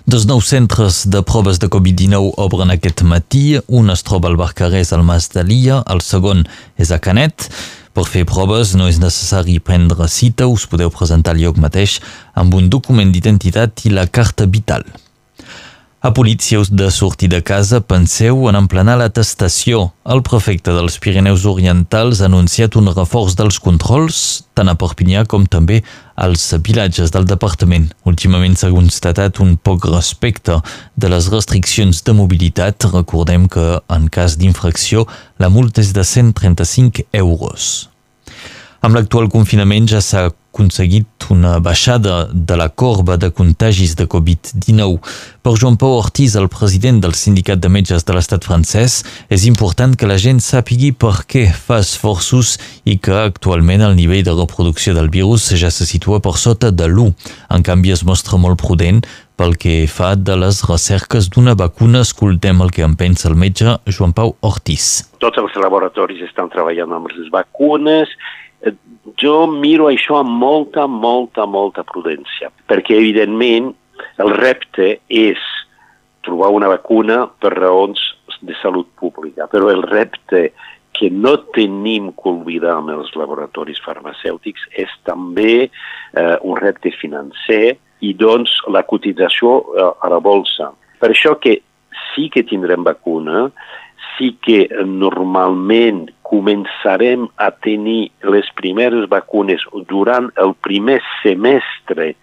Dos nous centres de proves de Covid-19 obren aquest matí. Un es troba al Barcarès al Mas de l'Ia, el segon és a Canet. Per fer proves no és necessari prendre cita, us podeu presentar al lloc mateix amb un document d'identitat i la carta vital. A policia de sortir de casa, penseu en emplenar l'atestació. El prefecte dels Pirineus Orientals ha anunciat un reforç dels controls, tant a Perpinyà com també als vilatges del departament. Últimament s'ha constatat un poc respecte de les restriccions de mobilitat. Recordem que, en cas d'infracció, la multa és de 135 euros. Amb l'actual confinament ja s'ha aconseguit una baixada de la corba de contagis de Covid-19. Per Joan Pau Ortiz, el president del Sindicat de Metges de l'estat francès, és important que la gent sàpigui per què fa esforços i que actualment el nivell de reproducció del virus ja se situa per sota de l'1. En canvi, es mostra molt prudent pel que fa de les recerques d'una vacuna. Escoltem el que en pensa el metge Joan Pau Ortiz. Tots els laboratoris estan treballant amb les vacunes, jo miro això amb molta, molta, molta prudència, perquè evidentment el repte és trobar una vacuna per raons de salut pública, però el repte que no tenim que oblidar amb els laboratoris farmacèutics és també eh, un repte financer i doncs la cotització eh, a la bolsa. Per això que sí que tindrem vacuna, sí que normalment començarem a tenir les primeres vacunes durant el primer semestre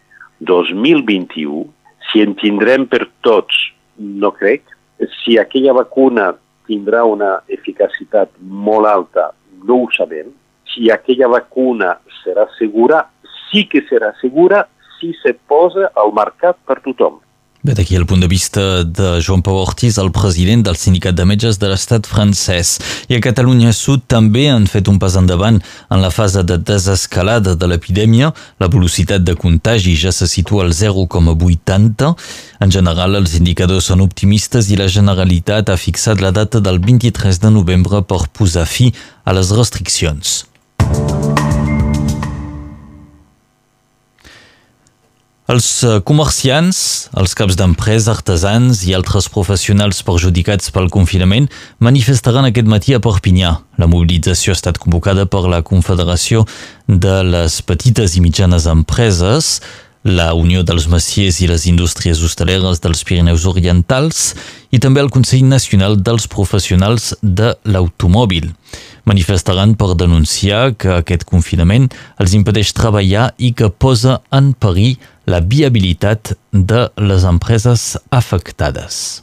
2021, si en tindrem per tots, no crec. Si aquella vacuna tindrà una eficacitat molt alta, no ho sabem. Si aquella vacuna serà segura, sí que serà segura si se posa al mercat per tothom. Bé, d'aquí el punt de vista de Joan Pau Ortiz, el president del Sindicat de Metges de l'estat francès. I a Catalunya Sud també han fet un pas endavant en la fase de desescalada de l'epidèmia. La velocitat de contagi ja se situa al 0,80. En general, els indicadors són optimistes i la Generalitat ha fixat la data del 23 de novembre per posar fi a les restriccions. Els eh, comerciants, els caps d'empresa, artesans i altres professionals perjudicats pel confinament manifestaran aquest matí a Perpinyà. La mobilització ha estat convocada per la Confederació de les Petites i Mitjanes Empreses, la Unió dels Maciers i les Indústries Hostaleres dels Pirineus Orientals i també el Consell Nacional dels Professionals de l'Automòbil. Manifestaran per denunciar que aquest confinament els impedeix treballar i que posa en perill la viabilitat de les empreses afectades.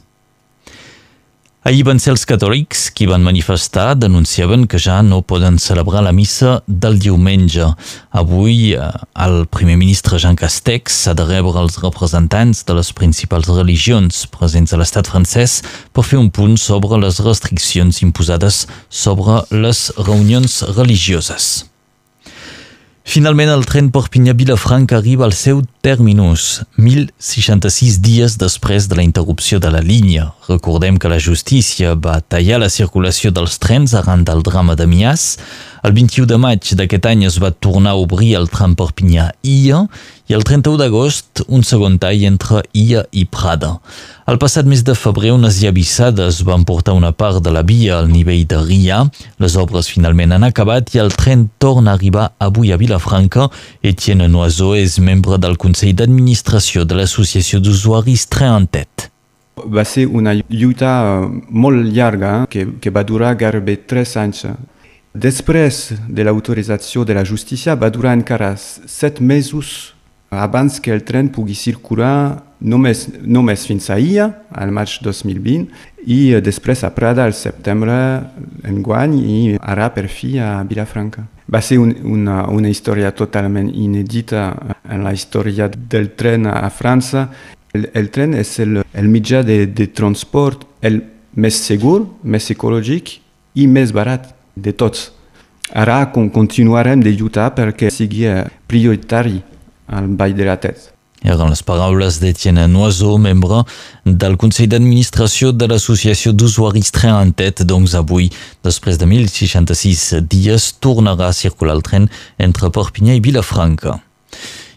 Ahir van ser els catòlics qui van manifestar, denunciaven que ja no poden celebrar la missa del diumenge. Avui eh, el primer ministre Jean Castex ha de rebre els representants de les principals religions presents a l'estat francès per fer un punt sobre les restriccions imposades sobre les reunions religioses. Finalment, el tren Perpinyà-Vilafranca arriba al seu terminus, 1.066 dies després de la interrupció de la línia. Recordem que la justícia va tallar la circulació dels trens arran del drama de Mias. El 21 de maig d'aquest any es va tornar a obrir el tram Perpinyà-Illa i el 31 d'agost un segon tall entre Illa i Prada. El passat mes de febrer unes llavissades van portar una part de la via al nivell de Ria. Les obres finalment han acabat i el tren torna a arribar avui a Vilafranca. Etienne Noiseau és membre del Consell d'Administració de l'Associació d'Usuaris Treantet. Va ser una lluita eh, molt llarga que, que va durar gairebé tres anys. Després de l'autorització de la justícia va durar encara set mesos abans que el tren pugui circular només, només fins ahir, al maig 2020, i després a Prada al setembre enguany i ara per fi a Vilafranca. Va ser un, una, una història totalment inèdita en la història del tren a França. El, el tren és el, el mitjà de, de transport el més segur, més ecològic i més barat de tots. Ara continuarem de lluitar perquè sigui eh, prioritari al Ball de la Tête. Eren les paraules d'Etienne Noiseau, membre del Consell d'Administració de l'Associació d'Usuaris Tren en Tête. Doncs avui, després de 1.066 dies, tornarà a circular el tren entre Perpinyà i Vilafranca.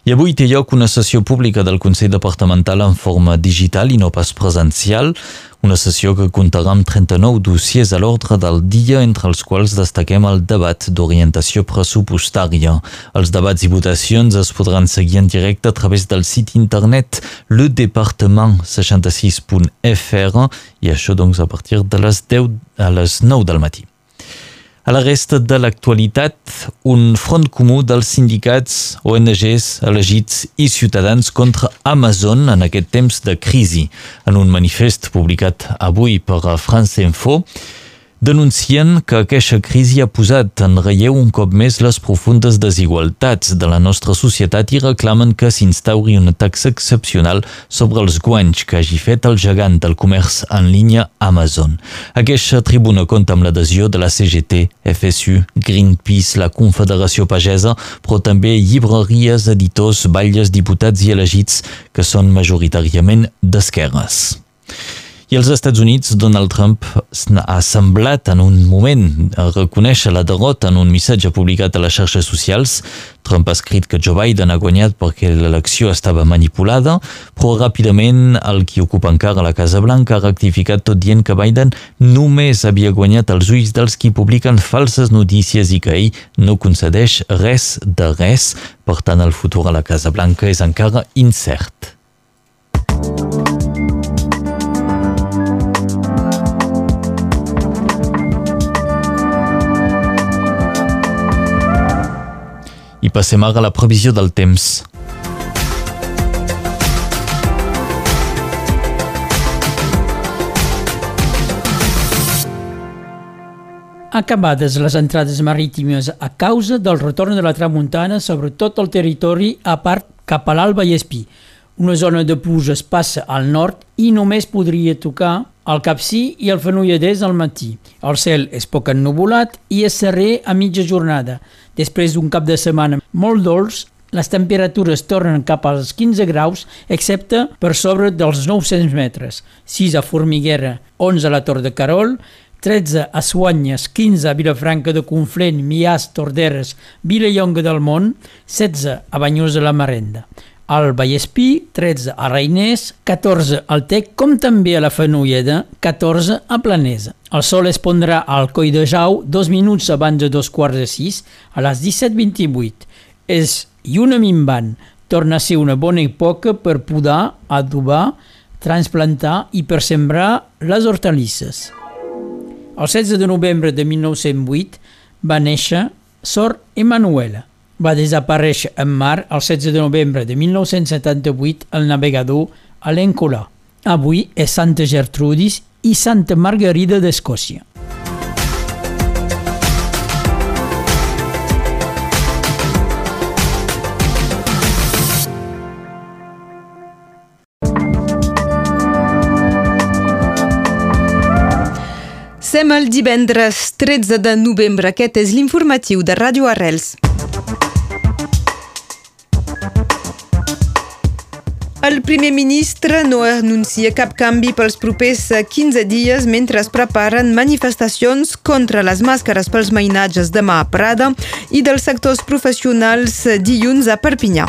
I avui té lloc una sessió pública del Consell Departamental en forma digital i no pas presencial, una sessió que comptarà amb 39 dossiers a l'ordre del dia, entre els quals destaquem el debat d'orientació pressupostària. Els debats i votacions es podran seguir en directe a través del sit internet ledepartement66.fr i això doncs a partir de les 10 a les 9 del matí. A la resta de l'actualitat, un front comú dels sindicats, ONGs, elegits i ciutadans contra Amazon en aquest temps de crisi. En un manifest publicat avui per France Info, denuncien que aquesta crisi ha posat en relleu un cop més les profundes desigualtats de la nostra societat i reclamen que s'instauri una taxa excepcional sobre els guanys que hagi fet el gegant del comerç en línia Amazon. Aquesta tribuna compta amb l'adhesió de la CGT, FSU, Greenpeace, la Confederació Pagesa, però també llibreries, editors, batlles, diputats i elegits que són majoritàriament d'esquerres. I als Estats Units, Donald Trump ha semblat en un moment a reconèixer la derrota en un missatge publicat a les xarxes socials. Trump ha escrit que Joe Biden ha guanyat perquè l'elecció estava manipulada, però ràpidament el qui ocupa encara la Casa Blanca ha rectificat tot dient que Biden només havia guanyat els ulls dels qui publiquen falses notícies i que ell no concedeix res de res. Per tant, el futur a la Casa Blanca és encara incert. Passem ara a la previsió del temps. Acabades les entrades marítimes a causa del retorn de la tramuntana sobre tot el territori a part cap a l'Alba i Espí. Una zona de pluges passa al nord i només podria tocar el Capcí i el Fenolladès al matí. El cel és poc ennubulat i és serrer a mitja jornada. Després d'un cap de setmana molt dolç, les temperatures tornen cap als 15 graus, excepte per sobre dels 900 metres. 6 a Formiguera, 11 a la Tor de Carol, 13 a Suanyes, 15 a Vilafranca de Conflent, Mias, Torderes, Vilallonga del Mont, 16 a Banyós de la Marenda al Vallespí, 13 a Reiners, 14 al Tec, com també a la Fenolleda, 14 a Planesa. El sol es pondrà al Coi de Jau dos minuts abans de dos quarts de sis, a les 17.28. És lluna minvant. Torna a ser una bona època per podar, adobar, transplantar i per sembrar les hortalisses. El 16 de novembre de 1908 va néixer Sor Emanuela va desaparèixer en mar el 16 de novembre de 1978 el navegador Alain Colà. Avui és Santa Gertrudis i Santa Margarida d'Escòcia. Sem el divendres 13 de novembre. Aquest és l'informatiu de Ràdio Arrels. El primer ministre no anuncia cap canvi pels propers 15 dies mentre es preparen manifestacions contra les màscares pels mainatges demà a Prada i dels sectors professionals dilluns a Perpinyà.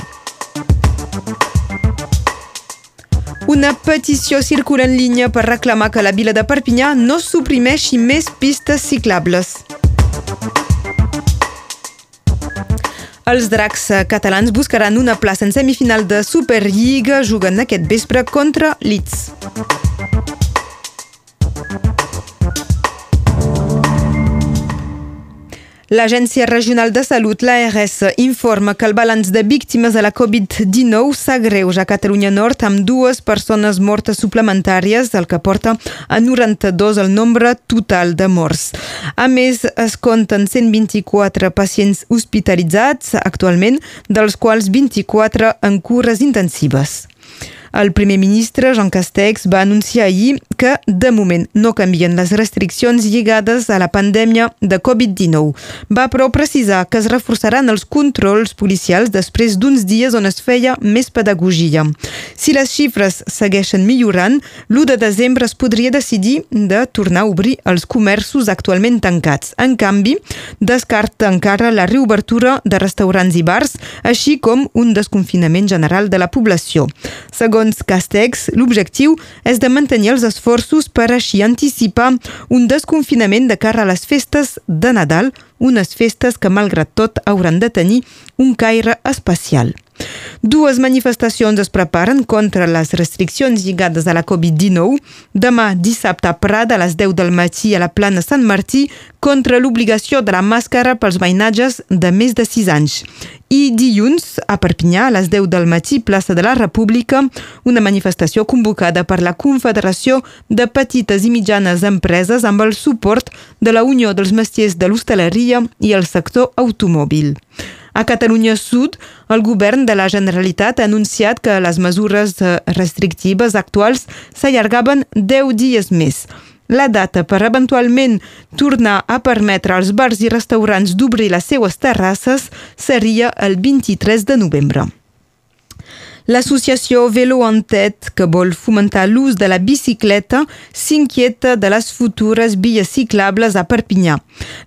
Una petició circula en línia per reclamar que la vila de Perpinyà no suprimeixi més pistes ciclables. Els dracs catalans buscaran una plaça en semifinal de Superliga jugant aquest vespre contra Leeds. L'Agència Regional de Salut, l'ARS, informa que el balanç de víctimes de la Covid-19 s'agreuja a Catalunya Nord amb dues persones mortes suplementàries, el que porta a 92 el nombre total de morts. A més, es compten 124 pacients hospitalitzats actualment, dels quals 24 en cures intensives. El primer ministre, Jean Castex, va anunciar ahir que, de moment, no canvien les restriccions lligades a la pandèmia de Covid-19. Va, però, precisar que es reforçaran els controls policials després d'uns dies on es feia més pedagogia. Si les xifres segueixen millorant, l'1 de desembre es podria decidir de tornar a obrir els comerços actualment tancats. En canvi, descarta encara la reobertura de restaurants i bars, així com un desconfinament general de la població. Segons Castex, l'objectiu és de mantenir els esforços per així anticipar un desconfinament de cara a les festes de Nadal, unes festes que, malgrat tot, hauran de tenir un caire especial. Dues manifestacions es preparen contra les restriccions lligades a la Covid-19. Demà, dissabte, a Prada, a les 10 del matí a la plana Sant Martí, contra l'obligació de la màscara pels veïnatges de més de 6 anys. I dilluns, a Perpinyà, a les 10 del matí, plaça de la República, una manifestació convocada per la Confederació de Petites i Mitjanes Empreses amb el suport de la Unió dels Mestiers de l'Hostaleria i el sector automòbil. A Catalunya Sud, el govern de la Generalitat ha anunciat que les mesures eh, restrictives actuals s'allargaven 10 dies més. La data per eventualment tornar a permetre als bars i restaurants d'obrir les seues terrasses seria el 23 de novembre. L'associació Velo en Tet, que vol fomentar l'ús de la bicicleta, s'inquieta de les futures vies ciclables a Perpinyà.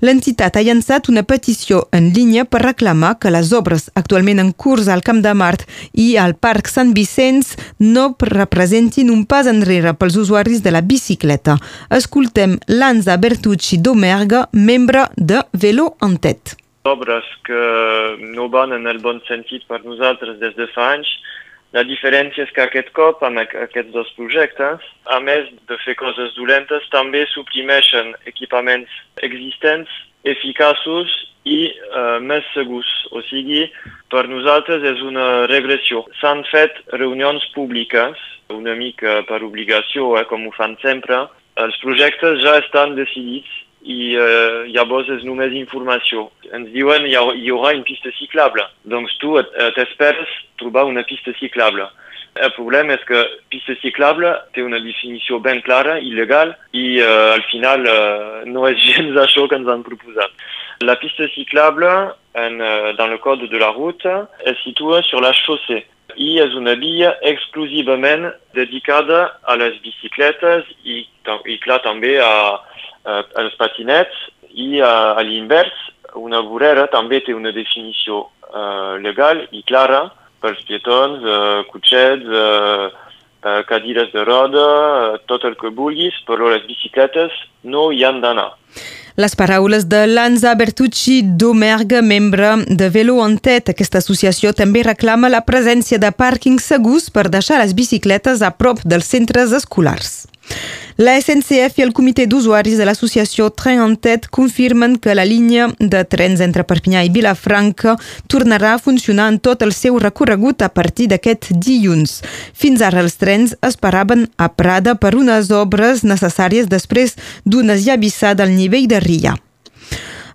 L'entitat ha llançat una petició en línia per reclamar que les obres actualment en curs al Camp de Mart i al Parc Sant Vicenç no representin un pas enrere pels usuaris de la bicicleta. Escoltem Lanza Bertucci Domerga, membre de Velo en Tet. Obres que no van en el bon sentit per nosaltres des de fa anys la diferència és que aquest cop, amb aquests dos projectes, a més de fer coses dolentes, també suprimeixen equipaments existents, eficaços i uh, més segurs. O sigui, per nosaltres és una regressió. S'han fet reunions públiques, una mica per obligació, eh, com ho fan sempre. Els projectes ja estan decidits i uh, llavors és només informació. Ens diuen hi, ha, hi haurà una pista ciclable, doncs tu t'esperes trobar una pista ciclable. El problema és que pista ciclable té una definició ben clara, il·legal, i uh, al final uh, no és gens això que ens han proposat. La pista ciclable, en, uh, dans le code de la route, es situa sur la chaussée i és una via exclusivament dedicada a les bicicletes i, i clar, també a, eh, els patinets i a, a l'invers una vorera també té una definició eh, legal i clara pels pietons, eh, cotxets, eh, eh, cadires de roda, eh, tot el que vulguis, però les bicicletes no hi han d'anar. Les paraules de Lanza Bertucci Domerga, membre de Velo en Tet. Aquesta associació també reclama la presència de pàrquings segurs per deixar les bicicletes a prop dels centres escolars. La SNCF i el comitè d'usuaris de l'associació Tren en Tet confirmen que la línia de trens entre Perpinyà i Vilafranca tornarà a funcionar en tot el seu recorregut a partir d'aquest dilluns. Fins ara els trens esperaven a Prada per unes obres necessàries després d'una esllavissada al nivell de Ria.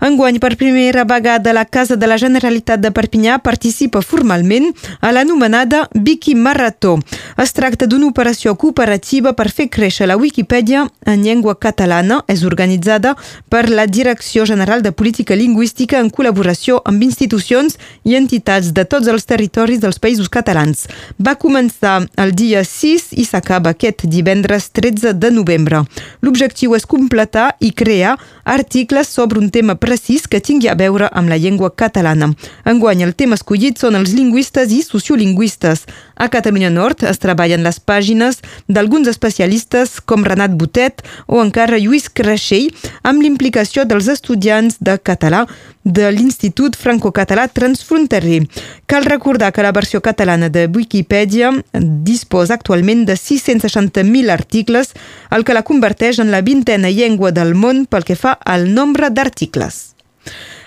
Enguany, per primera vegada, la Casa de la Generalitat de Perpinyà participa formalment a l'anomenada Wiki Marató. Es tracta d'una operació cooperativa per fer créixer la Wikipedia en llengua catalana. És organitzada per la Direcció General de Política Lingüística en col·laboració amb institucions i entitats de tots els territoris dels països catalans. Va començar el dia 6 i s'acaba aquest divendres 13 de novembre. L'objectiu és completar i crear articles sobre un tema precís que tingui a veure amb la llengua catalana. Enguany, el tema escollit són els lingüistes i sociolingüistes. A Catalunya Nord es treballen les pàgines d'alguns especialistes com Renat Botet o encara Lluís Creixell amb l'implicació dels estudiants de català de l'Institut Franco-Català Transfronterer. Cal recordar que la versió catalana de Wikipedia disposa actualment de 660.000 articles, el que la converteix en la vintena llengua del món pel que fa al nombre d'articles.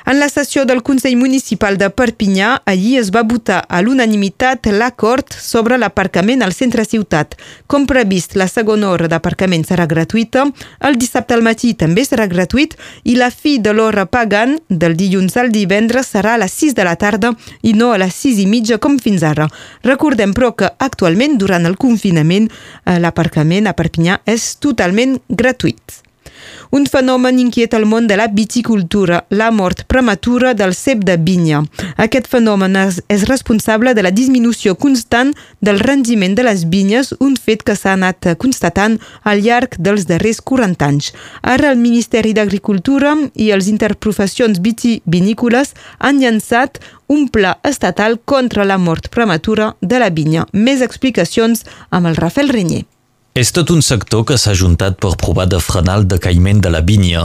En la sessió del Consell Municipal de Perpinyà, ahir es va votar a l'unanimitat l'acord sobre l'aparcament al centre ciutat. Com previst, la segona hora d'aparcament serà gratuïta, el dissabte al matí també serà gratuït i la fi de l'hora pagant del dilluns al divendres serà a les 6 de la tarda i no a les 6 i mitja com fins ara. Recordem, però, que actualment, durant el confinament, eh, l'aparcament a Perpinyà és totalment gratuït. Un fenomen inquiet al món de la viticultura, la mort prematura del cep de vinya. Aquest fenomen és, és responsable de la disminució constant del rendiment de les vinyes, un fet que s'ha anat constatant al llarg dels darrers 40 anys. Ara el Ministeri d'Agricultura i els interprofessions vitivinícoles han llançat un pla estatal contra la mort prematura de la vinya. Més explicacions amb el Rafael Renyer. És tot un sector que s'ha juntat per provar de frenar el decaïment de la vinya.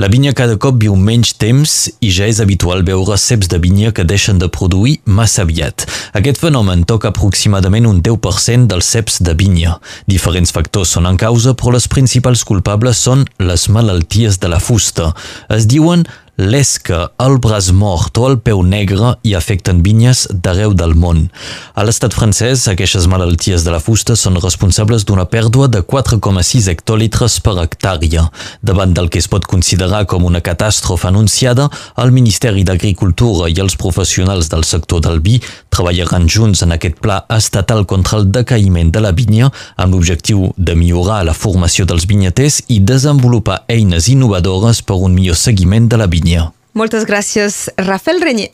La vinya cada cop viu menys temps i ja és habitual veure ceps de vinya que deixen de produir massa aviat. Aquest fenomen toca aproximadament un 10% dels ceps de vinya. Diferents factors són en causa, però les principals culpables són les malalties de la fusta. Es diuen l'esca, el braç mort o el peu negre i afecten vinyes d'arreu del món. A l'estat francès, aquestes malalties de la fusta són responsables d'una pèrdua de 4,6 hectolitres per hectàrea. Davant del que es pot considerar com una catàstrofe anunciada, el Ministeri d'Agricultura i els professionals del sector del vi treballaran junts en aquest pla estatal contra el decaïment de la vinya amb l'objectiu de millorar la formació dels vinyaters i desenvolupar eines innovadores per un millor seguiment de la vinya. Moltes gràcies, Rafael Renyer.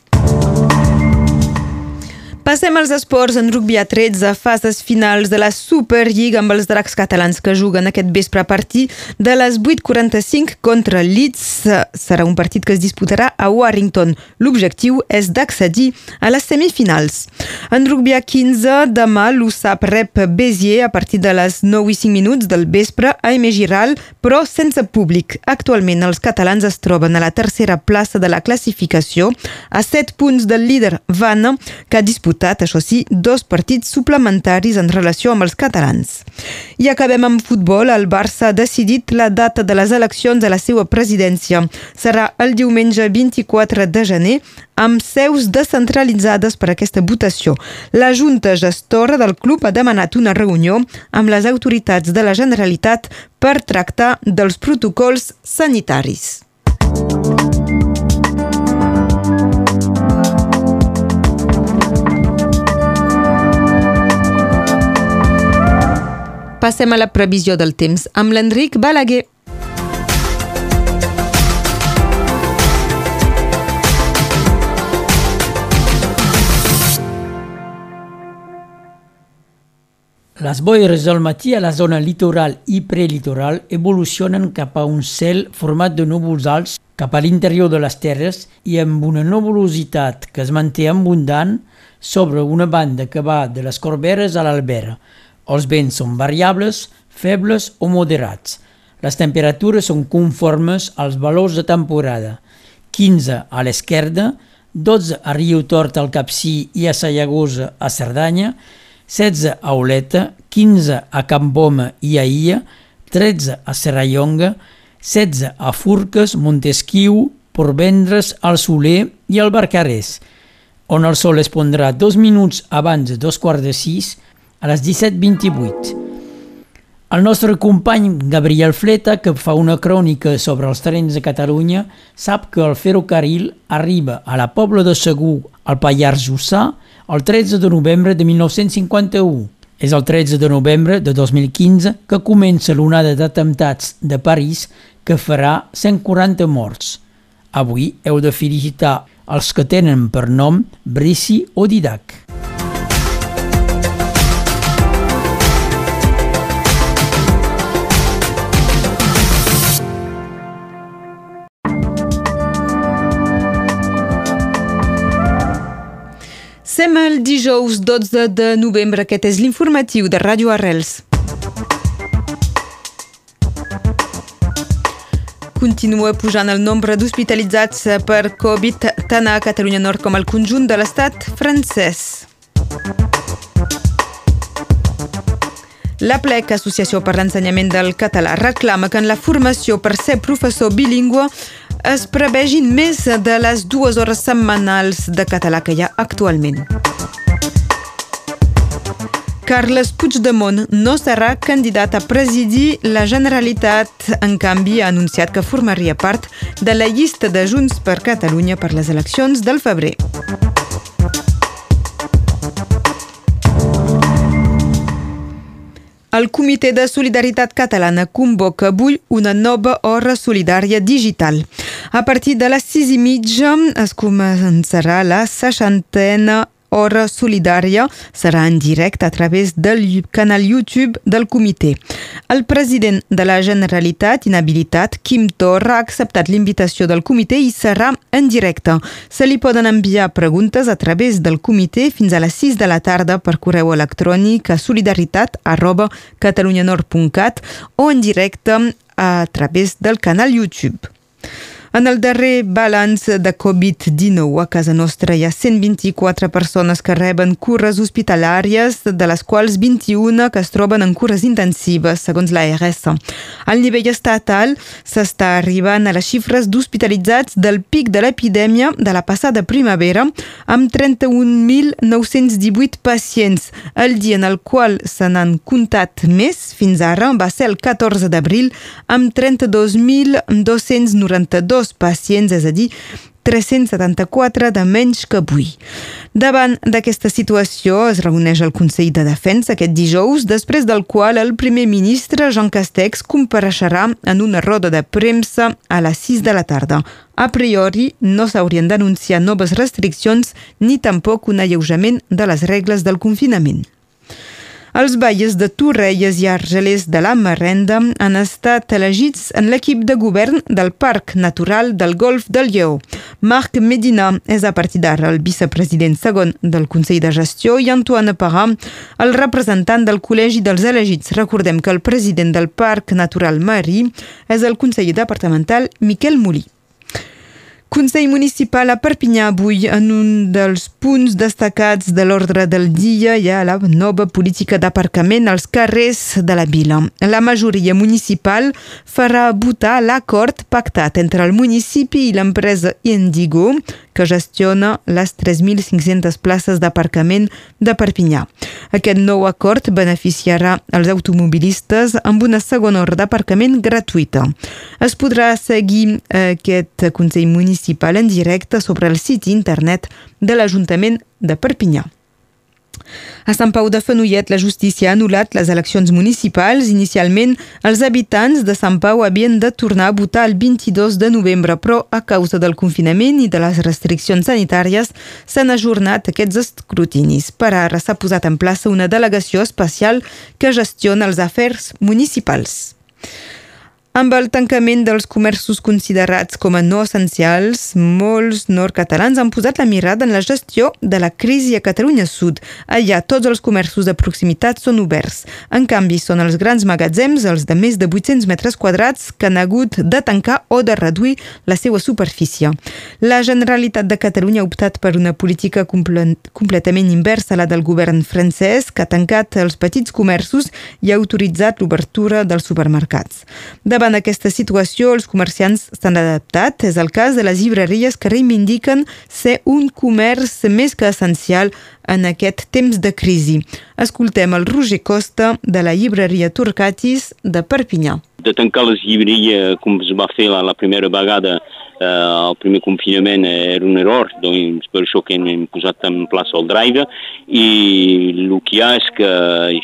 Passem als esports en rugby a 13, fases finals de la Superliga amb els dracs catalans que juguen aquest vespre a partir de les 8.45 contra Leeds. Serà un partit que es disputarà a Warrington. L'objectiu és d'accedir a les semifinals. En rugby a 15, demà l'USAP rep Bézier a partir de les 9 i 5 minuts del vespre a Aimé Giral, però sense públic. Actualment els catalans es troben a la tercera plaça de la classificació, a 7 punts del líder Vanna, que ha disputat disputat, això sí, dos partits suplementaris en relació amb els catalans. I acabem amb futbol. El Barça ha decidit la data de les eleccions a la seva presidència. Serà el diumenge 24 de gener, amb seus descentralitzades per aquesta votació. La Junta Gestora del club ha demanat una reunió amb les autoritats de la Generalitat per tractar dels protocols sanitaris. Passem a la previsió del temps amb l'Enric Balaguer. Les boires del matí a la zona litoral i prelitoral evolucionen cap a un cel format de núvols alts cap a l'interior de les terres i amb una nuvolositat que es manté abundant sobre una banda que va de les Corberes a l'Albera, els vents són variables, febles o moderats. Les temperatures són conformes als valors de temporada. 15 a l'esquerda, 12 a Riu Tort al Capcí i a Sallagosa a Cerdanya, 16 a Oleta, 15 a Campoma i a Ia, 13 a Serrallonga, 16 a Furques, Montesquiu, Porvendres, al Soler i al Barcarès, on el sol es pondrà dos minuts abans de dos quarts de sis a les 17.28. El nostre company Gabriel Fleta, que fa una crònica sobre els trens de Catalunya, sap que el ferrocarril arriba a la Pobla de Segur, al Pallars Jussà, el 13 de novembre de 1951. És el 13 de novembre de 2015 que comença l'onada d'atemptats de París que farà 140 morts. Avui heu de felicitar els que tenen per nom Brici o Didac. Som el dijous 12 de novembre. Aquest és l'informatiu de Ràdio Arrels. Continua pujant el nombre d'hospitalitzats per Covid tant a Catalunya Nord com al conjunt de l'estat francès. La PLEC, Associació per l'Ensenyament del Català, reclama que en la formació per ser professor bilingüe es prevegin més de les dues hores setmanals de català que hi ha actualment. Carles Puigdemont no serà candidat a presidir la Generalitat. En canvi, ha anunciat que formaria part de la llista de Junts per Catalunya per les eleccions del febrer. El Comitè de Solidaritat Catalana convoca avui una nova hora solidària digital. A partir de les sis i mitja es començarà la seixantena Hora Solidària serà en directe a través del canal YouTube del comitè. El president de la Generalitat, inhabilitat, Quim Torra, ha acceptat l'invitació del comitè i serà en directe. Se li poden enviar preguntes a través del comitè fins a les 6 de la tarda per correu electrònic a solidaritat arroba catalunyanord.cat o en directe a través del canal YouTube. En el darrer balanç de Covid-19 a casa nostra hi ha 124 persones que reben cures hospitalàries, de les quals 21 que es troben en cures intensives, segons l'ARS. Al nivell estatal s'està arribant a les xifres d'hospitalitzats del pic de l'epidèmia de la passada primavera, amb 31.918 pacients. El dia en el qual se n'han comptat més fins ara va ser el 14 d'abril, amb 32.292 dos pacients, és a dir, 374 de menys que avui. Davant d'aquesta situació es reuneix el Consell de Defensa aquest dijous, després del qual el primer ministre Jean Castex compareixerà en una roda de premsa a les 6 de la tarda. A priori, no s'haurien d'anunciar noves restriccions ni tampoc un alleujament de les regles del confinament. Els balles de Torrelles i Argelers de la Marrenda han estat elegits en l'equip de govern del Parc Natural del Golf del Lleó. Marc Medina és a partir d'ara el vicepresident segon del Consell de Gestió i Antoine Parra, el representant del Col·legi dels Elegits. Recordem que el president del Parc Natural Marí és el conseller departamental Miquel Molí. Consell Municipal a Perpinyà avui en un dels punts destacats de l'ordre del dia hi ha la nova política d'aparcament als carrers de la vila. La majoria municipal farà votar l'acord pactat entre el municipi i l'empresa Indigo que gestiona les 3.500 places d'aparcament de Perpinyà. Aquest nou acord beneficiarà els automobilistes amb una segona hora d'aparcament gratuïta. Es podrà seguir aquest Consell Municipal en directe sobre el site internet de l'Ajuntament de Perpinyà. A Sant Pau de Fenollet, la justícia ha anul·lat les eleccions municipals. Inicialment, els habitants de Sant Pau havien de tornar a votar el 22 de novembre, però a causa del confinament i de les restriccions sanitàries s'han ajornat aquests escrutinis. Per ara s'ha posat en plaça una delegació especial que gestiona els afers municipals. Amb el tancament dels comerços considerats com a no essencials, molts nord-catalans han posat la mirada en la gestió de la crisi a Catalunya Sud. Allà tots els comerços de proximitat són oberts. En canvi, són els grans magatzems, els de més de 800 metres quadrats, que han hagut de tancar o de reduir la seva superfície. La Generalitat de Catalunya ha optat per una política comple completament inversa a la del govern francès, que ha tancat els petits comerços i ha autoritzat l'obertura dels supermercats. Davant Davant aquesta situació, els comerciants s'han adaptat. És el cas de les llibreries que reivindiquen ser un comerç més que essencial en aquest temps de crisi. Escoltem el Roger Costa de la llibreria Turcatis de Perpinyà. De tancar les llibreries com es va fer la, la primera vegada eh, el primer confinament era un error, doncs per això que hem posat en plaça el drive i el que hi ha és que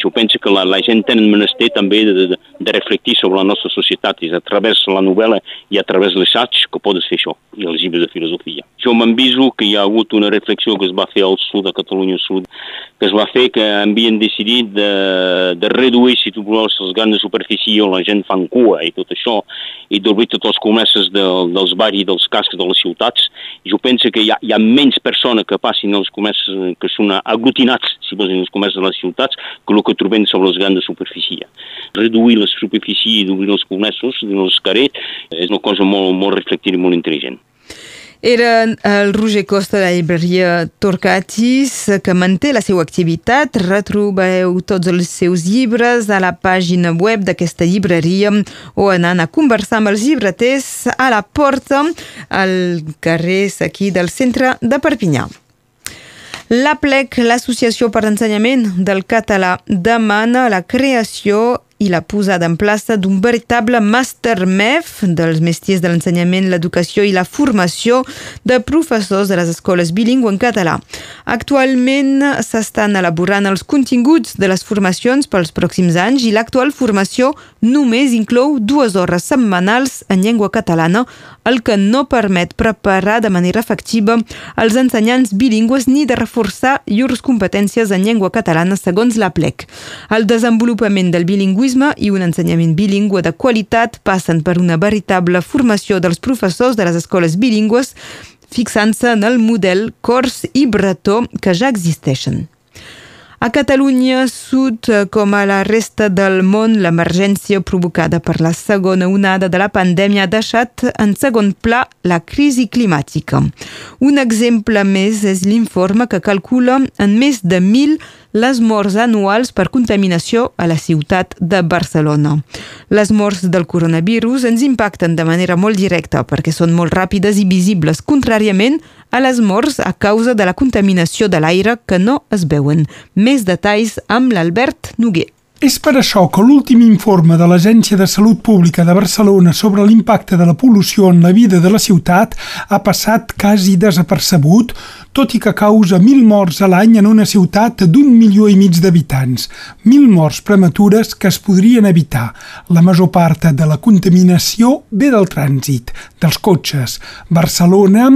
jo penso que la, la gent tenen menester també de, de, de reflectir sobre la nostra societat és a través de la novel·la i a través de l'assaig que podes fer això i els llibres de filosofia. Jo m'enviso que hi ha hagut una reflexió que es va fer al sud, a Catalunya Sud, que es va fer que havien decidit de, de reduir, si tu vols, les grans superfícies on la gent fan cua i tot això, i d'obrir tots els comerços de, dels barris dels cascs de les ciutats. Jo penso que hi ha, hi ha menys persones que passin els comerços que són aglutinats, si vols, els comerços de les ciutats, que el que trobem sobre les grans superfícies. Reduir les superfícies i d'obrir els comerços, els carrers, és una cosa molt, molt reflectiva i molt intel·ligent. Era el Roger Costa de la llibreria Torcatis que manté la seva activitat. Retrobeu tots els seus llibres a la pàgina web d'aquesta llibreria o anant a conversar amb els llibreters a la porta al carrer aquí del centre de Perpinyà. La PLEC, l'Associació per l'Ensenyament del Català, demana la creació i la posada en plaça d'un veritable màster MEF dels mestiers de l'ensenyament, l'educació i la formació de professors de les escoles bilingües en català. Actualment s'estan elaborant els continguts de les formacions pels pròxims anys i l'actual formació només inclou dues hores setmanals en llengua catalana, el que no permet preparar de manera efectiva els ensenyants bilingües ni de reforçar llurs competències en llengua catalana segons la PLEC. El desenvolupament del bilingüisme bilingüisme i un ensenyament bilingüe de qualitat passen per una veritable formació dels professors de les escoles bilingües fixant-se en el model cors i bretó que ja existeixen. A Catalunya Sud, com a la resta del món, l'emergència provocada per la segona onada de la pandèmia ha deixat en segon pla la crisi climàtica. Un exemple més és l'informe que calcula en més de 1.000 les morts anuals per contaminació a la ciutat de Barcelona. Les morts del coronavirus ens impacten de manera molt directa perquè són molt ràpides i visibles, contràriament a les morts a causa de la contaminació de l'aire que no es veuen. Més detalls amb l'Albert Noguer. És per això que l'últim informe de l'Agència de Salut Pública de Barcelona sobre l'impacte de la pol·lució en la vida de la ciutat ha passat quasi desapercebut, tot i que causa mil morts a l'any en una ciutat d'un milió i mig d'habitants. Mil morts prematures que es podrien evitar. La major part de la contaminació ve del trànsit, dels cotxes. Barcelona,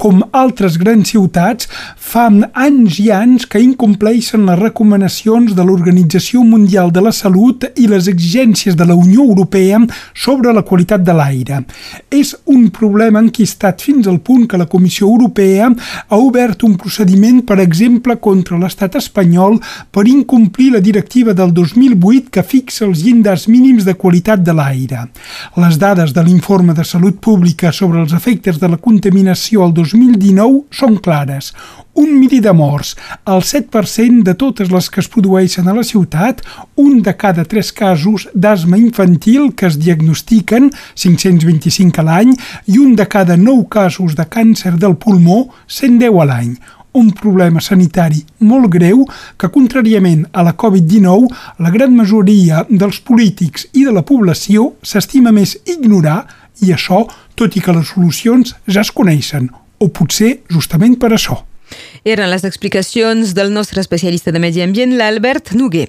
com altres grans ciutats, fa anys i anys que incompleixen les recomanacions de l'Organització Mundial de la Salut i les exigències de la Unió Europea sobre la qualitat de l'aire. És un problema enquistat fins al punt que la Comissió Europea ha obert un procediment, per exemple, contra l'estat espanyol per incomplir la directiva del 2008 que fixa els llindars mínims de qualitat de l'aire. Les dades de l'informe de salut pública sobre els efectes de la contaminació al 2019 són clares un mili de morts, el 7% de totes les que es produeixen a la ciutat, un de cada tres casos d'asma infantil que es diagnostiquen, 525 a l'any, i un de cada nou casos de càncer del pulmó, 110 a l'any un problema sanitari molt greu que, contràriament a la Covid-19, la gran majoria dels polítics i de la població s'estima més ignorar i això tot i que les solucions ja es coneixen, o potser justament per això. Eren les explicacions del nostre especialista de medi ambient, l'Albert Noguer.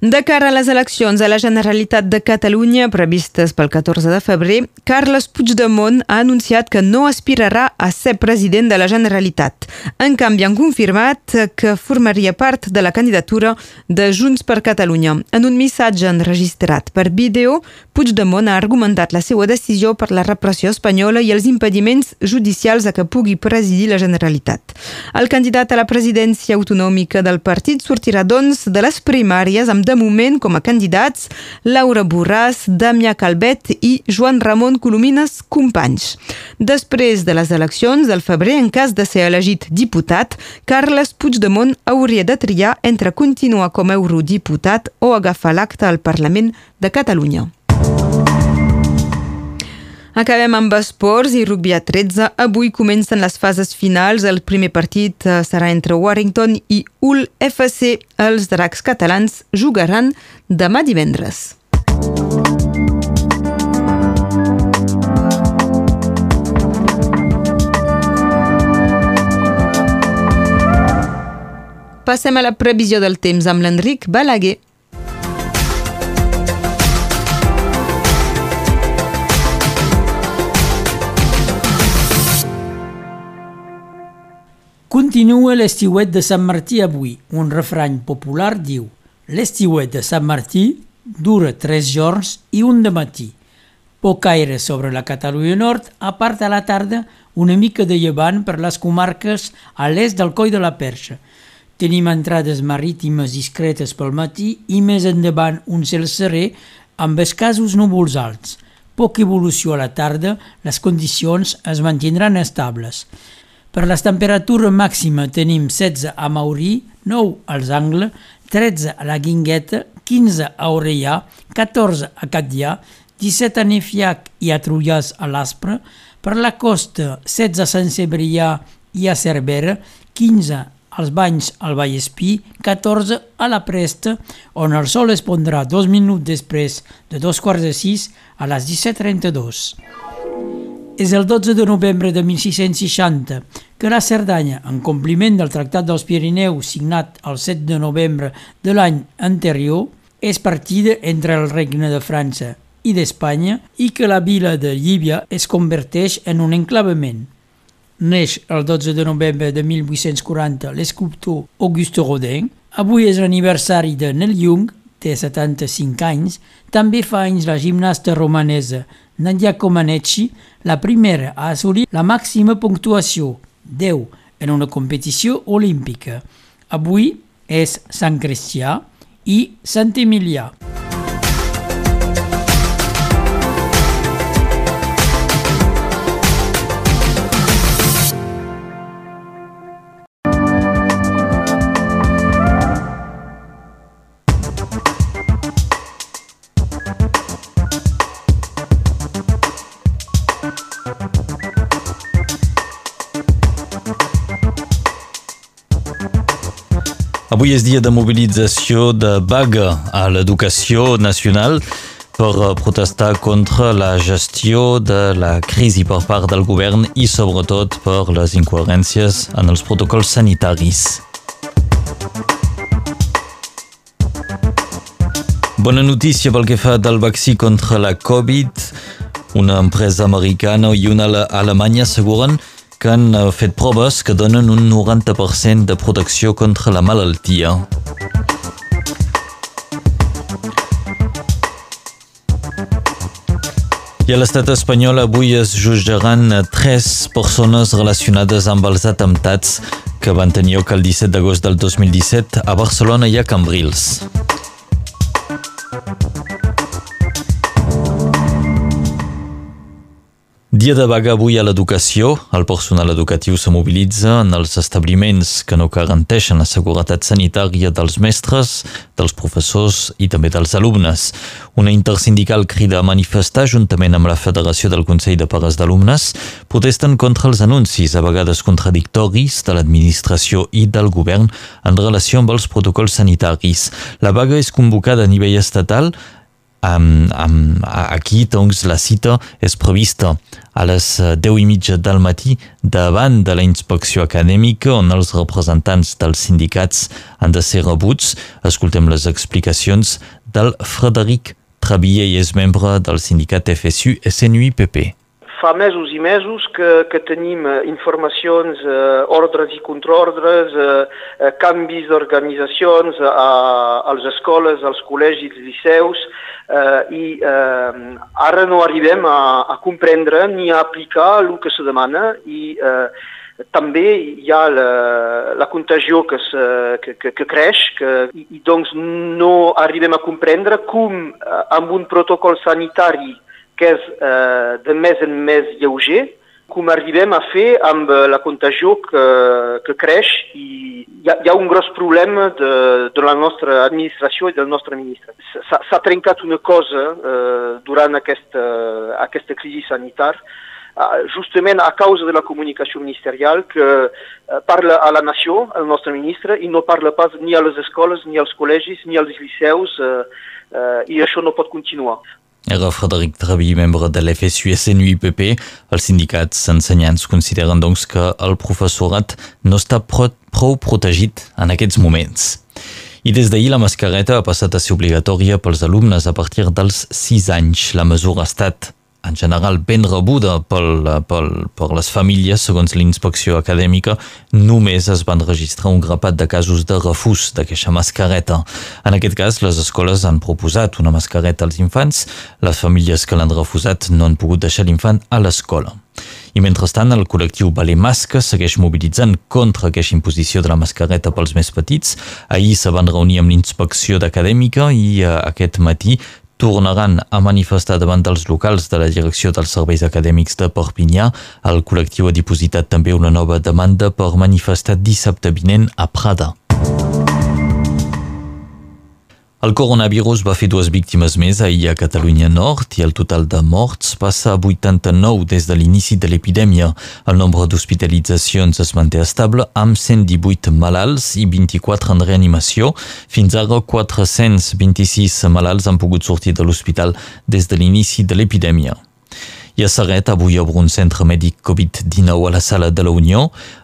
De cara a les eleccions a la Generalitat de Catalunya previstes pel 14 de febrer, Carles Puigdemont ha anunciat que no aspirarà a ser president de la Generalitat. En canvi, han confirmat que formaria part de la candidatura de Junts per Catalunya. En un missatge enregistrat per vídeo, Puigdemont ha argumentat la seva decisió per la repressió espanyola i els impediments judicials a que pugui presidir la Generalitat. El candidat a la presidència autonòmica del partit sortirà, doncs, de les primàries amb de moment com a candidats Laura Borràs, Damià Calvet i Joan Ramon Colomines Companys. Després de les eleccions del febrer, en cas de ser elegit diputat, Carles Puigdemont hauria de triar entre continuar com a eurodiputat o agafar l'acte al Parlament de Catalunya. Acabem amb esports i rugby a 13. Avui comencen les fases finals. El primer partit eh, serà entre Warrington i Hull FC. Els dracs catalans jugaran demà divendres. Passem a la previsió del temps amb l'Enric Balaguer. Continua l'estiuet de Sant Martí avui. Un refrany popular diu L'estiuet de Sant Martí dura tres jorns i un de matí. Poc aire sobre la Catalunya Nord, a part a la tarda una mica de llevant per les comarques a l'est del Coll de la Perxa. Tenim entrades marítimes discretes pel matí i més endavant un cel serè amb escassos núvols alts. poca evolució a la tarda, les condicions es mantindran estables. Per les temperatures màximes tenim 16 a Maurí, 9 als Angles, 13 a la Guingueta, 15 a Orellà, 14 a Catllà, 17 a Nefiac i a Trullàs a l'Aspre, per la costa 16 a Sant Cebrià i a Cervera, 15 als Banys al Vallespí, 14 a la Presta, on el sol es pondrà dos minuts després de dos quarts de sis a les 17.32. És el 12 de novembre de 1660 que la Cerdanya, en compliment del Tractat dels Pirineus signat el 7 de novembre de l'any anterior, és partida entre el Regne de França i d'Espanya i que la vila de Llívia es converteix en un enclavament. Neix el 12 de novembre de 1840 l'esculptor Auguste Rodin. Avui és l'aniversari de Nel Jung, té 75 anys. També fa anys la gimnasta romanesa Nadia Comaneci, la primera a assolir la màxima puntuació, 10, en una competició olímpica. Avui és Sant Cristià i Sant Emilià. Avui és dia de mobilització de vaga a l'educació nacional per eh, protestar contra la gestió de la crisi per part del govern i sobretot per les incoherències en els protocols sanitaris. Bona notícia pel que fa del vaccí contra la Covid. Una empresa americana i una alemanya asseguren que que han eh, fet proves que donen un 90% de protecció contra la malaltia. I a l'estat espanyol avui es jutjaran tres persones relacionades amb els atemptats que van tenir lloc el 17 d'agost del 2017 a Barcelona i a Cambrils. Dia de vaga avui a l'educació. El personal educatiu se mobilitza en els establiments que no garanteixen la seguretat sanitària dels mestres, dels professors i també dels alumnes. Una intersindical crida a manifestar juntament amb la Federació del Consell de Pares d'Alumnes protesten contra els anuncis, a vegades contradictoris, de l'administració i del govern en relació amb els protocols sanitaris. La vaga és convocada a nivell estatal Um, um, aquí, doncs, la cita és prevista a les 10 eh, i mitja del matí davant de la inspecció acadèmica on els representants dels sindicats han de ser rebuts. Escoltem les explicacions del Frederic Trabier i és membre del sindicat FSU SNUIPP fa mesos i mesos que, que tenim eh, informacions, eh, ordres i contraordres, eh, eh, canvis d'organitzacions a, a les escoles, als col·legis, liceus, eh, i eh, ara no arribem a, a comprendre ni a aplicar el que se demana i eh, també hi ha la, la contagio que, se, que, que, que creix que, i, i doncs no arribem a comprendre com eh, amb un protocol sanitari que és eh, de més en més lleuger, com arribem a fer amb eh, la contagio que, que creix i hi ha, hi ha un gros problema de, de la nostra administració i del nostre ministre. S'ha trencat una cosa eh, durant aquesta, aquesta crisi sanitària eh, justament a causa de la comunicació ministerial que eh, parla a la nació, el nostre ministre, i no parla pas ni a les escoles, ni als col·legis, ni als liceus, eh, eh, i això no pot continuar. Frederic Traví, membre de l'FSU-SNUIPP. Els sindicats ensenyants consideren doncs que el professorat no està pro prou protegit en aquests moments. I des d'ahir la mascareta ha passat a ser obligatòria pels alumnes a partir dels 6 anys. La mesura ha estat en general ben rebuda pel, pel, per les famílies, segons l'inspecció acadèmica, només es van registrar un grapat de casos de refús d'aquesta mascareta. En aquest cas, les escoles han proposat una mascareta als infants, les famílies que l'han refusat no han pogut deixar l'infant a l'escola. I mentrestant, el col·lectiu Balé Masca segueix mobilitzant contra aquesta imposició de la mascareta pels més petits. Ahir se van reunir amb l'inspecció d'acadèmica i eh, aquest matí tornaran a manifestar davant dels locals de la Direcció dels Serveis Acadèmics de Perpinyà. El col·lectiu ha dipositat també una nova demanda per manifestar dissabte vinent a Prada. El coronavirus va fer dues víctimes més ahir a Catalunya Nord i el total de morts passa a 89 des de l'inici de l'epidèmia. El nombre d'hospitalitzacions es manté estable amb 118 malalts i 24 en reanimació. Fins ara 426 malalts han pogut sortir de l'hospital des de l'inici de l'epidèmia. I a Serret avui obre un centre mèdic Covid-19 a la sala de la Unió.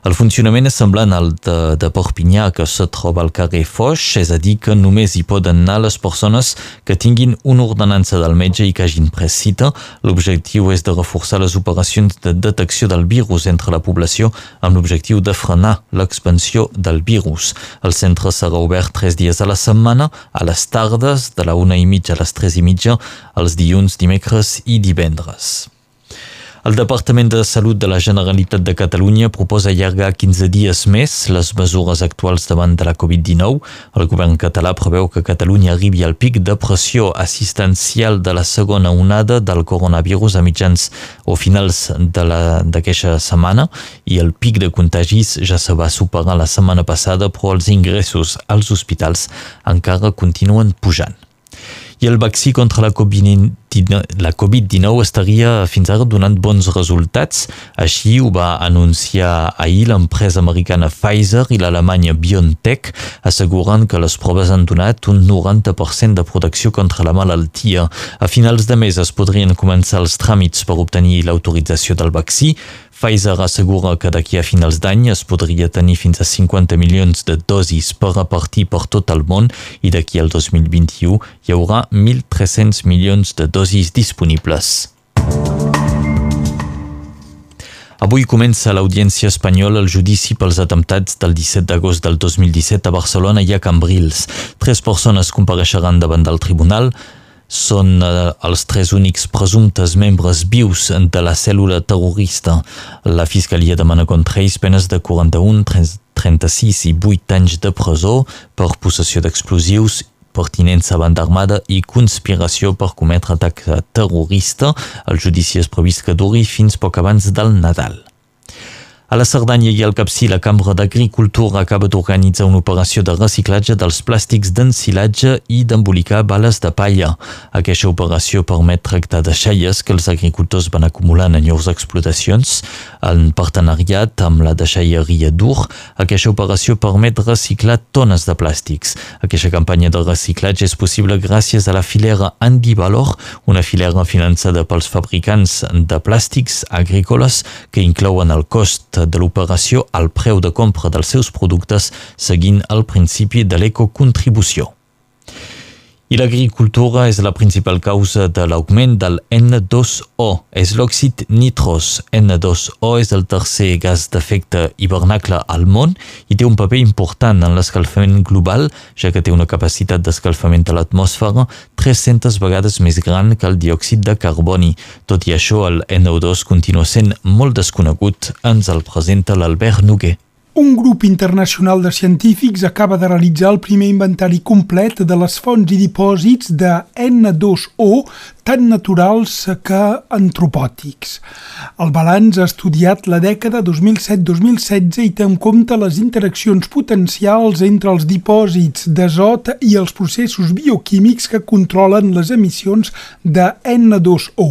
El funcionament és semblant al de, de Perpinyà que se troba al carrer Foix, és a dir que només hi poden anar les persones que tinguin una ordenança del metge i que hagin pres cita. L'objectiu és de reforçar les operacions de detecció del virus entre la població amb l'objectiu de frenar l'expansió del virus. El centre serà obert tres dies a la setmana, a les tardes, de la una i mitja a les tres i mitja, els dilluns, dimecres i divendres. El Departament de Salut de la Generalitat de Catalunya proposa allargar 15 dies més les mesures actuals davant de la Covid-19. El govern català preveu que Catalunya arribi al pic de pressió assistencial de la segona onada del coronavirus a mitjans o finals d'aquesta setmana i el pic de contagis ja se va superar la setmana passada però els ingressos als hospitals encara continuen pujant i el vaccí contra la Covid-19 estaria fins ara donant bons resultats. Així ho va anunciar ahir l'empresa americana Pfizer i l'alemanya BioNTech, assegurant que les proves han donat un 90% de protecció contra la malaltia. A finals de mes es podrien començar els tràmits per obtenir l'autorització del vaccí. Pfizer assegura que d'aquí a finals d'any es podria tenir fins a 50 milions de dosis per repartir per tot el món i d'aquí al 2021 hi haurà 1.300 milions de dosis disponibles. Avui comença l'Audiència Espanyola el judici pels atemptats del 17 d'agost del 2017 a Barcelona i a Cambrils. Tres persones compareixeran davant del tribunal, són eh, els tres únics presumptes membres vius de la cèl·lula terrorista. La Fiscalia demana contra ells penes de 41, 36 i 8 anys de presó per possessió d'explosius pertinença banda armada i conspiració per cometre atac terrorista. El judici és previst que duri fins poc abans del Nadal. A la Cerdanya i al Capcí, la Cambra d'Agricultura acaba d'organitzar una operació de reciclatge dels plàstics d'ensilatge i d'embolicar bales de palla. Aquesta operació permet tractar deixalles que els agricultors van acumulant en llurs explotacions. En partenariat amb la deixalleria d'Ur, aquesta operació permet reciclar tones de plàstics. Aquesta campanya de reciclatge és possible gràcies a la filera Andivalor, una filera finançada pels fabricants de plàstics agrícoles que inclouen el cost de l'operació al preu de compra dels seus productes seguint el principi de l'ecocontribució. I l'agricultura és la principal causa de l'augment del N2O. És l'òxid nitros. N2O és el tercer gas d'efecte hivernacle al món i té un paper important en l'escalfament global, ja que té una capacitat d'escalfament a l'atmosfera 300 vegades més gran que el diòxid de carboni. Tot i això, el NO2 continua sent molt desconegut, ens el presenta l'Albert Noguer. Un grup internacional de científics acaba de realitzar el primer inventari complet de les fonts i dipòsits de N2O tant naturals que antropòtics. El balanç ha estudiat la dècada 2007-2016 i té en compte les interaccions potencials entre els dipòsits d'azot i els processos bioquímics que controlen les emissions de N2O.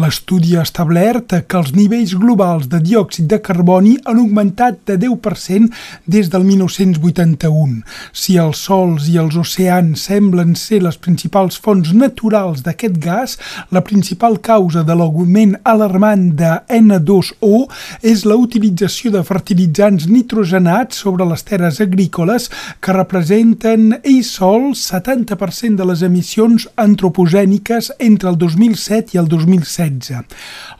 L'estudi ha establert que els nivells globals de diòxid de carboni han augmentat de 10% des del 1981. Si els sols i els oceans semblen ser les principals fonts naturals d'aquest gas, cas, la principal causa de l'augment alarmant de N2O és la utilització de fertilitzants nitrogenats sobre les terres agrícoles que representen ells sols 70% de les emissions antropogèniques entre el 2007 i el 2016.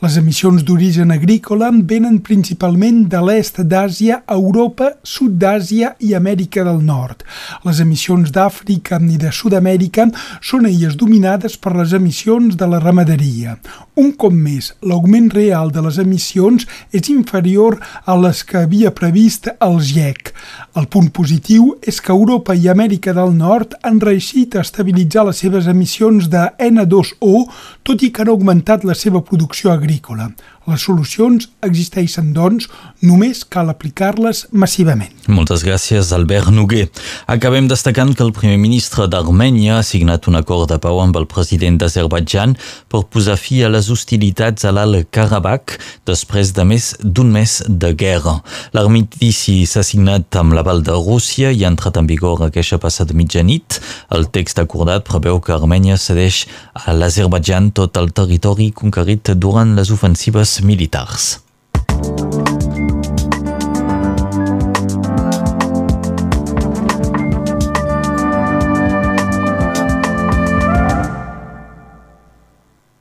Les emissions d'origen agrícola venen principalment de l'est d'Àsia, Europa, Sud d'Àsia i Amèrica del Nord. Les emissions d'Àfrica i de Sud-amèrica són elles dominades per les emissions emissions de la ramaderia. Un cop més, l'augment real de les emissions és inferior a les que havia previst el GIEC. El punt positiu és que Europa i Amèrica del Nord han reeixit a estabilitzar les seves emissions de N2O, tot i que han augmentat la seva producció agrícola. Les solucions existeixen, doncs, només cal aplicar-les massivament. Moltes gràcies, Albert Noguer. Acabem destacant que el primer ministre d'Armènia ha signat un acord de pau amb el president d'Azerbaidjan per posar fi a les hostilitats a l'Alt-Karabakh després de més d'un mes de guerra. L'armistici s'ha signat amb l'aval de Rússia i ha entrat en vigor aquesta passada mitjanit. El text acordat preveu que Armènia cedeix a l'Azerbaidjan tot el territori conquerit durant les ofensives militars.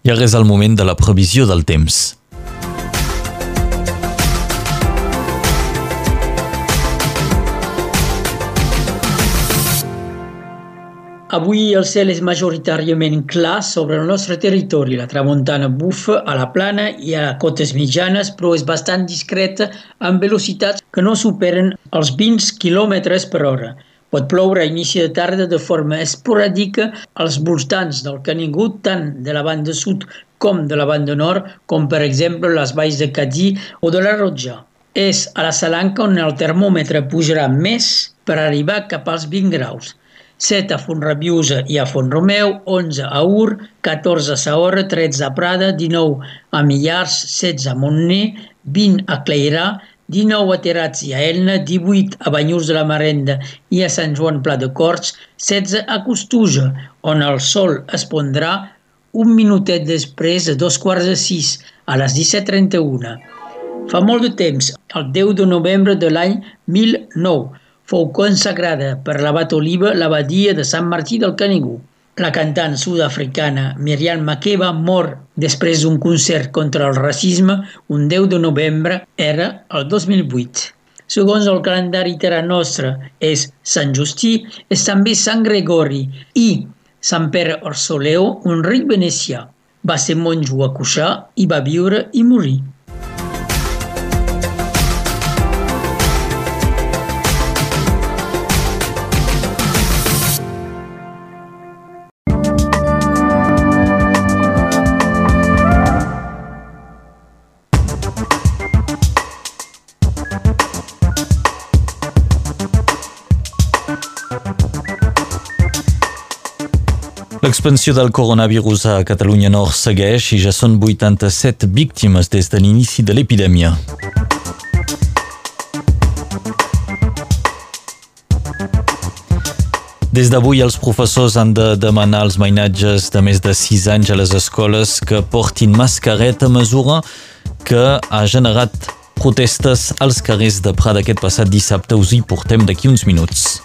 I ara és el moment de la previsió del temps. Avui el cel és majoritàriament clar sobre el nostre territori. La tramuntana bufa a la plana i a cotes mitjanes, però és bastant discreta amb velocitats que no superen els 20 km per hora. Pot ploure a inici de tarda de forma esporàdica als voltants del Canigú, tant de la banda sud com de la banda nord, com per exemple les valls de Cadí o de la Rotja. És a la Salanca on el termòmetre pujarà més per arribar cap als 20 graus. 7 a Fontrabiusa i a Font-romeu, 11 a Ur, 14 a Saorra, 13 a Prada, 19 a Millars, 16 a Montner, 20 a Cleirà, 19 a Terats i a Elna, 18 a Banyurs de la Marenda i a Sant Joan Pla de Corts, 16 a Costuja, on el sol es pondrà un minutet després de dos quarts de sis, a les 17.31. Fa molt de temps, el 10 de novembre de l'any 1009, fou consagrada per l'abat Oliva l'abadia de Sant Martí del Canigú. La cantant sud-africana Miriam Makeba mor després d'un concert contra el racisme un 10 de novembre, era el 2008. Segons el calendari terra nostre, és Sant Justí, és també Sant Gregori i Sant Pere Orsoleo, un ric venecià. Va ser monjo a Cuixà i va viure i morir. L'expansió del coronavirus a Catalunya Nord segueix i ja són 87 víctimes des de l'inici de l'epidèmia. Des d'avui els professors han de demanar als mainatges de més de 6 anys a les escoles que portin mascareta a mesura que ha generat protestes als carrers de Prada aquest passat dissabte. Us hi portem d'aquí uns minuts.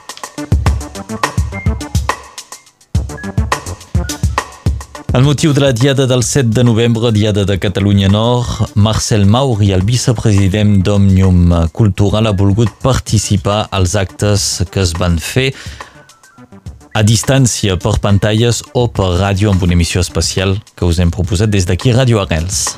El motiu de la Diada del 7 de novembre, Diada de Catalunya Nord, Marcel Mauri, el vicepresident d'Òmnium Cultural, ha volgut participar als actes que es van fer a distància per pantalles o per ràdio amb una emissió especial que us hem proposat des d'aquí Ràdio Arrels.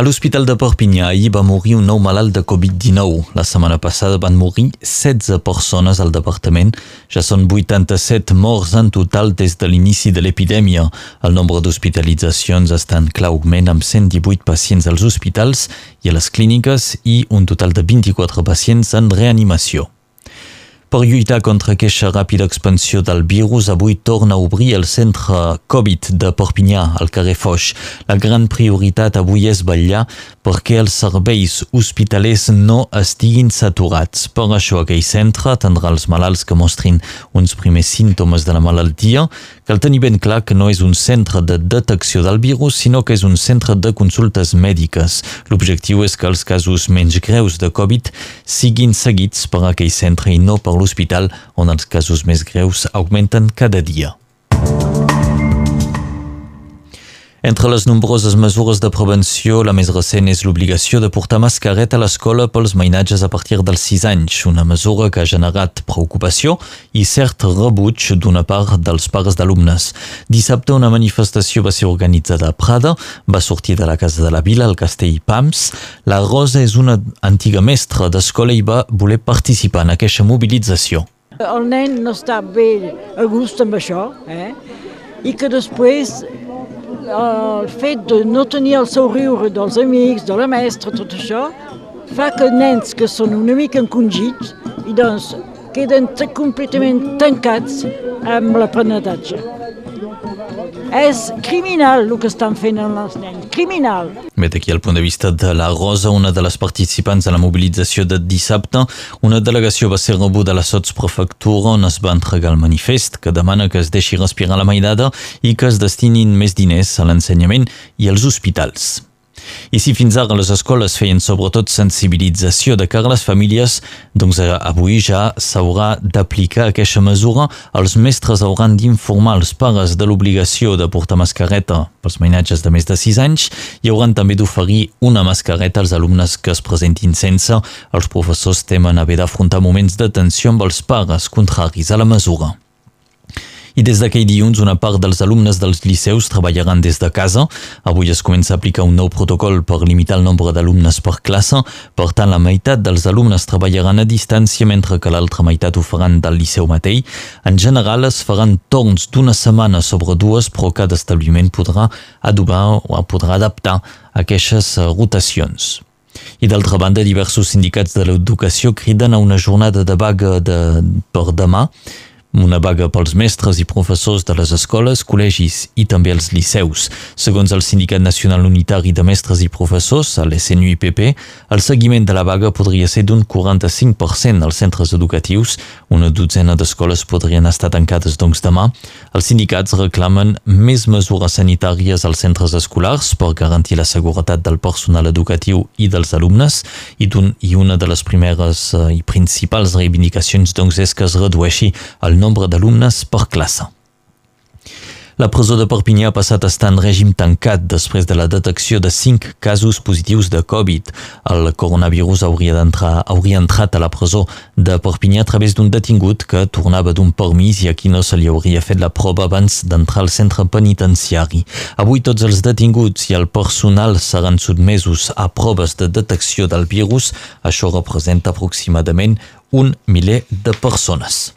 A l'Hospital de Perpinyà ahir va morir un nou malalt de Covid-19. La setmana passada van morir 16 persones al departament. Ja són 87 morts en total des de l'inici de l'epidèmia. El nombre d'hospitalitzacions està en clar augment amb 118 pacients als hospitals i a les clíniques i un total de 24 pacients en reanimació. Per lluitar contra aquesta ràpida expansió del virus, avui torna a obrir el centre Covid de Perpinyà, al carrer Foix. La gran prioritat avui és vetllar perquè els serveis hospitalers no estiguin saturats. Per això aquell centre atendrà els malalts que mostrin uns primers símptomes de la malaltia. Cal tenir ben clar que no és un centre de detecció del virus, sinó que és un centre de consultes mèdiques. L'objectiu és que els casos menys greus de Covid siguin seguits per aquell centre i no per l'hospital on els casos més greus augmenten cada dia. Entre les nombroses mesures de prevenció, la més recent és l'obligació de portar mascareta a l'escola pels mainatges a partir dels 6 anys, una mesura que ha generat preocupació i cert rebuig d'una part dels pares d'alumnes. Dissabte una manifestació va ser organitzada a Prada, va sortir de la Casa de la Vila, al Castell Pams. La Rosa és una antiga mestra d'escola i va voler participar en aquesta mobilització. El nen no està bé a gust amb això, eh? i que després el fet de no tenir el seu riure dels amics, de la mestra, tot això, fa que nens que són una mica encongits i doncs queden completament tancats amb l'aprenentatge. És criminal el que estan fent els nens, criminal. Vet aquí el punt de vista de la Rosa, una de les participants de la mobilització de dissabte. Una delegació va ser rebuda a la Sotsprefectura on es va entregar el manifest que demana que es deixi respirar la mainada i que es destinin més diners a l'ensenyament i als hospitals. I si fins ara les escoles feien sobretot sensibilització de cara a les famílies, doncs avui ja s'haurà d'aplicar aquesta mesura. Els mestres hauran d'informar els pares de l'obligació de portar mascareta pels mainatges de més de 6 anys i hauran també d'oferir una mascareta als alumnes que es presentin sense. Els professors temen haver d'afrontar moments de tensió amb els pares contraris a la mesura. I des d'aquell dilluns una part dels alumnes dels liceus treballaran des de casa. Avui es comença a aplicar un nou protocol per limitar el nombre d'alumnes per classe. Per tant, la meitat dels alumnes treballaran a distància mentre que l'altra meitat ho faran del liceu mateix. En general es faran torns d'una setmana sobre dues, però cada establiment podrà adobar o podrà adaptar aquestes rotacions. I d'altra banda, diversos sindicats de l'educació criden a una jornada de vaga de, per demà una vaga pels mestres i professors de les escoles, col·legis i també els liceus. Segons el Sindicat Nacional Unitari de Mestres i Professors, a l'SNUIPP, el seguiment de la vaga podria ser d'un 45% als centres educatius. Una dotzena d'escoles podrien estar tancades doncs demà. Els sindicats reclamen més mesures sanitàries als centres escolars per garantir la seguretat del personal educatiu i dels alumnes i, i una de les primeres eh, i principals reivindicacions doncs, és que es redueixi el nombre d'alumnes per classe. La presó de Perpinyà ha passat a estar en règim tancat després de la detecció de 5 casos positius de Covid. El coronavirus hauria, entrar, hauria entrat a la presó de Perpinyà a través d'un detingut que tornava d'un permís i a qui no se li hauria fet la prova abans d'entrar al centre penitenciari. Avui tots els detinguts i el personal seran sotmesos a proves de detecció del virus. Això representa aproximadament un miler de persones.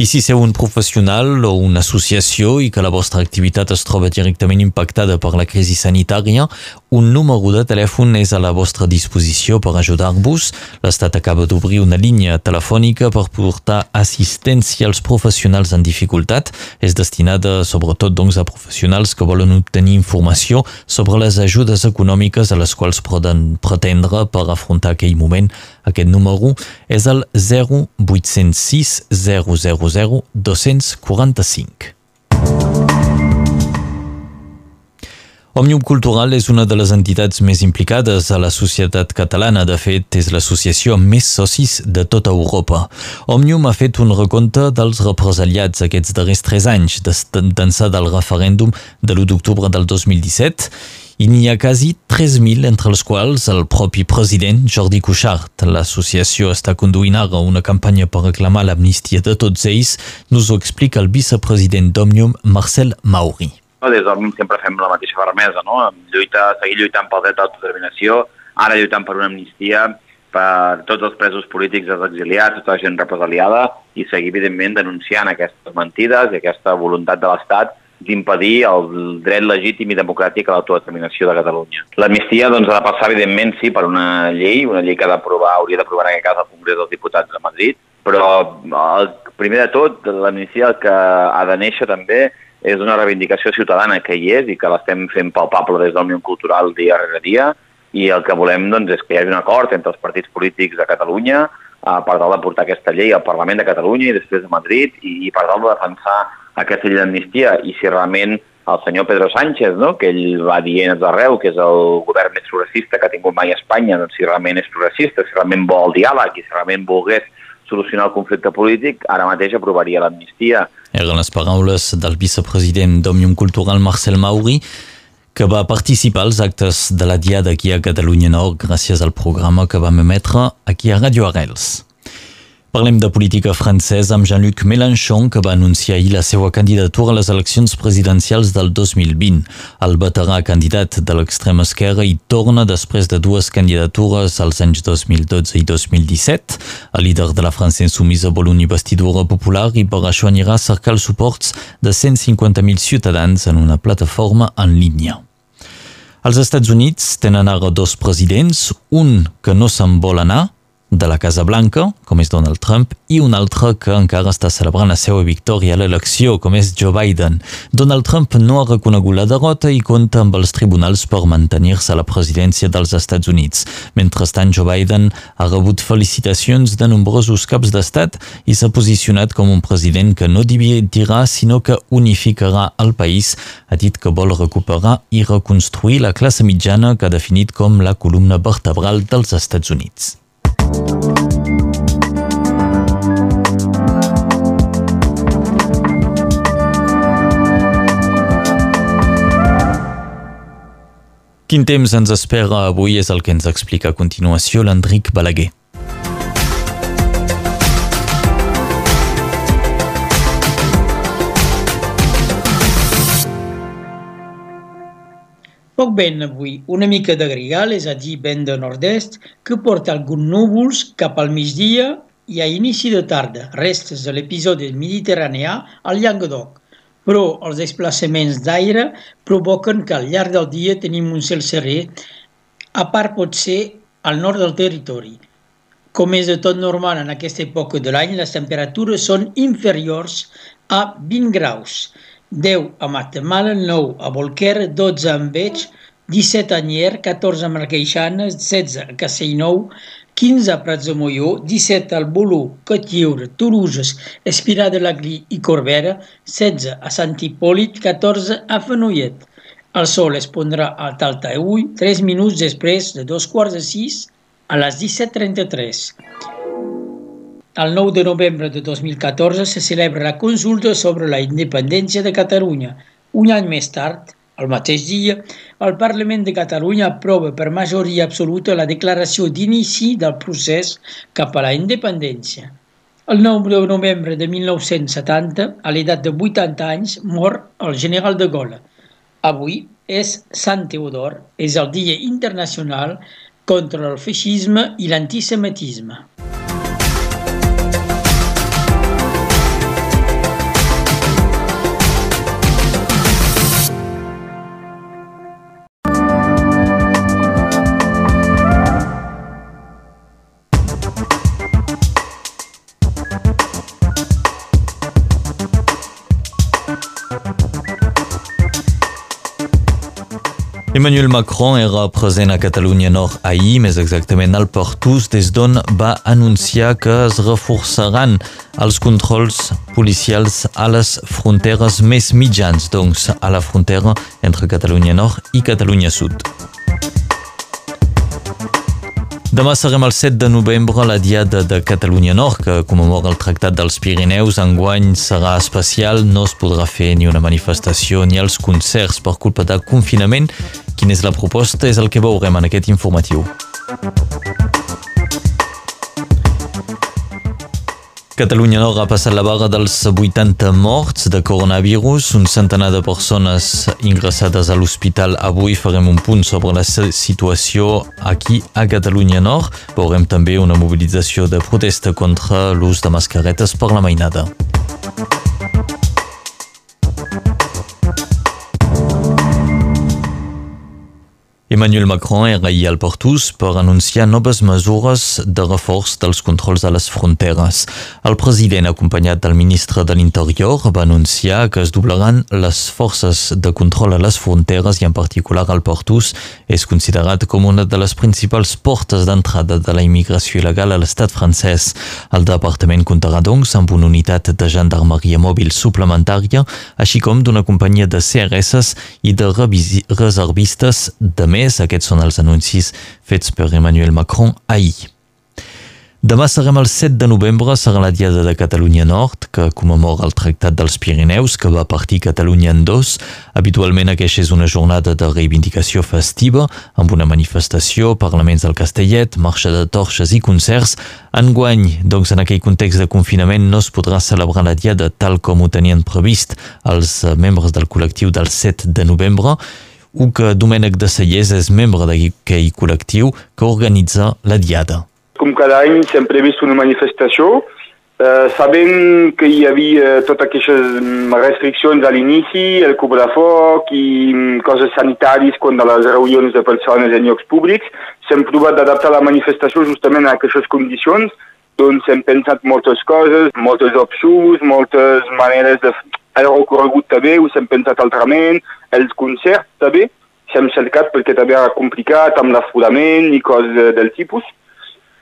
I si sou un professional o una associació i que la vostra activitat es troba directament impactada per la crisi sanitària, un número de telèfon és a la vostra disposició per ajudar-vos. L'Estat acaba d'obrir una línia telefònica per portar assistència als professionals en dificultat. És destinada sobretot doncs, a professionals que volen obtenir informació sobre les ajudes econòmiques a les quals poden pretendre per afrontar aquell moment. Aquest número és el 0806 000 245. Òmnium Cultural és una de les entitats més implicades a la societat catalana. De fet, és l'associació amb més socis de tota Europa. Òmnium ha fet un recompte dels represaliats aquests darrers tres anys, d'ençà del referèndum de l'1 d'octubre del 2017 i n'hi ha quasi 3.000, entre els quals el propi president Jordi Cuixart. L'associació està conduint ara una campanya per reclamar l'amnistia de tots ells. Nos ho explica el vicepresident d'Òmnium, Marcel Mauri. Des d'Òmnium sempre fem la mateixa fermesa, no? Lluita, seguir lluitant pel dret d'autodeterminació, ara lluitant per una amnistia per tots els presos polítics, els exiliats, tota la gent represaliada i seguir, evidentment, denunciant aquestes mentides i aquesta voluntat de l'Estat d'impedir el dret legítim i democràtic a l'autodeterminació de Catalunya. L'amnistia doncs, ha de passar, evidentment, sí, per una llei, una llei que ha d'aprovar, hauria d'aprovar en aquest cas el Congrés dels Diputats de Madrid, però el, primer de tot, l'amnistia que ha de néixer també és una reivindicació ciutadana que hi és i que l'estem fent palpable des del Unió Cultural dia rere dia i el que volem doncs, és que hi hagi un acord entre els partits polítics de Catalunya eh, per tal de portar aquesta llei al Parlament de Catalunya i després a Madrid i, i per tal de defensar aquesta llei d'amnistia i si realment el senyor Pedro Sánchez, no? que ell va dient arreu que és el govern més progressista que ha tingut mai a Espanya, doncs si realment és progressista, si realment vol el diàleg i si realment volgués solucionar el conflicte polític, ara mateix aprovaria l'amnistia. Eren les paraules del vicepresident d'Òmnium Cultural, Marcel Mauri. que va participar als actes de la Diada aquí a Catalunya Nord gràcies al programa que vam emetre aquí a Radio Arrels. Parlem de política francesa amb Jean-Luc Mélenchon, que va anunciar ahir la seva candidatura a les eleccions presidencials del 2020. El veterà candidat de l'extrema esquerra hi torna després de dues candidatures als anys 2012 i 2017. El líder de la França Insumisa vol una investidura popular i per això anirà a cercar els suports de 150.000 ciutadans en una plataforma en línia. Els Estats Units tenen ara dos presidents, un que no se'n vol anar, de la Casa Blanca, com és Donald Trump, i un altre que encara està celebrant la seva victòria a l'elecció, com és Joe Biden. Donald Trump no ha reconegut la derrota i compta amb els tribunals per mantenir-se a la presidència dels Estats Units. Mentrestant, Joe Biden ha rebut felicitacions de nombrosos caps d'estat i s'ha posicionat com un president que no dividirà, sinó que unificarà el país. Ha dit que vol recuperar i reconstruir la classe mitjana que ha definit com la columna vertebral dels Estats Units. Quin temps ens espera avui és el que ens explica a continuació l'Enric Balaguer. Poc vent avui, una mica de grigal, és a dir, vent de nord-est, que porta alguns núvols cap al migdia i a inici de tarda, restes de l'episodi mediterraneà al Llanguedoc. Però els desplaçaments d'aire provoquen que al llarg del dia tenim un cel serè, a part pot ser al nord del territori. Com és de tot normal en aquesta època de l'any, les temperatures són inferiors a 20 graus. 10 a Matamala, 9 a Bolquer, 12 a Enveig, 17 a Nyer, 14 a Marqueixanes, 16 a Castellnou, 15 a de Molló, 17 al Bolú, Cotlliure, Touruges, Espirà de l'Agli i Corbera, 16 a Sant Hipòlit, 14 a Fenollet. El sol es pondrà a Taltaüll 3 minuts després de dos quarts de 6 a les 17.33. El 9 de novembre de 2014 se celebra la consulta sobre la independència de Catalunya. Un any més tard, el mateix dia, el Parlament de Catalunya aprova per majoria absoluta la declaració d'inici del procés cap a la independència. El 9 de novembre de 1970, a l'edat de 80 anys, mor el general de Gaulle. Avui és Sant Teodor, és el Dia Internacional contra el feixisme i l'antisemitisme. Emmanuel Macron era present a Catalunya Nord ahir, més exactament al Portús, des d'on va anunciar que es reforçaran els controls policials a les fronteres més mitjans, doncs a la frontera entre Catalunya Nord i Catalunya Sud. Demà serem el 7 de novembre la Diada de Catalunya Nord, que commemora el Tractat dels Pirineus. Enguany serà especial, no es podrà fer ni una manifestació ni els concerts per culpa del confinament. Quina és la proposta és el que veurem en aquest informatiu. Catalunya Nord ha passat la barra dels 80 morts de coronavirus, un centenar de persones ingressades a l'hospital. Avui farem un punt sobre la situació aquí a Catalunya Nord. Veurem també una mobilització de protesta contra l'ús de mascaretes per la mainada. Emmanuel Macron era ahir al Portús per anunciar noves mesures de reforç dels controls a les fronteres. El president, acompanyat del ministre de l'Interior, va anunciar que es doblaran les forces de control a les fronteres i en particular al Portús és considerat com una de les principals portes d'entrada de la immigració il·legal a l'estat francès. El departament comptarà doncs amb una unitat de gendarmeria mòbil suplementària, així com d'una companyia de CRS i de reservistes de més més. Aquests són els anuncis fets per Emmanuel Macron ahir. Demà serem el 7 de novembre, serà la Diada de Catalunya Nord, que commemora el Tractat dels Pirineus, que va partir Catalunya en dos. Habitualment aquesta és una jornada de reivindicació festiva, amb una manifestació, parlaments del Castellet, marxa de torxes i concerts. Enguany, doncs en aquell context de confinament, no es podrà celebrar la Diada tal com ho tenien previst els membres del col·lectiu del 7 de novembre, o que Domènec de Cellers és membre d'aquell col·lectiu que organitza la Diada. Com cada any sempre he vist una manifestació, eh, sabent que hi havia totes aquestes restriccions a l'inici, el cobrafoc i mm, coses sanitàries quan de les reunions de persones en llocs públics, s'hem provat d'adaptar la manifestació justament a aquestes condicions, doncs hem pensat moltes coses, moltes opcions, moltes maneres de... El recorregut també, us hem pensat altrament, els concerts també, s'hem cercat perquè també era complicat amb l'aforament i coses del tipus.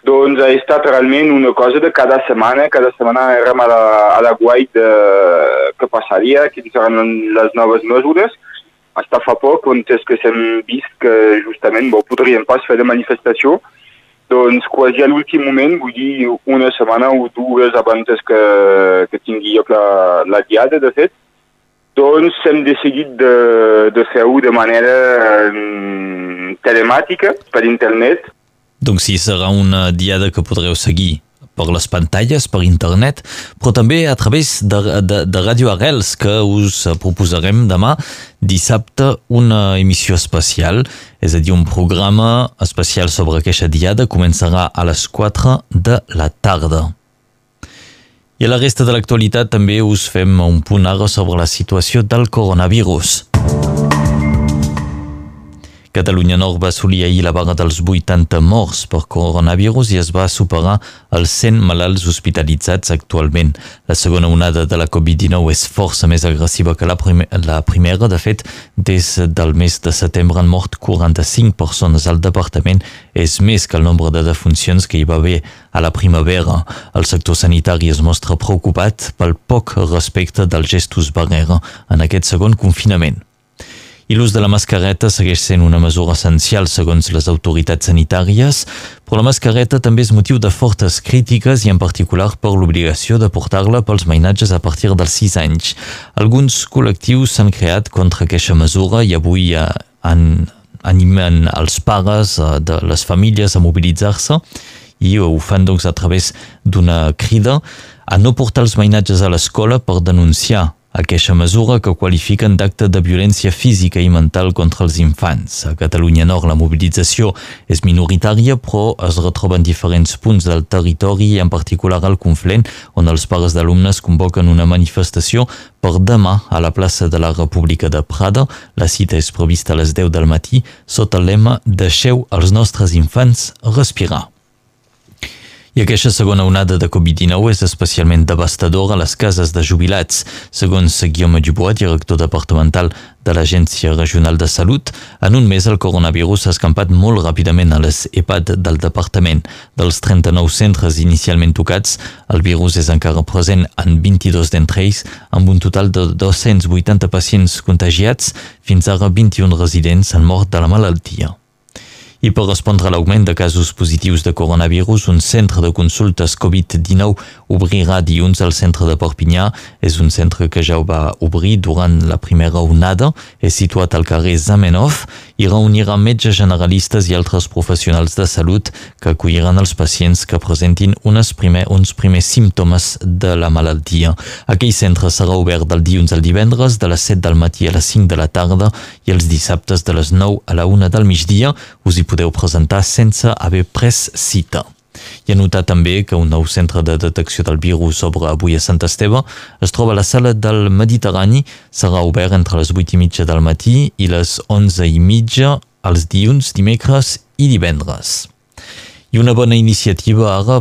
Doncs ha estat realment una cosa de cada setmana. Cada setmana érem a la, a la guai de què passaria, quines seran les noves mesures. Hasta fa poc, on és que s'hem vist que justament bo, podríem pas fer de manifestació, doncs quasi a l'últim moment, vull dir una setmana o dues abans que, que tingui lloc la, la diada, de fet, doncs hem decidit de, de fer-ho de manera eh, telemàtica, per internet, doncs sí, serà una diada que podreu seguir per les pantalles, per internet, però també a través de, de, de Ràdio Arrels, que us proposarem demà, dissabte, una emissió especial, és a dir, un programa especial sobre aquesta diada, començarà a les 4 de la tarda. I a la resta de l'actualitat també us fem un punt ara sobre la situació del coronavirus. Catalunya Nord va assolir ahir la vaga dels 80 morts per coronavirus i es va superar els 100 malalts hospitalitzats actualment. La segona onada de la Covid-19 és força més agressiva que la, prim la primera. De fet, des del mes de setembre han mort 45 persones al departament. És més que el nombre de defuncions que hi va haver a la primavera. El sector sanitari es mostra preocupat pel poc respecte dels gestos barrera en aquest segon confinament i l'ús de la mascareta segueix sent una mesura essencial segons les autoritats sanitàries, però la mascareta també és motiu de fortes crítiques i en particular per l'obligació de portar-la pels mainatges a partir dels 6 anys. Alguns col·lectius s'han creat contra aquesta mesura i avui han, animen els pares eh, de les famílies a mobilitzar-se i ho fan doncs a través d'una crida a no portar els mainatges a l'escola per denunciar aquesta mesura que qualifiquen d'acte de violència física i mental contra els infants. A Catalunya Nord la mobilització és minoritària però es retroba en diferents punts del territori i en particular al Conflent on els pares d'alumnes convoquen una manifestació per demà a la plaça de la República de Prada. La cita és prevista a les 10 del matí sota el lema Deixeu els nostres infants respirar. I aquesta segona onada de Covid-19 és especialment devastadora a les cases de jubilats. Segons Guillaume Dubois, director departamental de l'Agència Regional de Salut, en un mes el coronavirus s'ha escampat molt ràpidament a les EPAD del departament. Dels 39 centres inicialment tocats, el virus és encara present en 22 d'entre ells, amb un total de 280 pacients contagiats, fins ara 21 residents han mort de la malaltia. I per respondre a l'augment de casos positius de coronavirus, un centre de consultes Covid-19 obrirà dilluns al centre de Perpinyà. És un centre que ja ho va obrir durant la primera onada. És situat al carrer Zamenhof i reunirà metges generalistes i altres professionals de salut que acolliran els pacients que presentin unes primer, uns primers símptomes de la malaltia. Aquell centre serà obert del dilluns al divendres de les 7 del matí a les 5 de la tarda i els dissabtes de les 9 a la 1 del migdia. Us hi podeu presentar sense haver pres cita. I anotar també que un nou centre de detecció del virus sobre avui a Sant Esteve es troba a la sala del Mediterrani, serà obert entre les 8 i mitja del matí i les 11 i mitja els dilluns, dimecres i divendres. I una bona iniciativa ara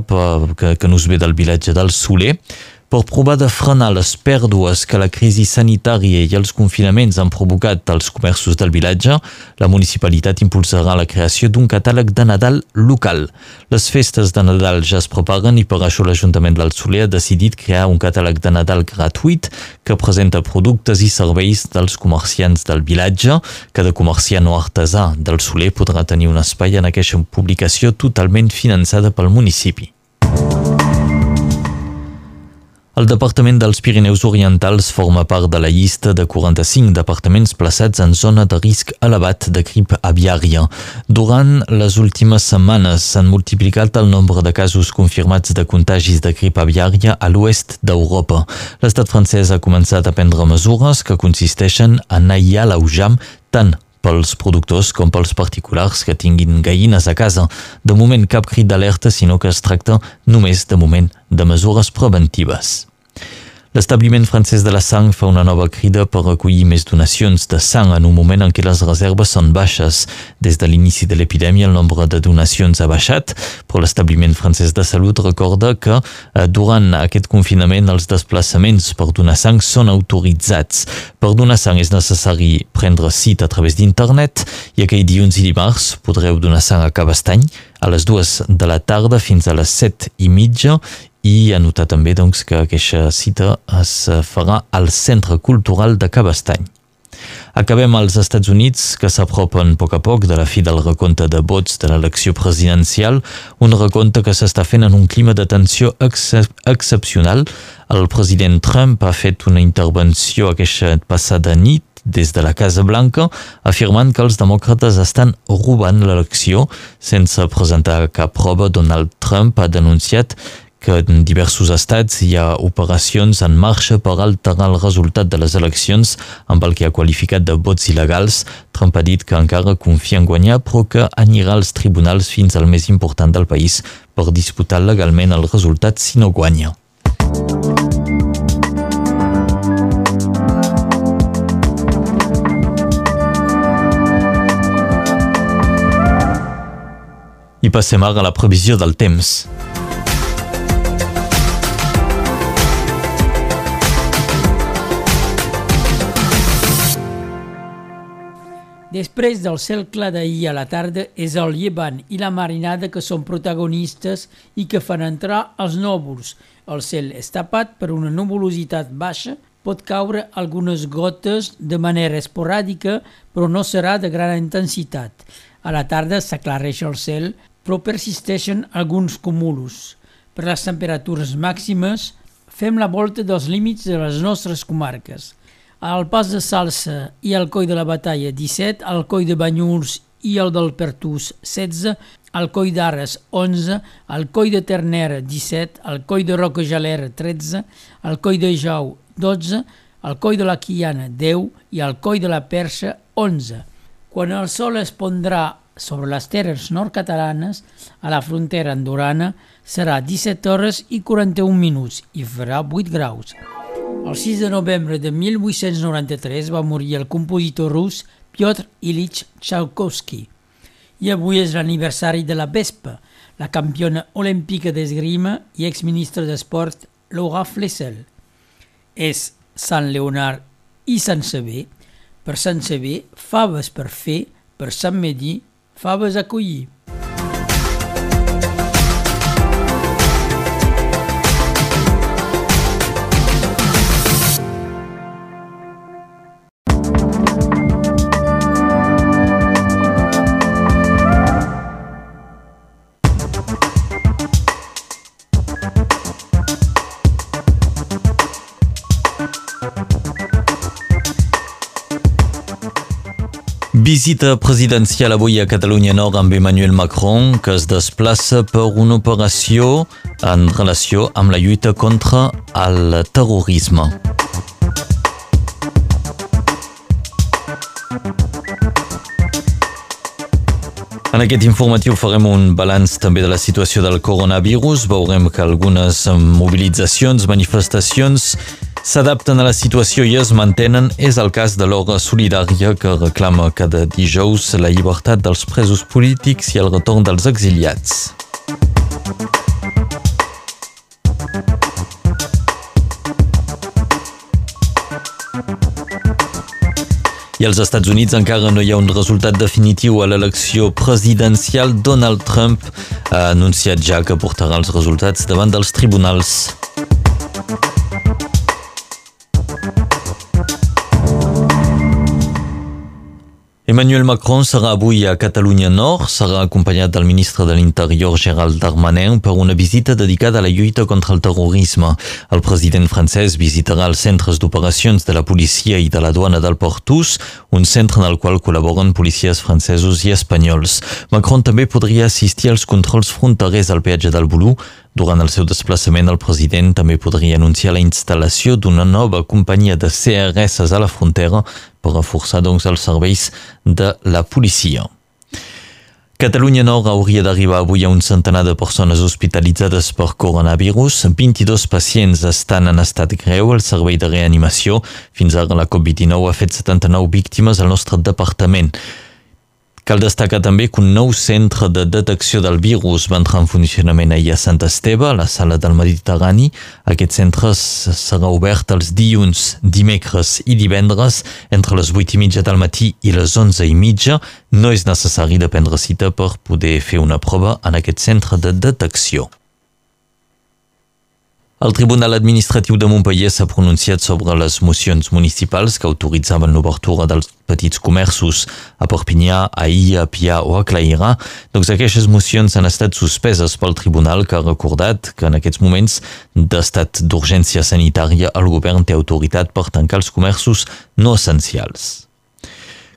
que, que nos ve del vilatge del Soler, per provar de frenar les pèrdues que la crisi sanitària i els confinaments han provocat als comerços del vilatge, la municipalitat impulsarà la creació d'un catàleg de Nadal local. Les festes de Nadal ja es preparen i per això l'Ajuntament del Soler ha decidit crear un catàleg de Nadal gratuït que presenta productes i serveis dels comerciants del vilatge. Cada comerciant o artesà del Soler podrà tenir un espai en aquesta publicació totalment finançada pel municipi. El Departament dels Pirineus Orientals forma part de la llista de 45 departaments plaçats en zona de risc elevat de grip aviària. Durant les últimes setmanes s'han multiplicat el nombre de casos confirmats de contagis de grip aviària a l'oest d'Europa. L'estat francès ha començat a prendre mesures que consisteixen en aïllar l'aujam tant pels productors com pels particulars que tinguin gallines a casa. De moment cap crit d'alerta, sinó que es tracta només de moment de mesures preventives. L'establiment francès de la sang fa una nova crida per recollir més donacions de sang en un moment en què les reserves són baixes. Des de l'inici de l'epidèmia el nombre de donacions ha baixat, però l'establiment francès de salut recorda que eh, durant aquest confinament els desplaçaments per donar sang són autoritzats. Per donar sang és necessari prendre cita a través d'internet i aquell dilluns i dimarts podreu donar sang a Cabestany a les dues de la tarda fins a les set i mitja i anotar també doncs, que aquesta cita es farà al Centre Cultural de Cabestany. Acabem als Estats Units, que s'apropen a poc a poc de la fi del recompte de vots de l'elecció presidencial, un recompte que s'està fent en un clima de tensió excep excepcional. El president Trump ha fet una intervenció aquesta passada nit des de la Casa Blanca, afirmant que els demòcrates estan robant l'elecció sense presentar cap prova. Donald Trump ha denunciat que en diversos estats hi ha operacions en marxa per alterar el resultat de les eleccions amb el que ha qualificat de vots il·legals. Trump ha dit que encara confia en guanyar però que anirà als tribunals fins al més important del país per disputar legalment el resultat si no guanya. I passem ara a la previsió del temps. Després del cel clar d'ahir a la tarda és el llevant i la marinada que són protagonistes i que fan entrar els núvols. El cel és tapat per una nuvolositat baixa, pot caure algunes gotes de manera esporàdica, però no serà de gran intensitat. A la tarda s'aclareix el cel, però persisteixen alguns cúmulos. Per les temperatures màximes, fem la volta dels límits de les nostres comarques al Pas de Salsa i al Coi de la Batalla 17, al Coi de Banyurs i el del Pertús 16, al Coi d'Ares 11, al Coi de Ternera 17, al Coi de Roca Jalera 13, al Coi de Jau 12, al Coi de la Quiana 10 i al Coi de la Perxa 11. Quan el sol es pondrà sobre les terres nord-catalanes, a la frontera andorana, serà 17 hores i 41 minuts i farà 8 graus. El 6 de novembre de 1893 va morir el compositor rus Piotr Ilich Tchaikovsky. I avui és l'aniversari de la Vespa, la campiona olímpica d'esgrima i exministra d'esport Laura Flessel. És Sant Leonard i Sant Sever. Per Sant Sever, faves per fer, per Sant Medi, faves a collir. Visita presidencial avui a Catalunya Nord amb Emmanuel Macron, que es desplaça per una operació en relació amb la lluita contra el terrorisme. En aquest informatiu farem un balanç també de la situació del coronavirus. Veurem que algunes mobilitzacions, manifestacions s'adapten a la situació i es mantenen és el cas de l'Hora Solidària que reclama cada dijous la llibertat dels presos polítics i el retorn dels exiliats. I als Estats Units encara no hi ha un resultat definitiu a l'elecció presidencial. Donald Trump ha anunciat ja que portarà els resultats davant dels tribunals. Emmanuel Macron serà avui a Catalunya Nord, serà acompanyat del ministre de l'Interior Gerald Darmanin per una visita dedicada a la lluita contra el terrorisme. El president francès visitarà els centres d'operacions de la policia i de la duana del Portus, un centre en el qual col·laboren policies francesos i espanyols. Macron també podria assistir als controls fronterers al peatge del Bolú, durant el seu desplaçament, el president també podria anunciar la instal·lació d'una nova companyia de CRS a la frontera reforçar doncs els serveis de la policia. Catalunya Nord hauria d'arribar avui a un centenar de persones hospitalitzades per coronavirus. 22 pacients estan en estat greu al servei de reanimació. Fins ara la Covid-19 ha fet 79 víctimes al nostre departament. Cal destacar també que un nou centre de detecció del virus va entrar en funcionament ahir a Sant Esteve, a la sala del Mediterrani. Aquest centre serà obert els dilluns, dimecres i divendres entre les 8 i mitja del matí i les 11 i mitja. No és necessari de prendre cita per poder fer una prova en aquest centre de detecció. El Tribunal Administratiu de Montpellier s'ha pronunciat sobre les mocions municipals que autoritzaven l'obertura dels petits comerços a Perpinyà, a Illa, a Pià o a Clairà. Doncs aquestes mocions han estat suspeses pel Tribunal que ha recordat que en aquests moments d'estat d'urgència sanitària el govern té autoritat per tancar els comerços no essencials.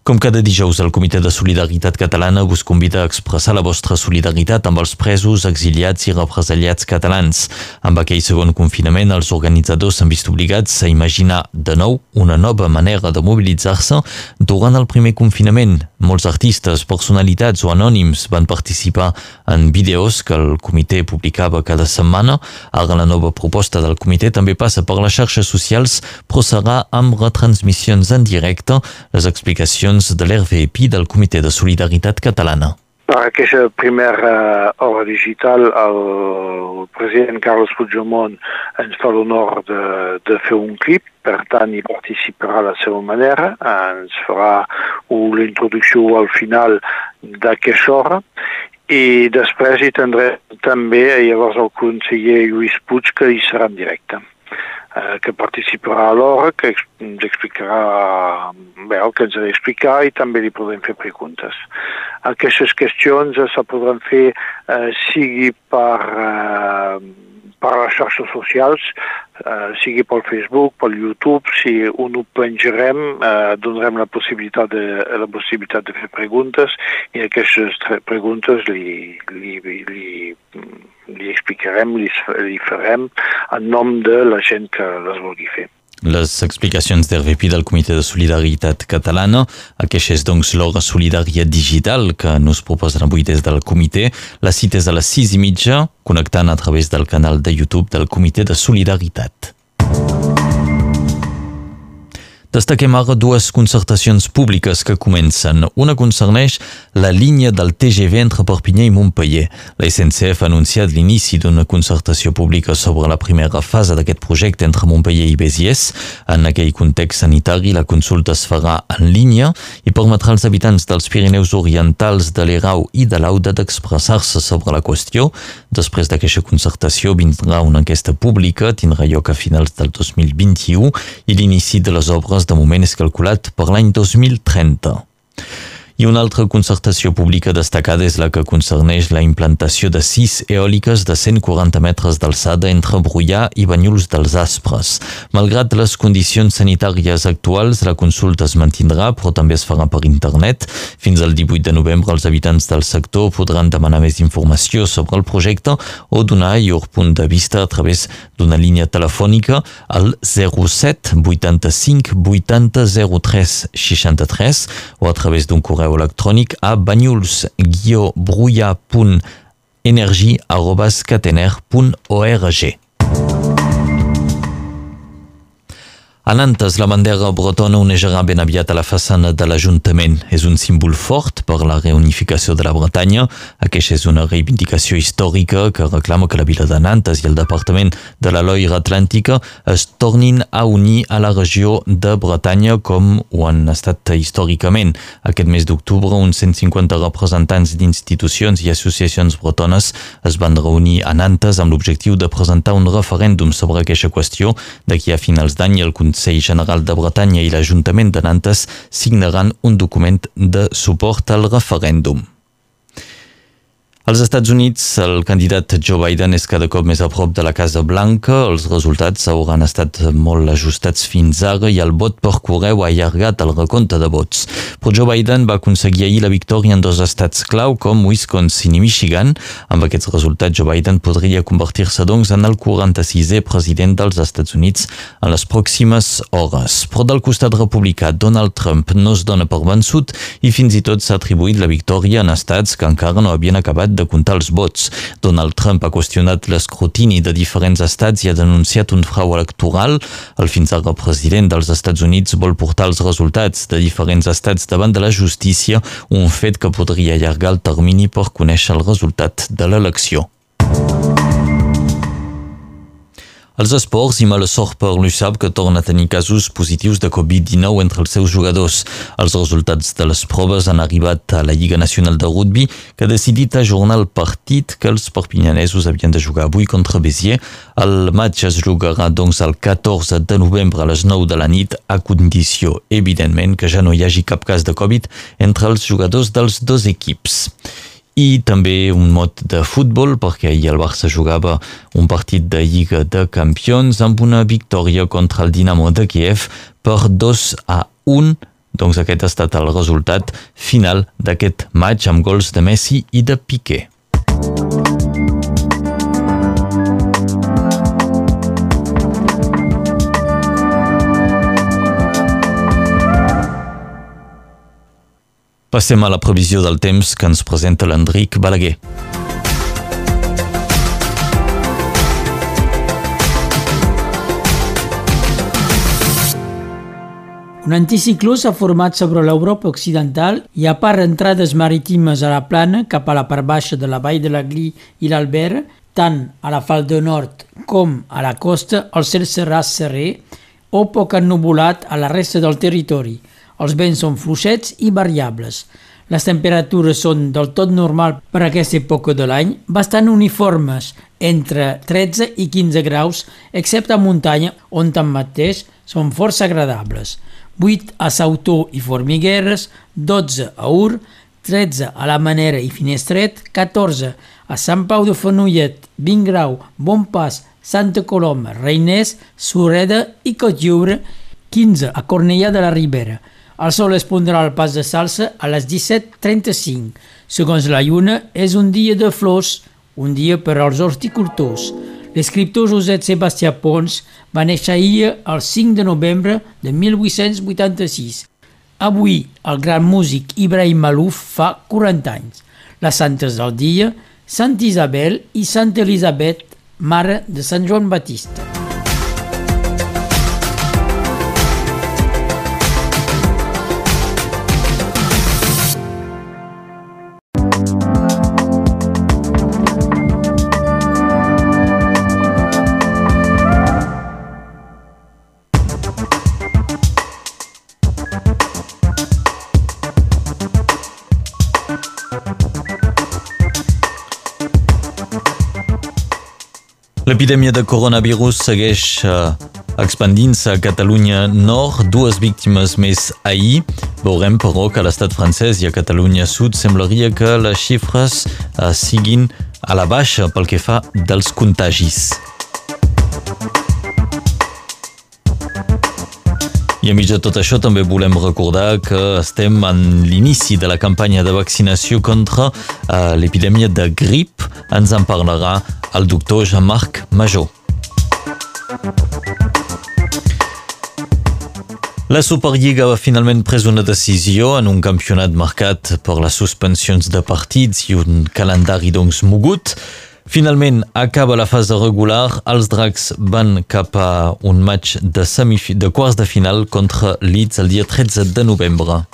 Com cada dijous, el Comitè de Solidaritat Catalana us convida a expressar la vostra solidaritat amb els presos, exiliats i represaliats catalans. Amb aquell segon confinament, els organitzadors s'han vist obligats a imaginar de nou una nova manera de mobilitzar-se durant el primer confinament. Molts artistes, personalitats o anònims van participar en vídeos que el comitè publicava cada setmana. Ara la nova proposta del comitè també passa per les xarxes socials, però serà amb retransmissions en directe. Les explicacions decisions de l'RVP del Comitè de Solidaritat Catalana. Per aquesta primera hora digital, el president Carles Puigdemont ens fa l'honor de, de fer un clip, per tant hi participarà a la seva manera, ens farà la introducció al final d'aquesta hora i després hi tindrem també llavors el conseller Lluís Puig que hi serà en directe eh, que participarà a l'hora, que ens explicarà bé, el que ens ha d'explicar i també li podem fer preguntes. Aquestes qüestions se podran fer eh, sigui per, eh, per les xarxes socials, eh, sigui pel Facebook, pel YouTube, si un ho penjarem, eh, donarem la possibilitat, de, la possibilitat de fer preguntes i aquestes preguntes li, li, li, li explicarem, li, li farem en nom de la gent que les vulgui fer les explicacions d'RVP del Comitè de Solidaritat Catalana. Aquesta és doncs l'hora solidària digital que nos proposen avui des del comitè. La cita és a les sis i mitja, connectant a través del canal de YouTube del Comitè de Solidaritat. Destaquem ara dues concertacions públiques que comencen. Una concerneix la línia del TGV entre Perpinyà i Montpellier. La SNCF ha anunciat l'inici d'una concertació pública sobre la primera fase d'aquest projecte entre Montpellier i Béziers. En aquell context sanitari, la consulta es farà en línia i permetrà als habitants dels Pirineus Orientals, de l'Erau i de l'Auda d'expressar-se sobre la qüestió. Després d'aquesta concertació vindrà una enquesta pública, tindrà lloc a finals del 2021 i l'inici de les obres de moment és calculat per l'any 2030. I una altra concertació pública destacada és la que concerneix la implantació de sis eòliques de 140 metres d'alçada entre Brullà i Banyuls dels Aspres. Malgrat les condicions sanitàries actuals, la consulta es mantindrà, però també es farà per internet. Fins al 18 de novembre, els habitants del sector podran demanar més informació sobre el projecte o donar llur punt de vista a través d'una línia telefònica al 07 85 80 03 63 o a través d'un correu correu electrònic a banyuls-brulla.energie.catener.org. A Nantes, la bandera bretona onejarà ben aviat a la façana de l'Ajuntament. És un símbol fort per la reunificació de la Bretanya. Aquesta és una reivindicació històrica que reclama que la vila de Nantes i el departament de la Loira Atlàntica es tornin a unir a la regió de Bretanya com ho han estat històricament. Aquest mes d'octubre, uns 150 representants d'institucions i associacions bretones es van reunir a Nantes amb l'objectiu de presentar un referèndum sobre aquesta qüestió d'aquí a finals d'any el Consell Consell General de Bretanya i l'Ajuntament de Nantes signaran un document de suport al referèndum. Als Estats Units, el candidat Joe Biden és cada cop més a prop de la Casa Blanca. Els resultats hauran estat molt ajustats fins ara i el vot per correu ha allargat el recompte de vots. Però Joe Biden va aconseguir ahir la victòria en dos estats clau com Wisconsin i Michigan. Amb aquests resultats, Joe Biden podria convertir-se doncs en el 46è president dels Estats Units en les pròximes hores. Però del costat republicà, Donald Trump no es dona per vençut i fins i tot s'ha atribuït la victòria en estats que encara no havien acabat de comptar els vots. Donald Trump ha qüestionat l'escrutini de diferents estats i ha denunciat un frau electoral. El fins ara president dels Estats Units vol portar els resultats de diferents estats davant de la justícia, un fet que podria allargar el termini per conèixer el resultat de l'elecció. Els esports i mala sort per l'USAP que torna a tenir casos positius de Covid-19 entre els seus jugadors. Els resultats de les proves han arribat a la Lliga Nacional de Rugby que ha decidit ajornar el partit que els perpinyanesos havien de jugar avui contra Béziers. El match es jugarà doncs el 14 de novembre a les 9 de la nit a condició, evidentment, que ja no hi hagi cap cas de Covid entre els jugadors dels dos equips i també un mot de futbol perquè ahir el Barça jugava un partit de Lliga de Campions amb una victòria contra el Dinamo de Kiev per 2 a 1 doncs aquest ha estat el resultat final d'aquest match amb gols de Messi i de Piqué. Passem a la previsió del temps que ens presenta l'Enric Balaguer. Un anticicló s'ha format sobre l'Europa occidental i a part entrades marítimes a la plana cap a la part baixa de la vall de l'Aglí i l'Albert, tant a la falda nord com a la costa, el cel serà serré o poc ennubulat a la resta del territori – els vents són fluixets i variables. Les temperatures són del tot normal per a aquesta època de l'any, bastant uniformes, entre 13 i 15 graus, excepte a muntanya, on tanmateix són força agradables. 8 a Sautó i Formigueres, 12 a Ur, 13 a la Manera i Finestret, 14 a Sant Pau de Fenollet, 20 grau, Bon Pas, Santa Coloma, Reiners, Sureda i Cotlliure, 15 a Cornellà de la Ribera, el sol es pondrà al pas de salsa a les 17.35. Segons la lluna, és un dia de flors, un dia per als horticultors. L'escriptor Josep Sebastià Pons va néixer ahir el 5 de novembre de 1886. Avui, el gran músic Ibrahim Malouf fa 40 anys. Les santes del dia, Sant Isabel i Sant Elisabet, mare de Sant Joan Batista. L'epidèmia de coronavirus segueix uh, expandint-se a Catalunya Nord, dues víctimes més ahir. Veurem, però, que a l'estat francès i a Catalunya Sud semblaria que les xifres uh, siguin a la baixa pel que fa dels contagis. I a mig de tot això també volem recordar que estem en l'inici de la campanya de vaccinació contra uh, l'epidèmia de grip. Ens en parlarà el doctor Jean-Marc Major. La Superliga va finalment pres una decisió en un campionat marcat per les suspensions de partits i un calendari doncs mogut. Finalment acaba la fase regular, els Dracs van cap a un match de, de quarts de final contra Leeds el dia 13 de novembre.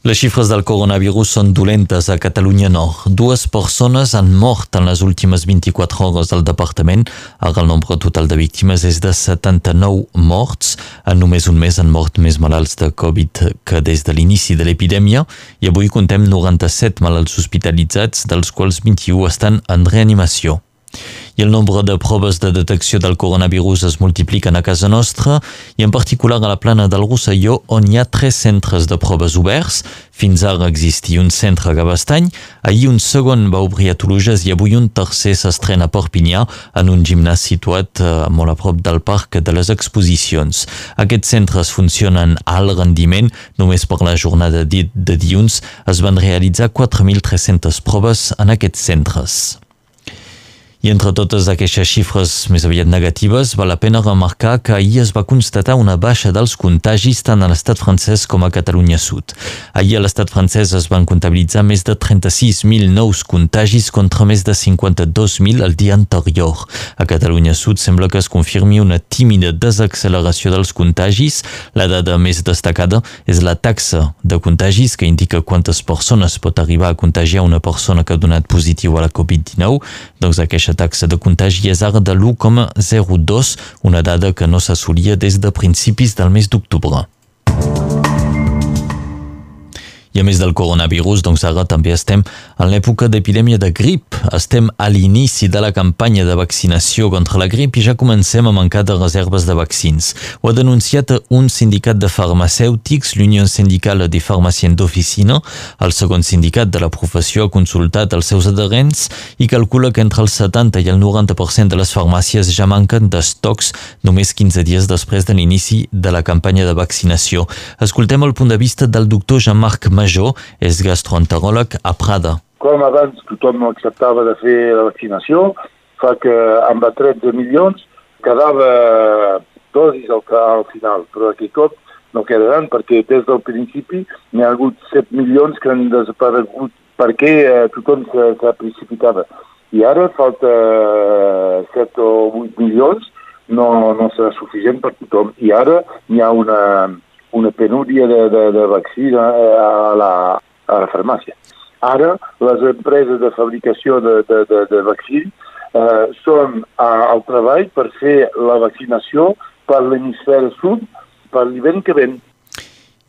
Les xifres del coronavirus són dolentes a Catalunya Nord. Dues persones han mort en les últimes 24 hores al departament. Ara el nombre total de víctimes és de 79 morts. En només un mes han mort més malalts de Covid que des de l'inici de l'epidèmia i avui contem 97 malalts hospitalitzats, dels quals 21 estan en reanimació i el nombre de proves de detecció del coronavirus es multipliquen a casa nostra i en particular a la plana del Rosselló on hi ha tres centres de proves oberts. Fins ara existia un centre a Gavastany, ahir un segon va obrir a Toluges i avui un tercer s'estrena a Perpinyà en un gimnàs situat eh, molt a prop del parc de les exposicions. Aquests centres funcionen a alt rendiment, només per la jornada de, dilluns es van realitzar 4.300 proves en aquests centres. I entre totes aquestes xifres més aviat negatives, val la pena remarcar que ahir es va constatar una baixa dels contagis tant a l'estat francès com a Catalunya Sud. Ahir a l'estat francès es van comptabilitzar més de 36.000 nous contagis contra més de 52.000 el dia anterior. A Catalunya Sud sembla que es confirmi una tímida desacceleració dels contagis. La dada més destacada és la taxa de contagis que indica quantes persones pot arribar a contagiar una persona que ha donat positiu a la Covid-19. Doncs aquesta mateixa taxa de contagi és ara de l'1,02, una dada que no s'assolia des de principis del mes d'octubre. I a més del coronavirus, doncs ara també estem en l'època d'epidèmia de grip. Estem a l'inici de la campanya de vaccinació contra la grip i ja comencem a mancar de reserves de vaccins. Ho ha denunciat un sindicat de farmacèutics, l'Unió Sindical de Farmacien d'Oficina. El segon sindicat de la professió ha consultat els seus adherents i calcula que entre el 70 i el 90% de les farmàcies ja manquen d'estocs només 15 dies després de l'inici de la campanya de vaccinació. Escoltem el punt de vista del doctor Jean-Marc Major és gastroenteròleg a Prada. Com abans tothom no acceptava de fer la vaccinació, fa que amb 13 milions quedava dosis al, al final, però aquest cop no quedaran perquè des del principi n'hi ha hagut 7 milions que han desaparegut perquè eh, tothom s'ha precipitava. I ara falta 7 eh, o 8 milions, no, no serà suficient per tothom. I ara hi ha una, una penúria de, de, de vaccina a la, a la farmàcia. Ara, les empreses de fabricació de, de, de, de vaccins eh, són al treball per fer la vaccinació per l'hemisferi sud per l'hivern que ven.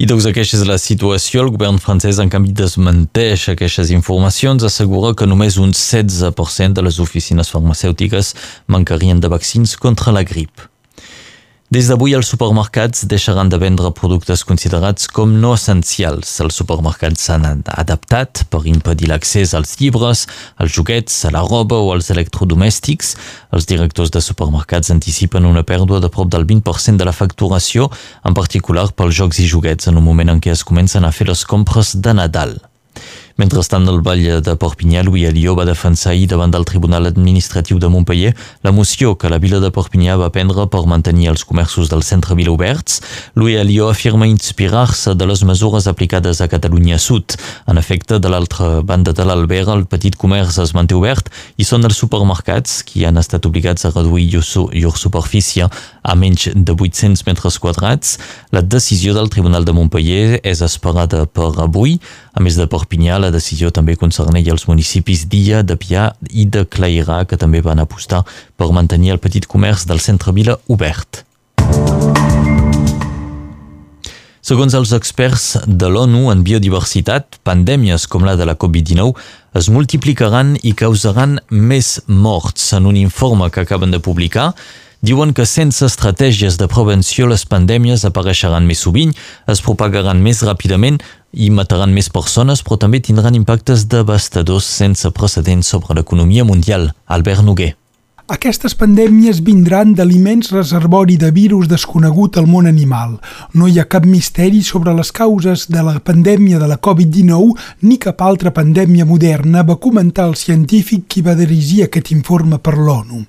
I doncs aquesta és la situació. El govern francès, en canvi, desmenteix aquestes informacions, assegura que només un 16% de les oficines farmacèutiques mancarien de vaccins contra la grip. Des d'avui els supermercats deixaran de vendre productes considerats com no essencials. Els supermercats s'han adaptat per impedir l'accés als llibres, als joguets, a la roba o als electrodomèstics. Els directors de supermercats anticipen una pèrdua de prop del 20% de la facturació, en particular pels jocs i joguets, en un moment en què es comencen a fer les compres de Nadal. Mentrestant, el Vall de Perpinyà, Louis Alió va defensar ahir davant del Tribunal Administratiu de Montpellier la moció que la vila de Perpinyà va prendre per mantenir els comerços del centre vila oberts. Louis Alió afirma inspirar-se de les mesures aplicades a Catalunya Sud. En efecte, de l'altra banda de l'Albera, el petit comerç es manté obert i són els supermercats qui han estat obligats a reduir llur superfície a menys de 800 metres quadrats. La decisió del Tribunal de Montpellier és esperada per avui. A més de Perpinyà, la decisió també concerneia els municipis d'Illa, de Pià i de Clairà, que també van apostar per mantenir el petit comerç del centre-vila obert. Segons els experts de l'ONU en biodiversitat, pandèmies com la de la Covid-19 es multiplicaran i causaran més morts. En un informe que acaben de publicar, diuen que sense estratègies de prevenció les pandèmies apareixeran més sovint, es propagaran més ràpidament i mataran més persones, però també tindran impactes devastadors sense precedents sobre l'economia mundial. Albert Noguer. Aquestes pandèmies vindran de l'immens reservori de virus desconegut al món animal. No hi ha cap misteri sobre les causes de la pandèmia de la Covid-19 ni cap altra pandèmia moderna, va comentar el científic qui va dirigir aquest informe per l'ONU.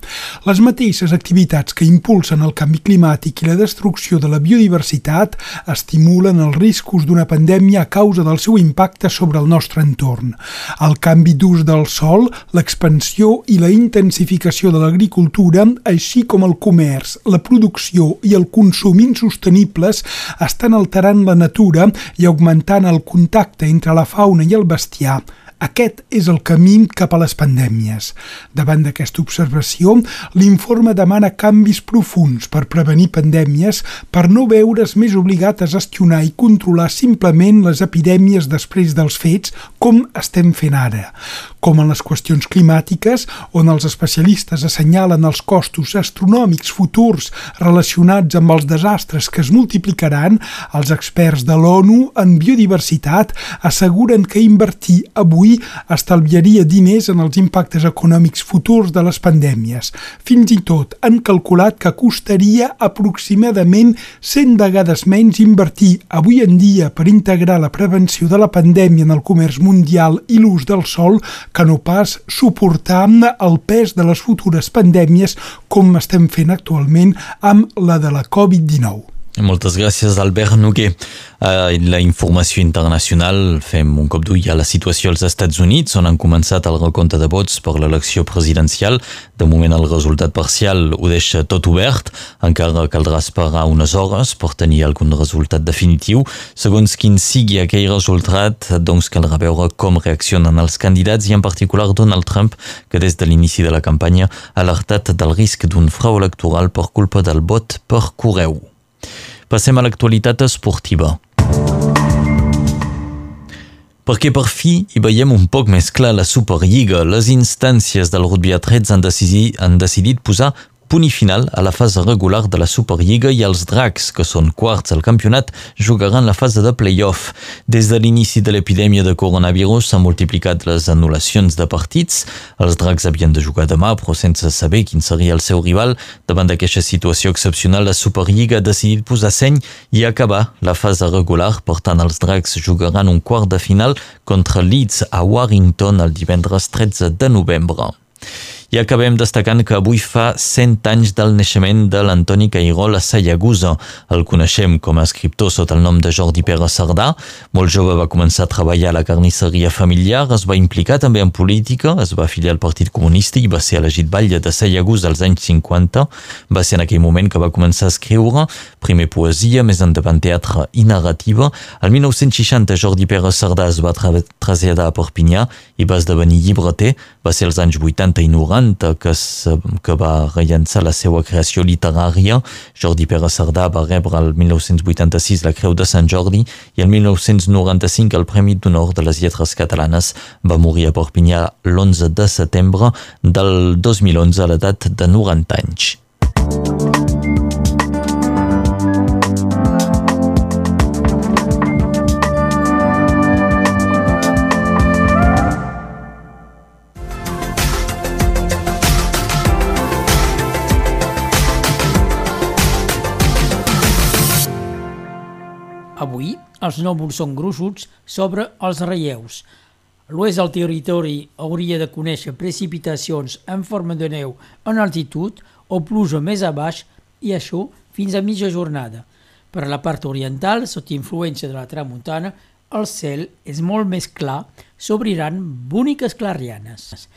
Les mateixes activitats que impulsen el canvi climàtic i la destrucció de la biodiversitat estimulen els riscos d'una pandèmia a causa del seu impacte sobre el nostre entorn. El canvi d'ús del sol, l'expansió i la intensificació de la l'agricultura, així com el comerç, la producció i el consum insostenibles estan alterant la natura i augmentant el contacte entre la fauna i el bestiar, aquest és el camí cap a les pandèmies. Davant d'aquesta observació, l'informe demana canvis profuns per prevenir pandèmies per no veure's més obligat a gestionar i controlar simplement les epidèmies després dels fets, com estem fent ara. Com en les qüestions climàtiques, on els especialistes assenyalen els costos astronòmics futurs relacionats amb els desastres que es multiplicaran, els experts de l'ONU en biodiversitat asseguren que invertir avui estalviaria diners en els impactes econòmics futurs de les pandèmies. Fins i tot han calculat que costaria aproximadament 100 vegades menys invertir avui en dia per integrar la prevenció de la pandèmia en el comerç mundial i l'ús del sol que no pas suportar el pes de les futures pandèmies com estem fent actualment amb la de la Covid-19. Moltes gràcies, Albert Noguer. Uh, la informació internacional, fem un cop d'ull a la situació als Estats Units, on han començat el recompte de vots per l'elecció presidencial. De moment el resultat parcial ho deixa tot obert, encara caldrà esperar unes hores per tenir algun resultat definitiu. Segons quin sigui aquell resultat, doncs caldrà veure com reaccionen els candidats i en particular Donald Trump, que des de l'inici de la campanya ha alertat del risc d'un frau electoral per culpa del vot per correu. Passem a l'actualitat esportiva. Perquè per fi hi veiem un poc més clar la Superliga, les instàncies del rugby a 13 han decidit, han decidit posar punt final a la fase regular de la Superliga i els Dracs, que són quarts al campionat, jugaran la fase de play-off. Des de l'inici de l'epidèmia de coronavirus s'han multiplicat les anul·lacions de partits. Els Dracs havien de jugar demà, però sense saber quin seria el seu rival. Davant d'aquesta situació excepcional, la Superliga ha decidit posar seny i acabar la fase regular. Per tant, els Dracs jugaran un quart de final contra Leeds a Warrington el divendres 13 de novembre. I acabem destacant que avui fa 100 anys del naixement de l'Antoni Cairol a Sallagusa. El coneixem com a escriptor sota el nom de Jordi Pere Sardà. Molt jove va començar a treballar a la carnisseria familiar, es va implicar també en política, es va afiliar al Partit Comunista i va ser elegit batlle de Sallagusa als anys 50. Va ser en aquell moment que va començar a escriure, primer poesia, més endavant teatre i narrativa. El 1960 Jordi Pere Sardà es va tra traslladar a Perpinyà i va esdevenir llibreter. Va ser als anys 80 i 90 que, es, que va rellençar la seva creació literària. Jordi Pere Cerdà va rebre el 1986 la Creu de Sant Jordi i el 1995 el Premi d'Honor de les Lletres Catalanes. Va morir a Perpinyà l'11 de setembre del 2011 a l'edat de 90 anys. Els núvols són gruixuts sobre els relleus. L'oest del territori hauria de conèixer precipitacions en forma de neu en altitud o pluja més a baix i això fins a mitja jornada. Per la part oriental, sota influència de la tramuntana, el cel és molt més clar, s'obriran boniques clarianes.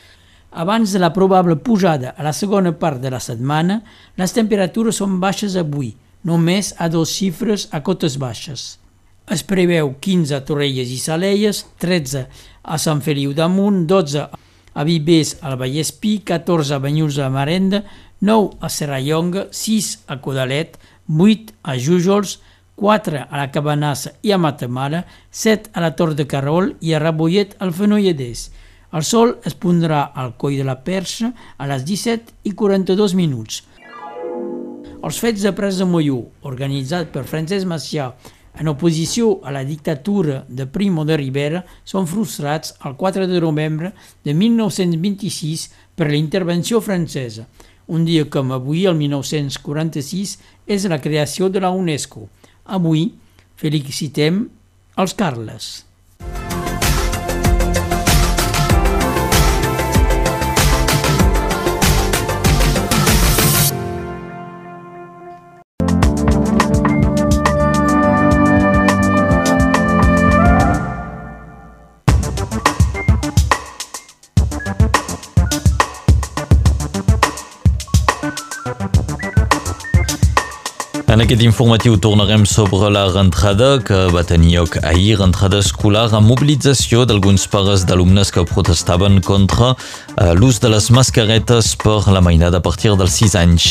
Abans de la probable pujada a la segona part de la setmana, les temperatures són baixes avui, només a dos xifres a cotes baixes. Es preveu 15 a Torrelles i Salelles, 13 a Sant Feliu d'Amunt, 12 a Vivers al Vallespí, 14 a Banyuls a Marenda, 9 a Serrallonga, 6 a Codalet, 8 a Jújols, 4 a la Cabanassa i a Matamala, 7 a la Tor de Carol i a Rabollet al Fenolledès. El sol es pondrà al coll de la Perxa a les 17 i 42 minuts. Els fets de Pres de organitzat per Francesc Macià en oposició a la dictadura de Primo de Rivera, són frustrats el 4 de novembre de 1926 per la intervenció francesa. Un dia com avui, el 1946, és la creació de la UNESCO. Avui felicitem els Carles. Aquest informatiu tornarem sobre la rentrada que va tenir lloc ahir, rentrada escolar amb mobilització d'alguns pares d'alumnes que protestaven contra eh, l'ús de les mascaretes per la mainada a partir dels 6 anys.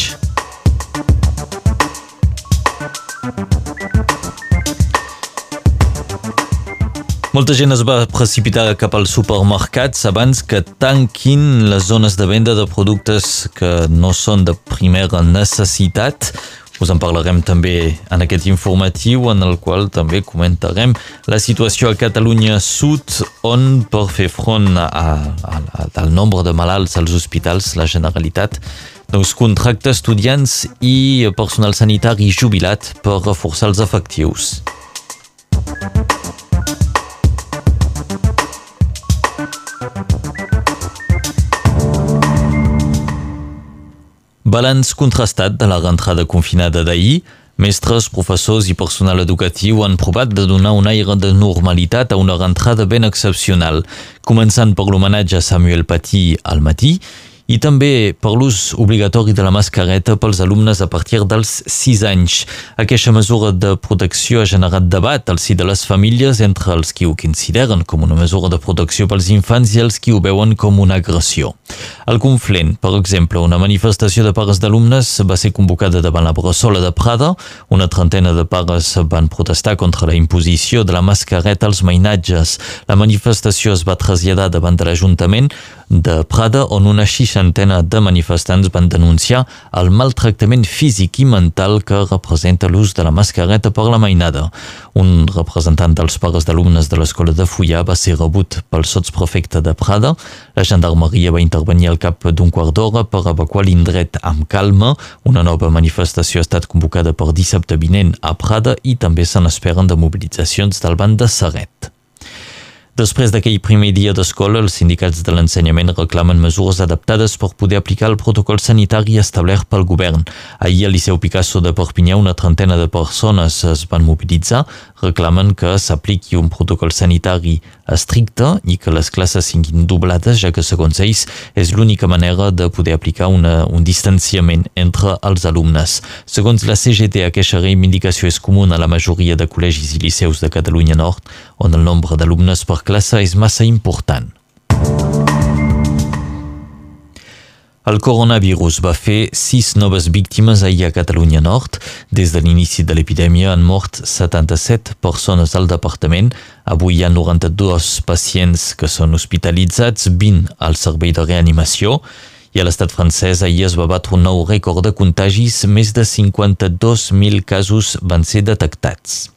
Molta gent es va precipitar cap als supermercats abans que tanquin les zones de venda de productes que no són de primera necessitat. Us en parlarem també en aquest informatiu en el qual també comentarem la situació a Catalunya Sud on per fer front a, a, a, al nombre de malalts als hospitals la Generalitat doncs contracta estudiants i personal sanitari jubilat per reforçar els efectius. Balanç contrastat de la rentrada confinada d'ahir, mestres, professors i personal educatiu han provat de donar un aire de normalitat a una rentrada ben excepcional, començant per l'homenatge a Samuel Paty al matí i també per l'ús obligatori de la mascareta pels alumnes a partir dels 6 anys. Aquesta mesura de protecció ha generat debat al si de les famílies entre els qui ho consideren com una mesura de protecció pels infants i els qui ho veuen com una agressió. Al Conflent, per exemple, una manifestació de pares d'alumnes va ser convocada davant la Bressola de Prada. Una trentena de pares van protestar contra la imposició de la mascareta als mainatges. La manifestació es va traslladar davant de l'Ajuntament de Prada on una seixantena de manifestants van denunciar el maltractament físic i mental que representa l'ús de la mascareta per la mainada. Un representant dels pares d'alumnes de l'escola de Fullà va ser rebut pel sotsprefecte de Prada. La gendarmeria va intervenir al cap d'un quart d'hora per evacuar l'indret amb calma. Una nova manifestació ha estat convocada per dissabte vinent a Prada i també se n'esperen de mobilitzacions del banc de Serret. Després d'aquell primer dia d'escola, els sindicats de l'ensenyament reclamen mesures adaptades per poder aplicar el protocol sanitari establert pel govern. Ahir al Liceu Picasso de Perpinyà una trentena de persones es van mobilitzar, reclamen que s'apliqui un protocol sanitari estricte i que les classes siguin doblades, ja que segons ells és l'única manera de poder aplicar una, un distanciament entre els alumnes. Segons la CGT, aquesta reivindicació és comuna a la majoria de col·legis i liceus de Catalunya Nord, on el nombre d'alumnes per classe és massa important. El coronavirus va fer sis noves víctimes ahir a Catalunya Nord. Des de l'inici de l'epidèmia han mort 77 persones al departament. Avui hi ha 92 pacients que són hospitalitzats, 20 al servei de reanimació. I a l'estat francès ahir es va batre un nou rècord de contagis, més de 52.000 casos van ser detectats.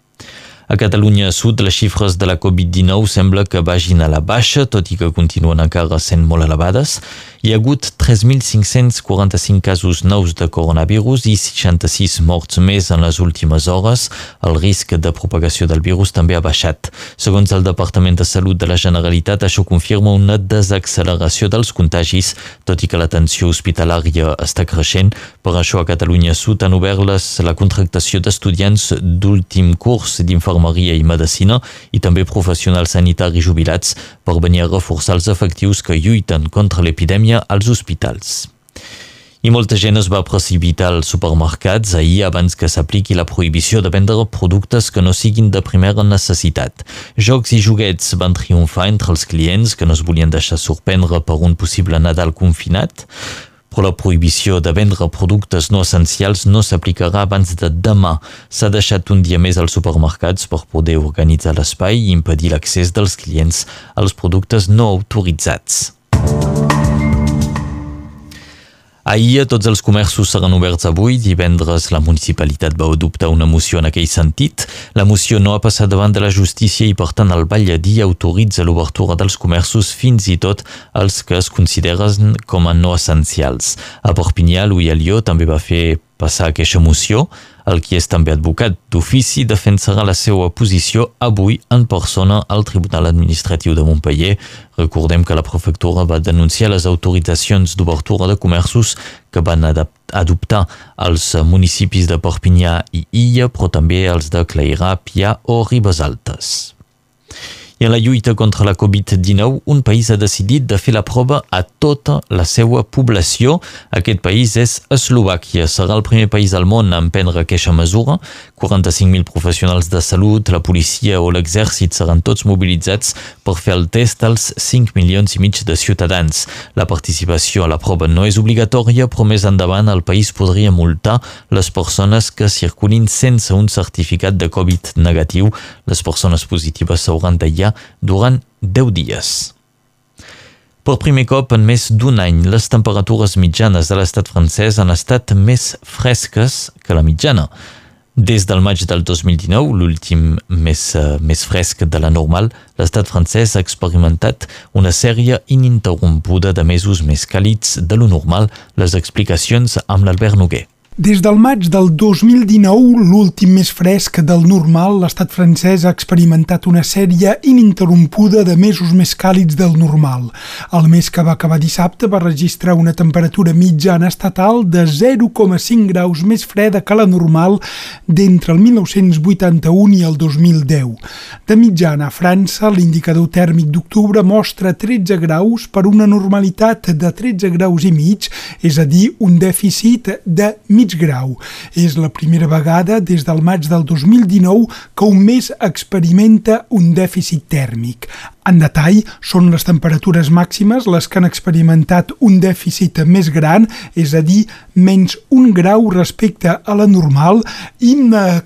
A Catalunya Sud, les xifres de la Covid-19 sembla que vagin a la baixa, tot i que continuen encara sent molt elevades. Hi ha hagut 3.545 casos nous de coronavirus i 66 morts més en les últimes hores. El risc de propagació del virus també ha baixat. Segons el Departament de Salut de la Generalitat, això confirma una desacceleració dels contagis, tot i que l'atenció hospitalària està creixent. Per això a Catalunya Sud han obert les, la contractació d'estudiants d'últim curs d'infermeria i medicina i també professionals sanitaris jubilats per venir a reforçar els efectius que lluiten contra l'epidèmia als hospitals. I molta gent es va precipitar als supermercats ahir abans que s'apliqui la prohibició de vendre productes que no siguin de primera necessitat. Jocs i joguets van triomfar entre els clients que no es volien deixar sorprendre per un possible Nadal confinat, però la prohibició de vendre productes no essencials no s'aplicarà abans de demà. S'ha deixat un dia més als supermercats per poder organitzar l'espai i impedir l'accés dels clients als productes no autoritzats. Ahir tots els comerços seran oberts avui. Divendres la municipalitat va adoptar una moció en aquell sentit. La moció no ha passat davant de la justícia i per tant el Valladí autoritza l'obertura dels comerços fins i tot els que es consideren com a no essencials. A Perpinyà, Alió també va fer passar aquesta moció. El qui és també advocat d'ofici defensarà la seva posició avui en persona al Tribunal Administratiu de Montpellier. Recordem que la prefectura va denunciar les autoritzacions d'obertura de comerços que van adoptar els municipis de Perpinyà i Illa, però també els de Clairà, Pià o Ribes Altes. I en la lluita contra la Covid-19, un país ha decidit de fer la prova a tota la seva població. Aquest país és Eslovàquia. Serà el primer país del món a emprendre aquesta mesura. 45.000 professionals de salut, la policia o l'exèrcit seran tots mobilitzats per fer el test als 5 milions i mig de ciutadans. La participació a la prova no és obligatòria, però més endavant el país podria multar les persones que circulin sense un certificat de Covid negatiu. Les persones positives s'hauran d'aïllar durant 10 dies. Per primer cop en més d'un any, les temperatures mitjanes de l'estat francès han estat més fresques que la mitjana. Des del maig del 2019, l'últim més, uh, més fresc de la normal, l'estat francès ha experimentat una sèrie ininterrompuda de mesos més càlids de lo normal. Les explicacions amb l'Albert Noguer. Des del maig del 2019, l'últim més fresc del normal, l'estat francès ha experimentat una sèrie ininterrompuda de mesos més càlids del normal. El mes que va acabar dissabte va registrar una temperatura mitjana estatal de 0,5 graus més freda que la normal d'entre el 1981 i el 2010. De mitjana, a França, l'indicador tèrmic d'octubre mostra 13 graus per una normalitat de 13 graus i mig, és a dir, un dèficit de mig mig grau. És la primera vegada des del maig del 2019 que un mes experimenta un dèficit tèrmic. En detall, són les temperatures màximes les que han experimentat un dèficit més gran, és a dir, menys un grau respecte a la normal, i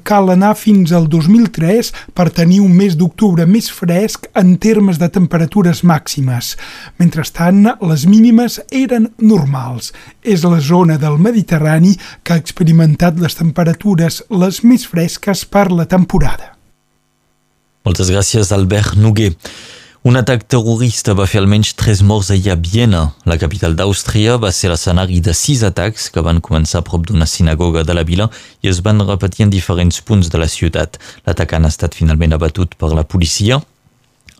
cal anar fins al 2003 per tenir un mes d'octubre més fresc en termes de temperatures màximes. Mentrestant, les mínimes eren normals. És la zona del Mediterrani que ha experimentat les temperatures les més fresques per la temporada. Moltes gràcies, Albert Noguer. Un atac terrorista va fer almenys tres morts ahir a Viena. La capital d'Àustria va ser l'escenari de sis atacs que van començar a prop d'una sinagoga de la vila i es van repetir en diferents punts de la ciutat. L'atacant ha estat finalment abatut per la policia.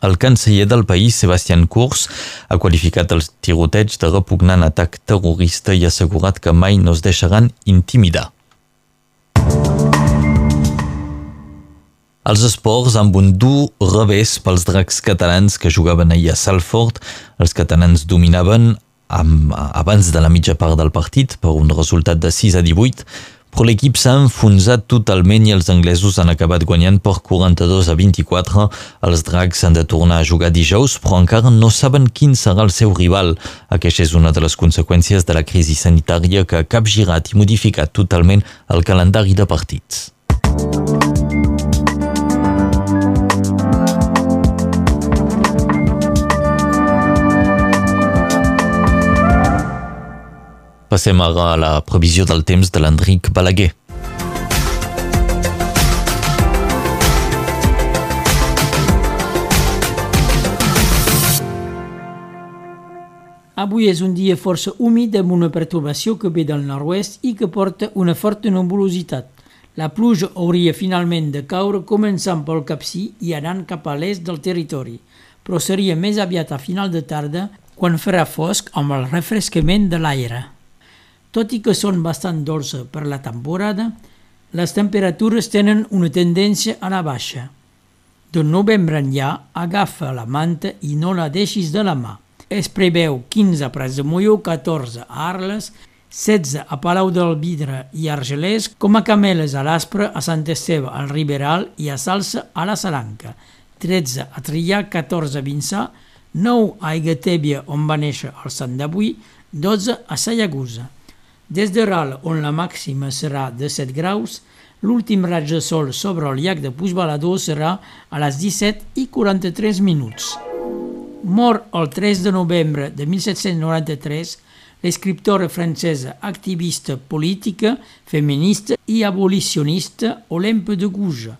El canceller del país, Sebastian Kurz, ha qualificat els tiroteigs de repugnant atac terrorista i ha assegurat que mai no es deixaran intimidar. Els esports amb un dur revés pels dracs catalans que jugaven ahir a Salford. Els catalans dominaven amb, abans de la mitja part del partit per un resultat de 6 a 18, però l'equip s'ha enfonsat totalment i els anglesos han acabat guanyant per 42 a 24. Els dracs han de tornar a jugar dijous, però encara no saben quin serà el seu rival. Aquesta és una de les conseqüències de la crisi sanitària que ha capgirat i modificat totalment el calendari de partits. Passem ara a la previsió del temps de l'Enric Balaguer. Avui és un dia força humit amb una perturbació que ve del nord-oest i que porta una forta nebulositat. La pluja hauria finalment de caure començant pel Capcí i anant cap a l'est del territori, però seria més aviat a final de tarda quan farà fosc amb el refrescament de l'aire. Tot i que són bastant dolces per la temporada, les temperatures tenen una tendència a la baixa. De novembre enllà, agafa la manta i no la deixis de la mà. Es preveu 15 a Prats de Molló, 14 a Arles, 16 a Palau del Vidre i Argelès, com a Cameles a l'Aspre, a Sant Esteve al Riberal i a Salsa a la Salanca, 13 a Trià, 14 a Vinçà, 9 a Aigatèbia, on va néixer el Sant d'avui, 12 a Sallagusa. Des de Ral, on la màxima serà de 7 graus, l'últim raig de sol sobre el llac de Puigbalador serà a les 17 i 43 minuts. Mor el 3 de novembre de 1793 l'escriptora francesa activista política, feminista i abolicionista Olympe de Gouges.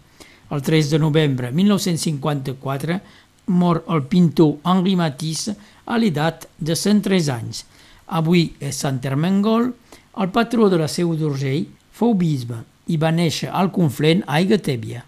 El 3 de novembre de 1954 mor el pintor Henri Matisse a l'edat de 103 anys. Avui és Sant Ermengol, el patró de la Seu d'Urgell fou bisbe i va néixer al Conflent a Aigatèbia.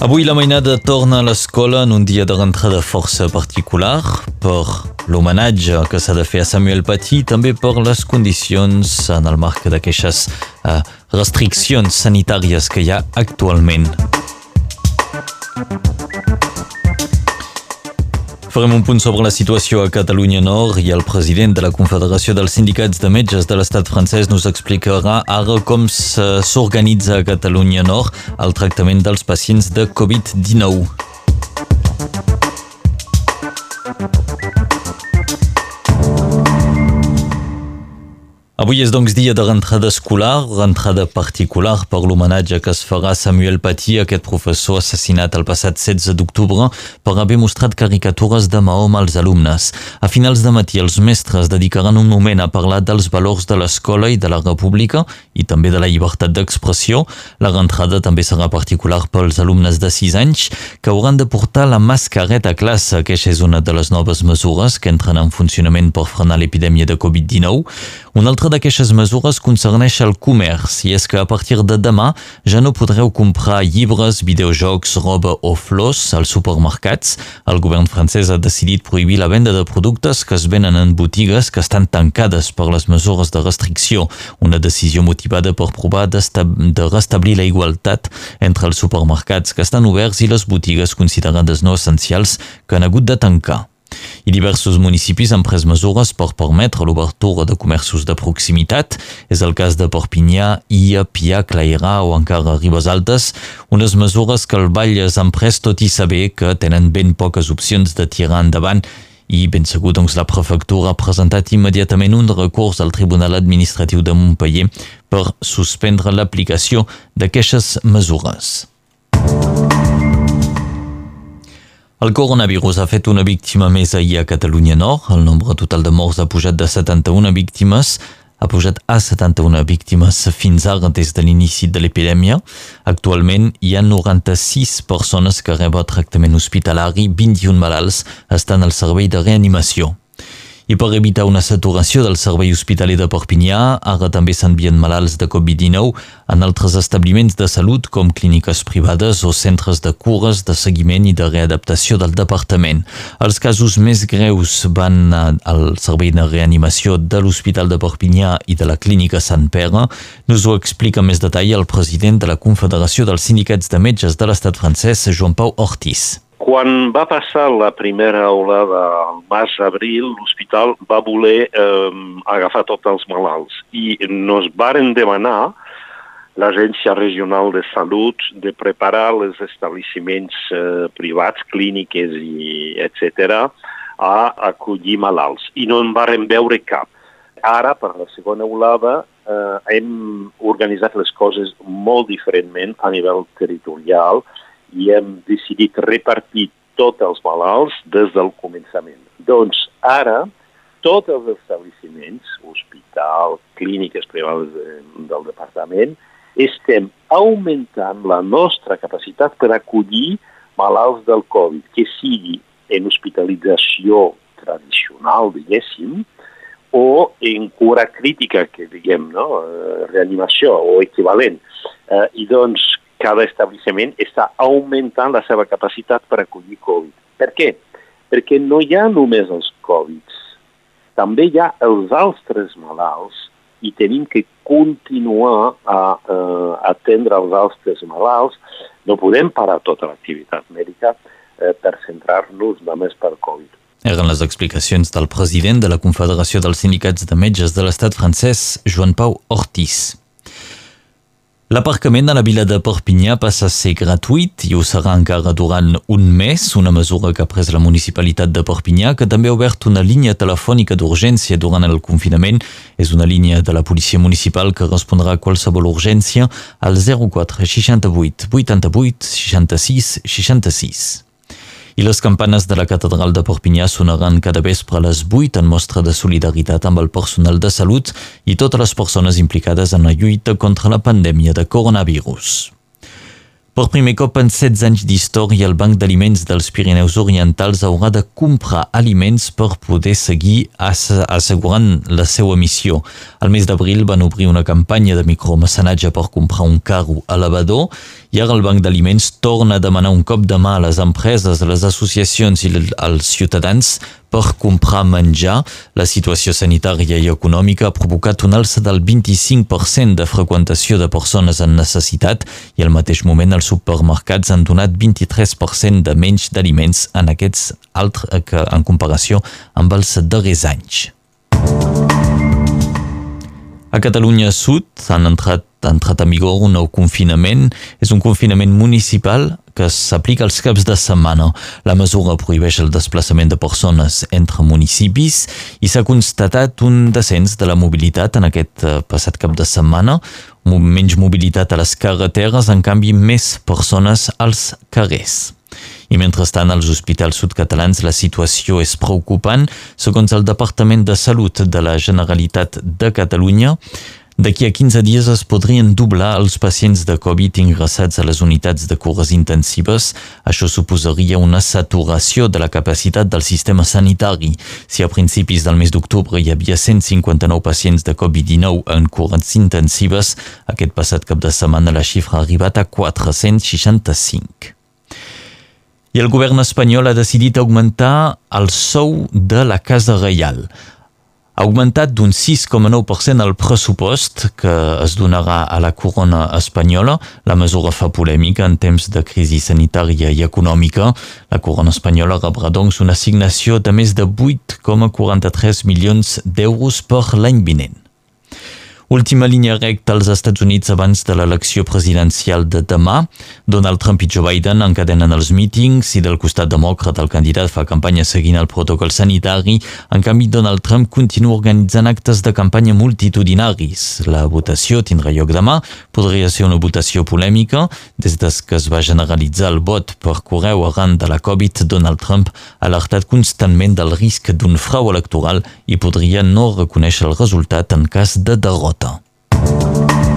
Avui la mainada torna a l'escola en un dia de rentrada força particular per l'homenatge que s'ha de fer a Samuel Paty, també per les condicions en el marc d'aquestes eh, restriccions sanitàries que hi ha actualment. Farem un punt sobre la situació a Catalunya Nord i el president de la Confederació dels Sindicats de Metges de l'estat francès nos explicarà ara com s'organitza a Catalunya Nord el tractament dels pacients de Covid-19. Avui és doncs dia de rentrada escolar, rentrada particular per l'homenatge que es farà a Samuel Paty, aquest professor assassinat el passat 16 d'octubre per haver mostrat caricatures de Mahoma als alumnes. A finals de matí els mestres dedicaran un moment a parlar dels valors de l'escola i de la república i també de la llibertat d'expressió. La rentrada també serà particular pels alumnes de 6 anys que hauran de portar la mascareta a classe, que és una de les noves mesures que entren en funcionament per frenar l'epidèmia de Covid-19. Una altra d'aquestes mesures concerneix el comerç i és que a partir de demà ja no podreu comprar llibres, videojocs, roba o flors als supermercats. El govern francès ha decidit prohibir la venda de productes que es venen en botigues que estan tancades per les mesures de restricció, una decisió motivada per provar de restablir la igualtat entre els supermercats que estan oberts i les botigues considerades no essencials que han hagut de tancar. I diversos municipis han pres mesures per permetre l'obertura de comerços de proximitat. És el cas de Perpinyà, Ia, Pia, Clairà o encara Ribes Altes, unes mesures que el Valles han pres tot i saber que tenen ben poques opcions de tirar endavant i ben segur doncs la prefectura ha presentat immediatament un recurs al Tribunal Administratiu de Montpellier per suspendre l'aplicació d'aquestes mesures. El coronavirus ha fet una víctima més ahir a Catalunya Nord. El nombre total de morts ha pujat de 71 víctimes ha pujat a 71 víctimes fins ara des de l'inici de l'epidèmia. Actualment hi ha 96 persones que reben tractament hospitalari, 21 malalts estan al servei de reanimació. I per evitar una saturació del servei hospitaler de Perpinyà, ara també s'envien malalts de Covid-19 en altres establiments de salut com clíniques privades o centres de cures, de seguiment i de readaptació del departament. Els casos més greus van al servei de reanimació de l'Hospital de Perpinyà i de la Clínica Sant Pere. Nos ho explica més detall el president de la Confederació dels Sindicats de Metges de l'estat francès, Joan Pau Ortiz. Quan va passar la primera olada al març-abril, l'hospital va voler eh, agafar tots els malalts i nos varen demanar l'Agència Regional de Salut de preparar els establiments eh, privats, clíniques i etc a acollir malalts i no en varen veure cap. Ara, per la segona olada, eh, hem organitzat les coses molt diferentment a nivell territorial i hem decidit repartir tots els malalts des del començament. Doncs ara, tots els establiments, hospital, clíniques privades de, del departament, estem augmentant la nostra capacitat per acollir malalts del Covid, que sigui en hospitalització tradicional, diguéssim, o en cura crítica, que diguem, no? Eh, reanimació o equivalent. Eh, I doncs cada establiment està augmentant la seva capacitat per acollir Covid. Per què? Perquè no hi ha només els Covids, també hi ha els altres malalts i tenim que continuar a uh, atendre els altres malalts. No podem parar tota l'activitat mèdica uh, per centrar-nos només per Covid. Eren les explicacions del president de la Confederació dels Sindicats de Metges de l'estat francès, Joan Pau Ortiz. L'aparcament a la vila de Perpinyà passa a ser gratuït i ho serà encara durant un mes, una mesura que ha pres la municipalitat de Perpinyà, que també ha obert una línia telefònica d'urgència durant el confinament. És una línia de la policia municipal que respondrà a qualsevol urgència al 04 68 88 66 66 i les campanes de la catedral de Perpinyà sonaran cada vespre a les 8 en mostra de solidaritat amb el personal de salut i totes les persones implicades en la lluita contra la pandèmia de coronavirus. Per primer cop en 16 anys d'història, el Banc d'Aliments dels Pirineus Orientals haurà de comprar aliments per poder seguir assegurant la seva missió. Al mes d'abril van obrir una campanya de micromecenatge per comprar un carro elevador i ara el Banc d'Aliments torna a demanar un cop de mà a les empreses, a les associacions i als ciutadans per comprar menjar. La situació sanitària i econòmica ha provocat un alça del 25% de freqüentació de persones en necessitat i al mateix moment els supermercats han donat 23% de menys d'aliments en aquests altres que en comparació amb els darrers anys. A Catalunya Sud han entrat, ha entrat en vigor un nou confinament. És un confinament municipal que s'aplica als caps de setmana. La mesura prohibeix el desplaçament de persones entre municipis i s'ha constatat un descens de la mobilitat en aquest eh, passat cap de setmana. Menys mobilitat a les carreteres, en canvi més persones als carrers. I mentrestant, als hospitals sudcatalans la situació és preocupant. Segons el Departament de Salut de la Generalitat de Catalunya, D'aquí a 15 dies es podrien doblar els pacients de Covid ingressats a les unitats de cures intensives. Això suposaria una saturació de la capacitat del sistema sanitari. Si a principis del mes d'octubre hi havia 159 pacients de Covid-19 en cures intensives, aquest passat cap de setmana la xifra ha arribat a 465. I el govern espanyol ha decidit augmentar el sou de la Casa Reial. Ha augmentat d'un 6,9% el pressupost que es donarà a la corona espanyola. La mesura fa polèmica en temps de crisi sanitària i econòmica. La corona espanyola rebrà doncs una assignació de més de 8,43 milions d'euros per l'any vinent. Última línia recta als Estats Units abans de l'elecció presidencial de demà. Donald Trump i Joe Biden encadenen els mítings i del costat demòcrata el candidat fa campanya seguint el protocol sanitari. En canvi, Donald Trump continua organitzant actes de campanya multitudinaris. La votació tindrà lloc demà. Podria ser una votació polèmica. Des que es va generalitzar el vot per correu arran de la Covid, Donald Trump ha alertat constantment del risc d'un frau electoral i podria no reconèixer el resultat en cas de derrota. 等.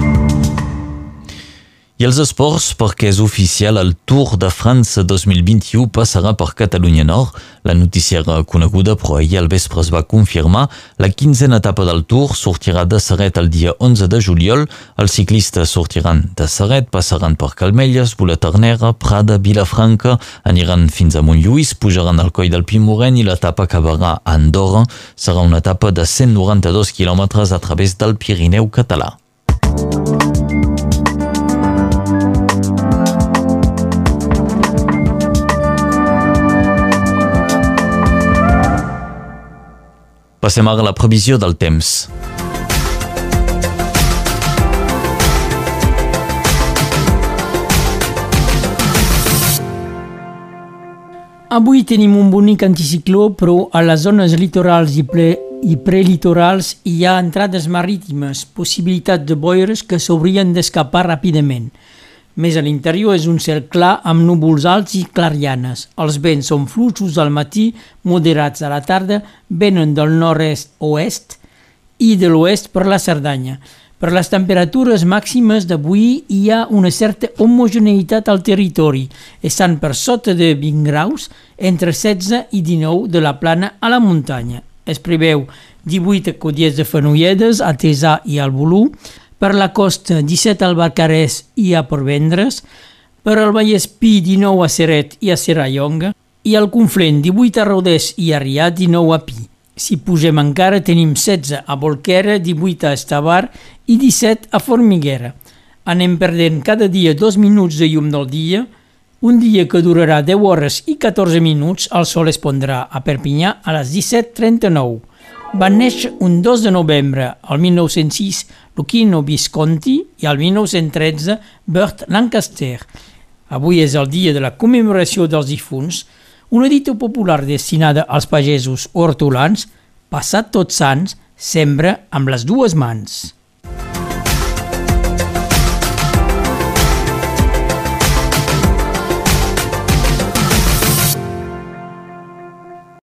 I els esports, perquè és oficial, el Tour de França 2021 passarà per Catalunya Nord. La notícia era coneguda, però ahir al vespre es va confirmar. La quinzena etapa del Tour sortirà de Serret el dia 11 de juliol. Els ciclistes sortiran de Serret, passaran per Calmelles, Bolaternera, Prada, Vilafranca, aniran fins a Montlluís, pujaran al coll del Pimoren i l'etapa acabarà a Andorra. Serà una etapa de 192 quilòmetres a través del Pirineu català. Passem ara a la previsió del temps. Avui tenim un bonic anticicló, però a les zones litorals i, pre i prelitorals hi ha entrades marítimes, possibilitat de boires que s'haurien d'escapar ràpidament. Més a l'interior és un cel clar amb núvols alts i clarianes. Els vents són fluixos al matí, moderats a la tarda, venen del nord-est-oest i de l'oest per la Cerdanya. Per les temperatures màximes d'avui hi ha una certa homogeneïtat al territori, estan per sota de 20 graus, entre 16 i 19 de la plana a la muntanya. Es preveu 18 codies de Fenolledes, a Tesà i al Bolú, per la costa 17 al Barcarès i a Porvendres, per al Vallespí 19 a Seret i a Serrallonga, i al Conflent 18 a Rodès i a Rià 19 a Pi. Si pugem encara tenim 16 a Volquera, 18 a Estavar i 17 a Formiguera. Anem perdent cada dia dos minuts de llum del dia, un dia que durarà 10 hores i 14 minuts, el sol es pondrà a Perpinyà a les 17.39. Va néixer un 2 de novembre, al 1906, Lucchino Visconti i al 1913 Burt Lancaster. Avui és el dia de la commemoració dels difunts, una dita popular destinada als pagesos hortolans, passat tots sants, sembra amb les dues mans.